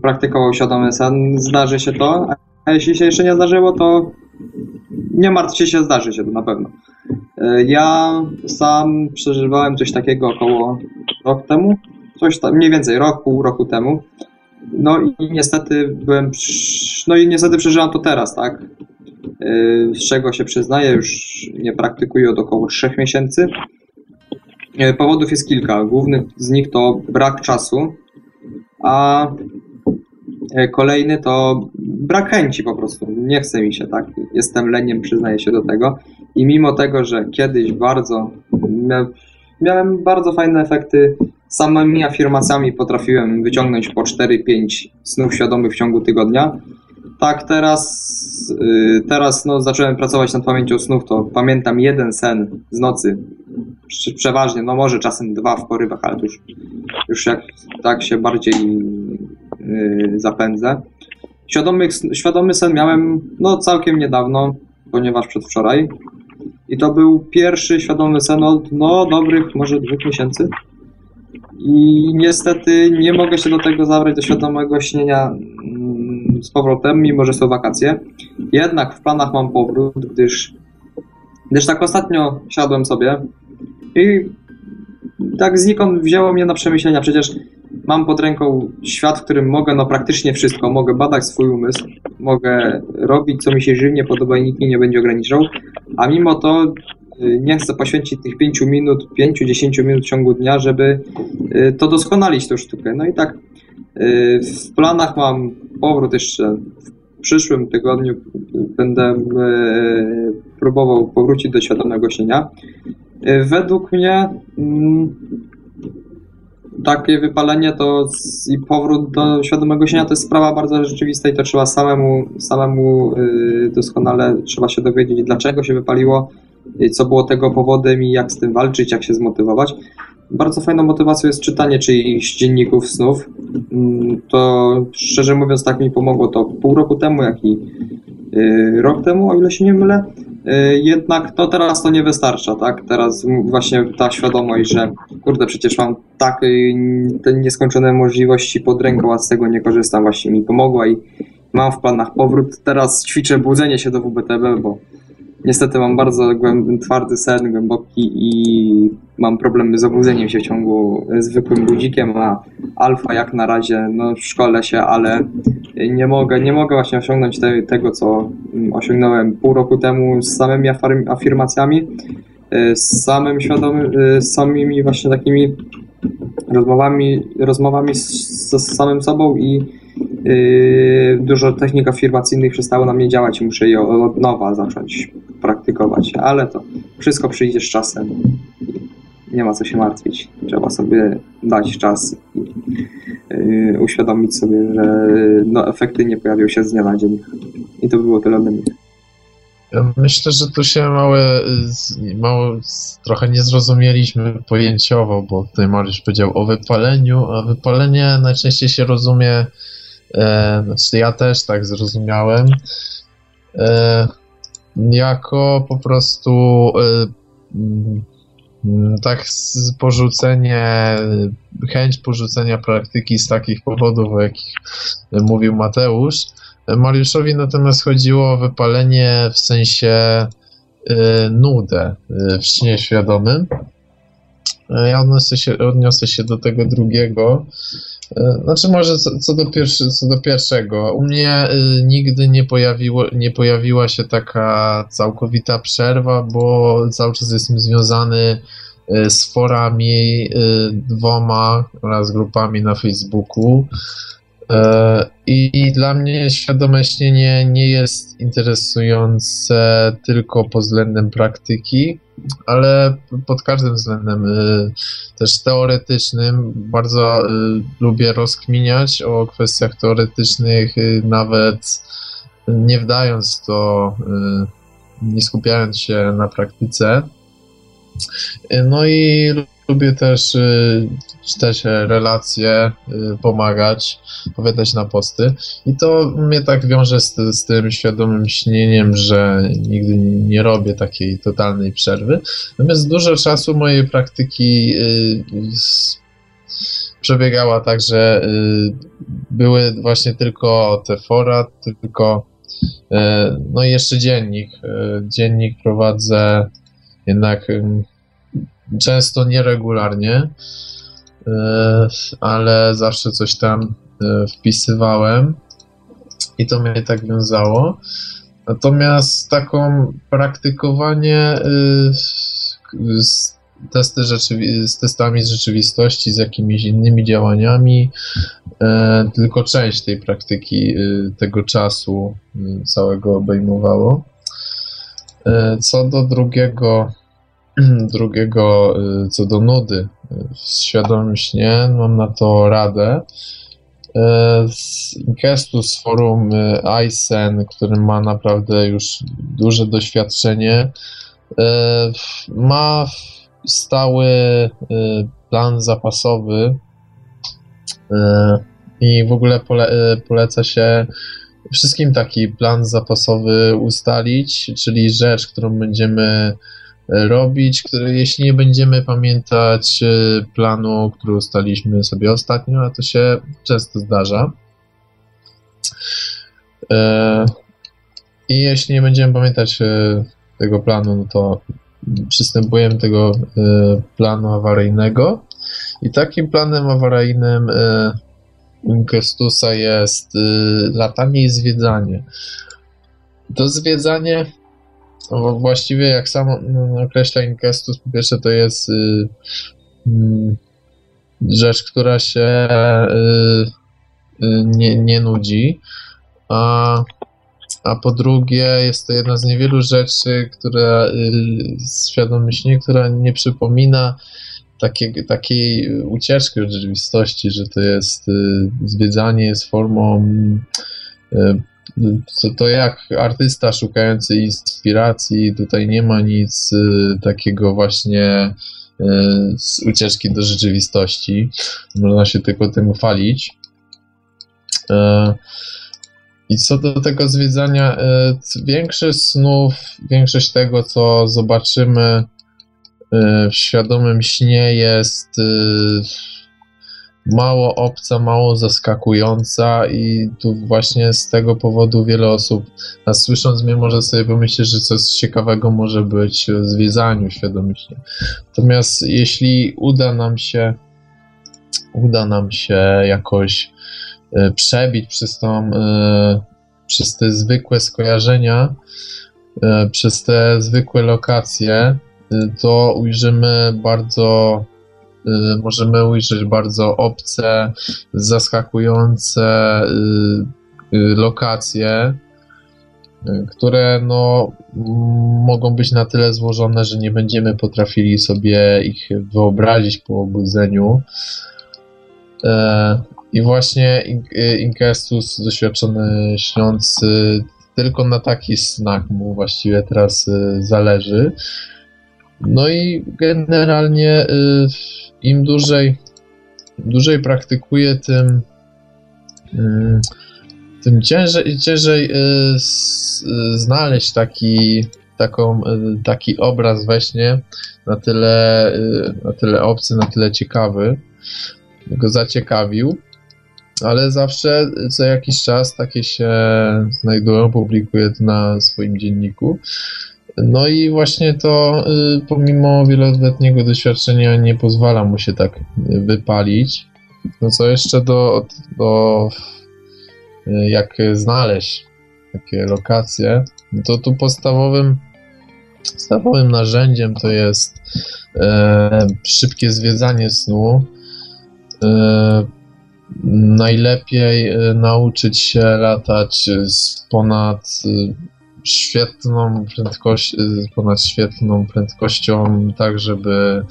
praktykował świadomy sen, zdarzy się to, a jeśli się jeszcze nie zdarzyło, to nie martwcie się, zdarzy się to na pewno. E, ja sam przeżywałem coś takiego około rok temu, coś tam, mniej więcej rok, pół roku temu. No i niestety byłem, no i niestety przeżyłam to teraz, tak? E, z czego się przyznaję, już nie praktykuję od około trzech miesięcy. E, powodów jest kilka. Główny z nich to brak czasu, a kolejny to brak chęci po prostu. Nie chce mi się, tak? Jestem leniem, przyznaję się do tego. I mimo tego, że kiedyś bardzo miałem bardzo fajne efekty, samymi afirmacjami potrafiłem wyciągnąć po 4-5 snów świadomych w ciągu tygodnia. Tak, teraz, y, teraz no, zacząłem pracować nad pamięcią snów, to pamiętam jeden sen z nocy, przeważnie, no może czasem dwa w porywach, ale już, już jak tak się bardziej zapędzę. Świadomy, świadomy sen miałem no całkiem niedawno, ponieważ przedwczoraj. I to był pierwszy świadomy sen od no dobrych może dwóch miesięcy. I niestety nie mogę się do tego zabrać, do świadomego śnienia mm, z powrotem, mimo że są wakacje. Jednak w planach mam powrót, gdyż, gdyż tak ostatnio siadłem sobie i tak znikąd wzięło mnie na przemyślenia. Przecież mam pod ręką świat, w którym mogę no praktycznie wszystko. Mogę badać swój umysł, mogę robić co mi się żywnie podoba i nikt mnie nie będzie ograniczał, a mimo to y, nie chcę poświęcić tych 5 minut, 5-10 minut w ciągu dnia, żeby y, to doskonalić tę sztukę. No i tak y, w planach mam powrót jeszcze w przyszłym tygodniu będę próbował powrócić do świadomego śnienia. Według mnie mm, takie wypalenie to i powrót do świadomego śnienia to jest sprawa bardzo rzeczywista i to trzeba samemu, samemu y, doskonale trzeba się dowiedzieć, dlaczego się wypaliło, co było tego powodem i jak z tym walczyć, jak się zmotywować. Bardzo fajną motywacją jest czytanie czyichś dzienników snów. Mm, to szczerze mówiąc tak mi pomogło to pół roku temu, jak i y, rok temu, o ile się nie mylę. Y, jednak to teraz to nie wystarcza, tak? Teraz właśnie ta świadomość, że kurde, przecież mam takie te nieskończone możliwości pod ręką, a z tego nie korzystam, właśnie mi pomogła i mam w planach powrót. Teraz ćwiczę budzenie się do WBTB, bo Niestety mam bardzo twardy sen, głęboki i mam problemy z obudzeniem się w ciągu zwykłym budzikiem, a alfa jak na razie no, szkole się, ale nie mogę, nie mogę właśnie osiągnąć te, tego, co osiągnąłem pół roku temu z samymi afirmacjami, z samym świadomym, z samymi właśnie takimi rozmowami, rozmowami z, z samym sobą i yy, dużo technik afirmacyjnych przestało na mnie działać i muszę je od nowa zacząć praktykować, ale to wszystko przyjdzie z czasem. Nie ma co się martwić. Trzeba sobie dać czas i yy, uświadomić sobie, że no, efekty nie pojawią się z dnia na dzień. I to było tyle ode mnie. Myślę, że tu się małe, trochę nie zrozumieliśmy pojęciowo, bo tutaj Mariusz powiedział o wypaleniu, a wypalenie najczęściej się rozumie, e, znaczy ja też tak zrozumiałem, e, jako po prostu e, mm, tak porzucenie, chęć porzucenia praktyki z takich powodów, o jakich mówił Mateusz. Mariuszowi natomiast chodziło o wypalenie w sensie y, nudę y, w śnie świadomym. Ja odniosę się, odniosę się do tego drugiego. E, znaczy może co, co, do pierwszy, co do pierwszego. U mnie y, nigdy nie, pojawiło, nie pojawiła się taka całkowita przerwa, bo cały czas jestem związany y, z forami y, dwoma oraz grupami na Facebooku. E, I dla mnie świadome śnienie nie jest interesujące tylko pod względem praktyki, ale pod każdym względem y, też teoretycznym. Bardzo y, lubię rozkminiać o kwestiach teoretycznych, y, nawet nie wdając to, nie skupiając się na praktyce. No i lubię też czytać relacje, pomagać, opowiadać na posty. I to mnie tak wiąże z, z tym świadomym śnieniem, że nigdy nie robię takiej totalnej przerwy. Natomiast dużo czasu mojej praktyki przebiegała tak, że były właśnie tylko te fora, tylko no i jeszcze dziennik. Dziennik prowadzę jednak często nieregularnie, e, ale zawsze coś tam e, wpisywałem i to mnie tak wiązało. Natomiast taką praktykowanie e, z, testy rzeczywi- z testami z rzeczywistości, z jakimiś innymi działaniami, tylko część tej praktyki tego czasu całego obejmowało. Co do drugiego drugiego y, co do nudy w świadomym śnie, mam na to radę. Y, z Inkestu, z forum y, Aysen, który ma naprawdę już duże doświadczenie, ma stały plan zapasowy i w ogóle pole, poleca się wszystkim taki plan zapasowy ustalić, czyli rzecz, którą będziemy robić, które jeśli nie będziemy pamiętać e, planu, który ustaliśmy sobie ostatnio, a to się często zdarza. E, I jeśli nie będziemy pamiętać e, tego planu, no to przystępujemy do tego planu awaryjnego. I takim planem awaryjnym Inkestusa jest latanie i zwiedzanie. To zwiedzanie właściwie jak sam no, określa Inkestus, po pierwsze to jest y, y, rzecz, która się y, y, nie, nie nudzi, a, a po drugie jest to jedna z niewielu rzeczy, która świadomie która nie przypomina takiej, takiej ucieczki od rzeczywistości, że to jest zwiedzanie jest formą to, to jak artysta szukający inspiracji, tutaj nie ma nic y, takiego właśnie y, z ucieczki do rzeczywistości. Można się tylko tym chwalić. Y, I co do tego zwiedzania, y, większość snów, większość tego, co zobaczymy y, w świadomym śnie jest y, mało obca, mało zaskakująca i tu właśnie z tego powodu wiele osób nas słysząc mnie może sobie pomyśleć, że coś ciekawego może być w zwiedzaniu świadomie. Natomiast jeśli uda nam się uda nam się jakoś e, przebić przez tą e, przez te zwykłe skojarzenia, e, przez te zwykłe lokacje, to ujrzymy bardzo możemy ujrzeć bardzo obce, zaskakujące y, y, lokacje, które no, mogą być na tyle złożone, że nie będziemy potrafili sobie ich wyobrazić po obudzeniu. E, I właśnie Inkestus, doświadczony śniący, tylko na taki snach mu właściwie teraz zależy. No i generalnie im dłużej, dłużej praktykuję, tym, tym ciężej, ciężej znaleźć taki taką, taki obraz we śnie na tyle, na tyle obcy, na tyle ciekawy, go zaciekawił, ale zawsze co jakiś czas takie się znajdują, publikuję to na swoim dzienniku. No i właśnie to pomimo wieloletniego doświadczenia nie pozwala mu się tak wypalić. No co jeszcze do, do jak znaleźć takie lokacje, no to tu podstawowym podstawowym narzędziem to jest e, szybkie zwiedzanie snu. E, najlepiej e, nauczyć się latać z ponad świetną prędkością, ponad świetną prędkością, tak żeby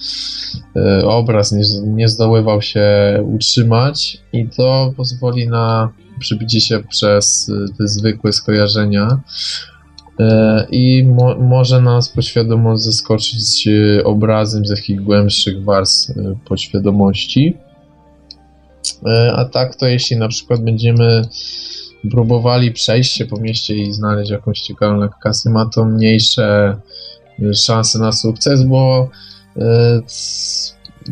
obraz nie, nie zdoływał się utrzymać i to pozwoli na przybicie się przez te zwykłe skojarzenia i mo może nas podświadomo zaskoczyć obrazem z jakichś głębszych warstw podświadomości. A tak to jeśli na przykład będziemy próbowali przejść się po mieście i znaleźć jakąś ciekawą lokację, ma to mniejsze szanse na sukces, bo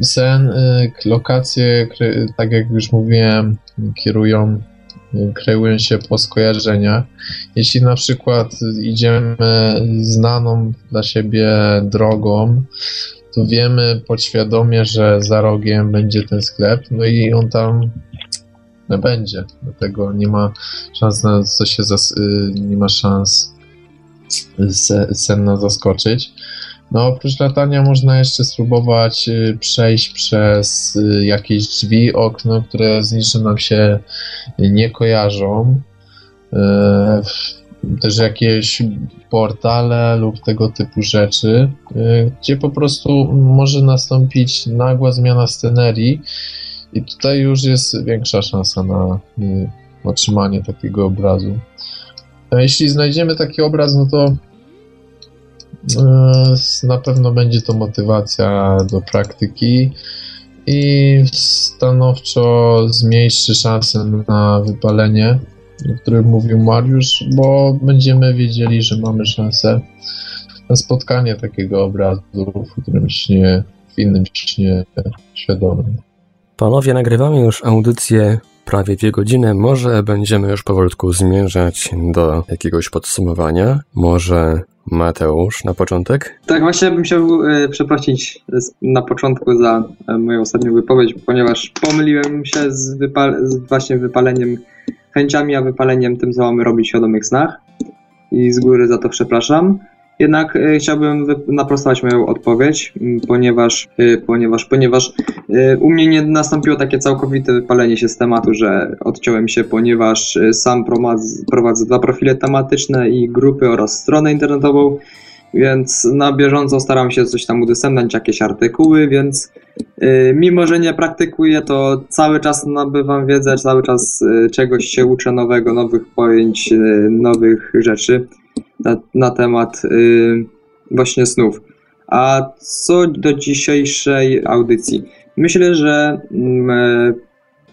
sen, lokacje, tak jak już mówiłem, kierują, kreują się po skojarzeniach. Jeśli na przykład idziemy znaną dla siebie drogą, to wiemy podświadomie, że za rogiem będzie ten sklep, no i on tam będzie. Dlatego nie ma szans na co się zas- nie ma szans senna zaskoczyć. No oprócz latania można jeszcze spróbować przejść przez jakieś drzwi, okno, które z niczym nam się nie kojarzą też jakieś portale lub tego typu rzeczy, y, gdzie po prostu może nastąpić nagła zmiana scenerii i tutaj już jest większa szansa na y, otrzymanie takiego obrazu. A jeśli znajdziemy taki obraz, no to y, na pewno będzie to motywacja do praktyki i stanowczo zmniejszy szanse na wypalenie o którym mówił Mariusz, bo będziemy wiedzieli, że mamy szansę na spotkanie takiego obrazu w którymś śnie, w innym śnie świadomym. Panowie, nagrywamy już audycję prawie dwie godziny. Może będziemy już powolutku zmierzać do jakiegoś podsumowania. Może Mateusz na początek? Tak, właśnie bym chciał e, przeprosić na początku za e, moją ostatnią wypowiedź, ponieważ pomyliłem się z, z właśnie wypaleniem chęciami, a wypaleniem tym, co mamy robić w świadomych snach. I z góry za to przepraszam. Jednak y, chciałbym naprostować moją odpowiedź, ponieważ, y, ponieważ, ponieważ y, u mnie nie nastąpiło takie całkowite wypalenie się z tematu, że odciąłem się, ponieważ sam prowadzę, prowadzę dwa profile tematyczne i grupy oraz stronę internetową, więc na bieżąco staram się coś tam udostępniać, jakieś artykuły, więc yy, mimo, że nie praktykuję, to cały czas nabywam wiedzę, cały czas yy, czegoś się uczę nowego, nowych pojęć, yy, nowych rzeczy na, na temat y, właśnie snów. A co do dzisiejszej audycji? Myślę, że mm,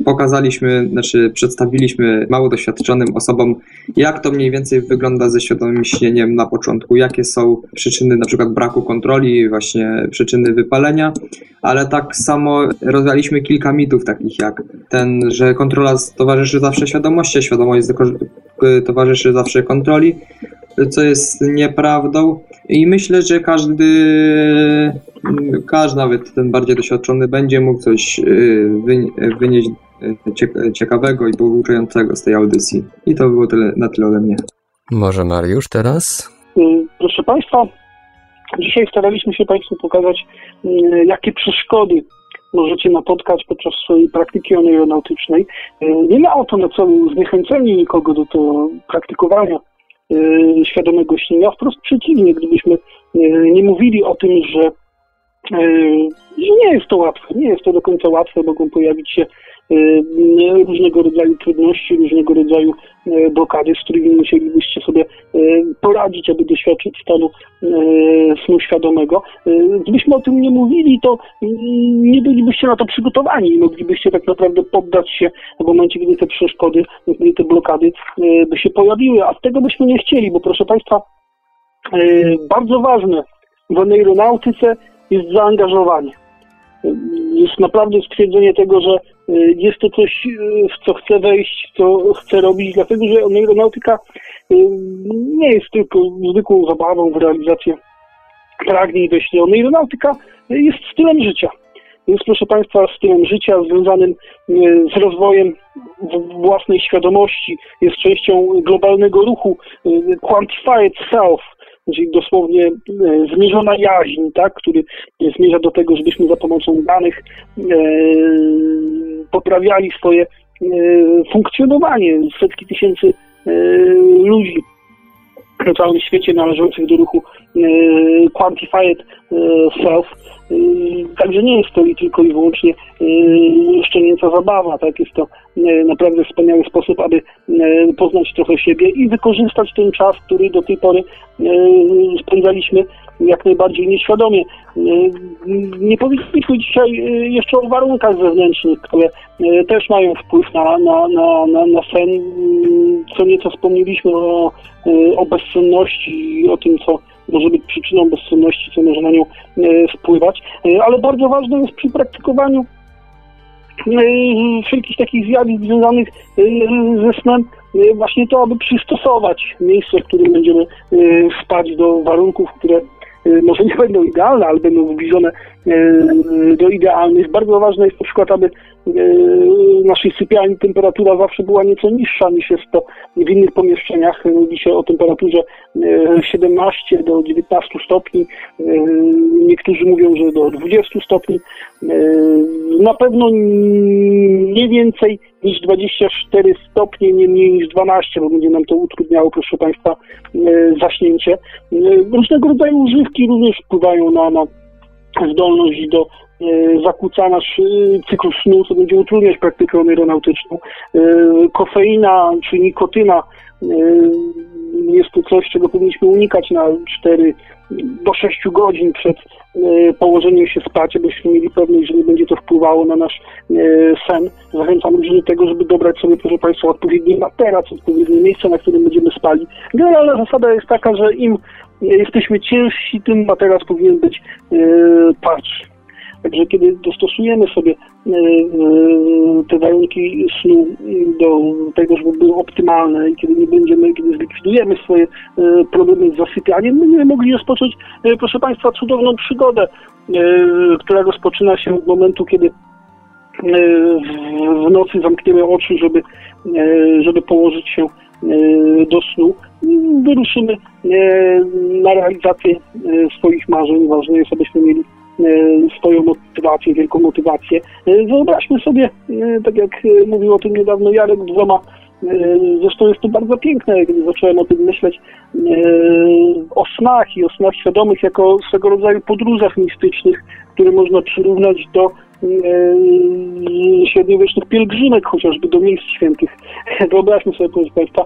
pokazaliśmy, znaczy przedstawiliśmy mało doświadczonym osobom, jak to mniej więcej wygląda ze świadomym śnieniem na początku, jakie są przyczyny na przykład braku kontroli, właśnie przyczyny wypalenia, ale tak samo rozwialiśmy kilka mitów takich jak ten, że kontrola towarzyszy zawsze świadomości, świadomość towarzyszy zawsze kontroli, co jest nieprawdą. I myślę, że każdy każdy, nawet ten bardziej doświadczony, będzie mógł coś y, wynieść ciekawego i pouczającego z tej audycji. I to było tyle, na tyle ode mnie. Może Mariusz teraz? Mm, proszę Państwa, dzisiaj staraliśmy się Państwu pokazać, mm, jakie przeszkody możecie napotkać podczas swojej praktyki aeronautycznej. Mm, nie miało to na celu zniechęcenie nikogo do to praktykowania świadomego śnienia, wprost przeciwnie, gdybyśmy nie mówili o tym, że nie jest to łatwe, nie jest to do końca łatwe, mogą pojawić się Y, różnego rodzaju trudności, różnego rodzaju y, blokady, z którymi musielibyście sobie y, poradzić, aby doświadczyć stanu snu świadomego. Gdybyśmy o tym nie mówili, to nie bylibyście na to przygotowani i moglibyście tak naprawdę poddać się w momencie, gdy te przeszkody, gdy te blokady by się pojawiły, a tego byśmy nie chcieli, bo proszę Państwa, Bardzo ważne w aeronautyce jest zaangażowanie. Jest naprawdę stwierdzenie tego, że jest to coś, w co chcę wejść, co chcę robić, dlatego że aeronautyka nie jest tylko zwykłą zabawą w realizację pragnień wyślionej. Aeronautyka jest stylem życia. Jest, proszę Państwa, stylem życia związanym z rozwojem własnej świadomości, jest częścią globalnego ruchu Quantified Self, czyli dosłownie e, zmierzona jaźń, tak, który zmierza do tego, żebyśmy za pomocą danych poprawiali swoje funkcjonowanie. Setki tysięcy ludzi na całym świecie należących do ruchu Quantified Self Także nie jest to i tylko i wyłącznie szczenięca zabawa, tak? Jest to naprawdę wspaniały sposób, aby poznać trochę siebie i wykorzystać ten czas, który do tej pory spędzaliśmy jak najbardziej nieświadomie. Nie powinniśmy dzisiaj jeszcze o warunkach zewnętrznych, które też mają wpływ na, na, na, na, na sen. Co nieco wspomnieliśmy o, o bezsenności i o tym, co może być przyczyną bezsenności, co może na nią e, wpływać, e, ale bardzo ważne jest przy praktykowaniu e, wszelkich takich zjawisk związanych ze snem właśnie to, aby przystosować miejsce, w którym będziemy spać do warunków, które może nie będą idealne, ale będą zbliżone do idealnych. Bardzo ważne jest na przykład, aby w naszej sypialni temperatura zawsze była nieco niższa niż jest to w innych pomieszczeniach. Mówi się o temperaturze 17 e, do 19 stopni. Niektórzy mówią, że do 20 stopni. Na pewno nie więcej niż 24 stopnie, nie mniej niż 12, bo będzie nam to utrudniało, proszę Państwa, zaśnięcie. Różnego rodzaju używki również wpływają na, na zdolność do E, zakłóca nasz e, cykl snu, co będzie utrudniać praktykę aeronautyczną. E, kofeina czy nikotyna jest to coś, czego powinniśmy unikać na 4 do 6 godzin przed położeniem się spać, abyśmy mieli pewność, że nie będzie to wpływało na nasz sen. Zachęcam ludzi do tego, żeby dobrać sobie, proszę Państwa, odpowiedni materac, odpowiednie miejsce, na którym będziemy spali. Generalna zasada jest taka, że im jesteśmy ciężsi, tym materac powinien być twardszy. Także kiedy dostosujemy sobie e, e, te warunki snu do tego, żeby były optymalne i kiedy nie będziemy, kiedy zlikwidujemy swoje e, problemy z zasypianiem, będziemy mogli rozpocząć, proszę Państwa, cudowną przygodę, która rozpoczyna się od momentu, kiedy w nocy zamkniemy oczy, żeby, żeby położyć się do snu. Wyruszymy na realizację swoich marzeń. Ważne jest, abyśmy mieli E, swoją motywację, wielką motywację. E, wyobraźmy sobie, e, tak jak mówił o tym niedawno Jarek dwoma Zresztą jest to bardzo piękne, kiedy zacząłem o tym myśleć, o snach i o snach świadomych jako swego rodzaju podróżach mistycznych, które można przyrównać do średniowiecznych pielgrzymek, chociażby do miejsc świętych. Wyobraźmy sobie, proszę Państwa,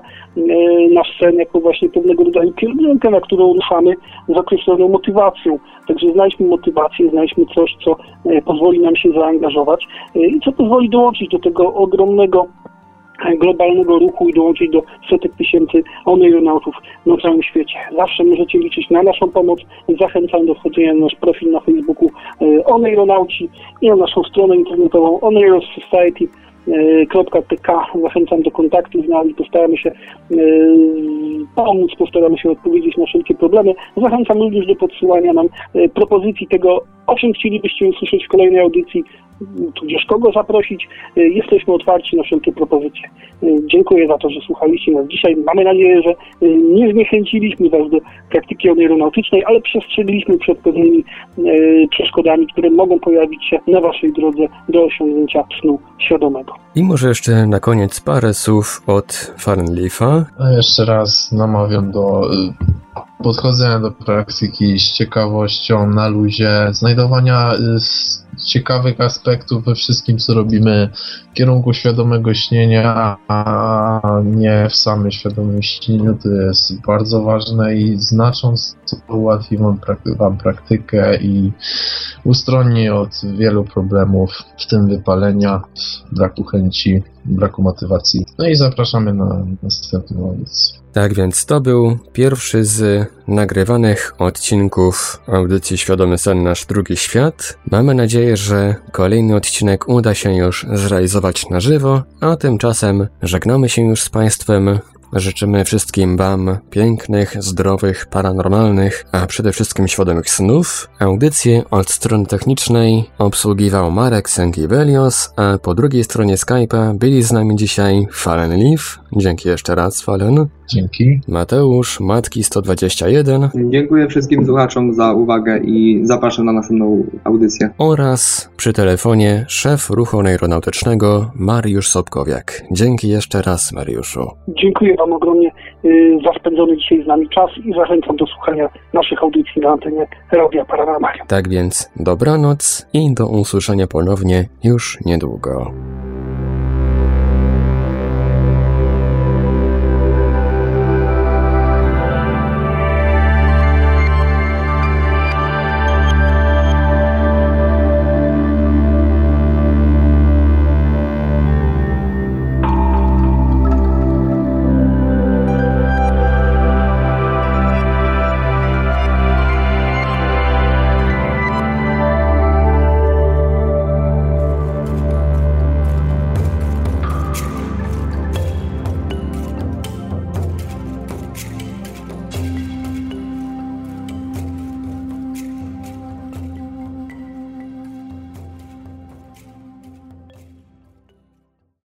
nasz sen jako właśnie pewnego rodzaju pielgrzymkę, na którą ruszamy z określoną motywacją. Także znajdźmy motywację, znajdźmy coś, co e, pozwoli nam się zaangażować e, i co pozwoli dołączyć do tego ogromnego globalnego ruchu i dołączyć do setek tysięcy oneironautów na całym świecie. Zawsze możecie liczyć na naszą pomoc. Zachęcam do wchodzenia na nasz profil na Facebooku Oneironauci i na naszą stronę internetową Oneiros Society. Zachęcam do kontaktu z nami, postaramy się e, pomóc, postaramy się odpowiedzieć na wszelkie problemy. Zachęcam również do podsyłania nam e, propozycji tego, o czym chcielibyście usłyszeć w kolejnej audycji, tudzież kogo zaprosić. E, jesteśmy otwarci na wszelkie propozycje. Dziękuję za to, że słuchaliście nas dzisiaj. Mamy nadzieję, że nie zniechęciliśmy Was do praktyki aeronautycznej, ale przestrzegliśmy przed pewnymi przeszkodami, które mogą pojawić się na Waszej drodze do osiągnięcia snu świadomego. I może jeszcze na koniec parę słów od Farnleafa. A jeszcze raz namawiam do y, podchodzenia do praktyki z ciekawością, na luzie, znajdowania y, ciekawych aspektów we wszystkim, co robimy w kierunku świadomego śnienia, a nie w samym świadomym śnieniu. To jest bardzo ważne i znacząco ułatwi wam, wam praktykę i ustroni od wielu problemów, w tym wypalenia, braku chęci braku motywacji. No i zapraszamy na następną audycję. Tak więc to był pierwszy z nagrywanych odcinków audycji Świadomy Sen Nasz Drugi Świat. Mamy nadzieję, że kolejny odcinek uda się już zrealizować na żywo, a tymczasem żegnamy się już z Państwem. Życzymy wszystkim Wam pięknych, zdrowych, paranormalnych, a przede wszystkim świadomych snów. Audycję od strony technicznej obsługiwał Marek Sękiewelios, a po drugiej stronie Skype'a byli z nami dzisiaj Fallen Leaf. Dzięki jeszcze raz, Fallen. Dzięki. Mateusz, Matki 121 Dziękuję wszystkim słuchaczom za uwagę i zapraszam na następną audycję. oraz przy telefonie szef ruchu aeronautycznego Mariusz Sobkowiak. Dzięki jeszcze raz, Mariuszu. Dziękuję Wam ogromnie y, za spędzony dzisiaj z nami czas i zachęcam do słuchania naszych audycji na antenie Radia Paranormalium. Tak więc dobranoc i do usłyszenia ponownie już niedługo.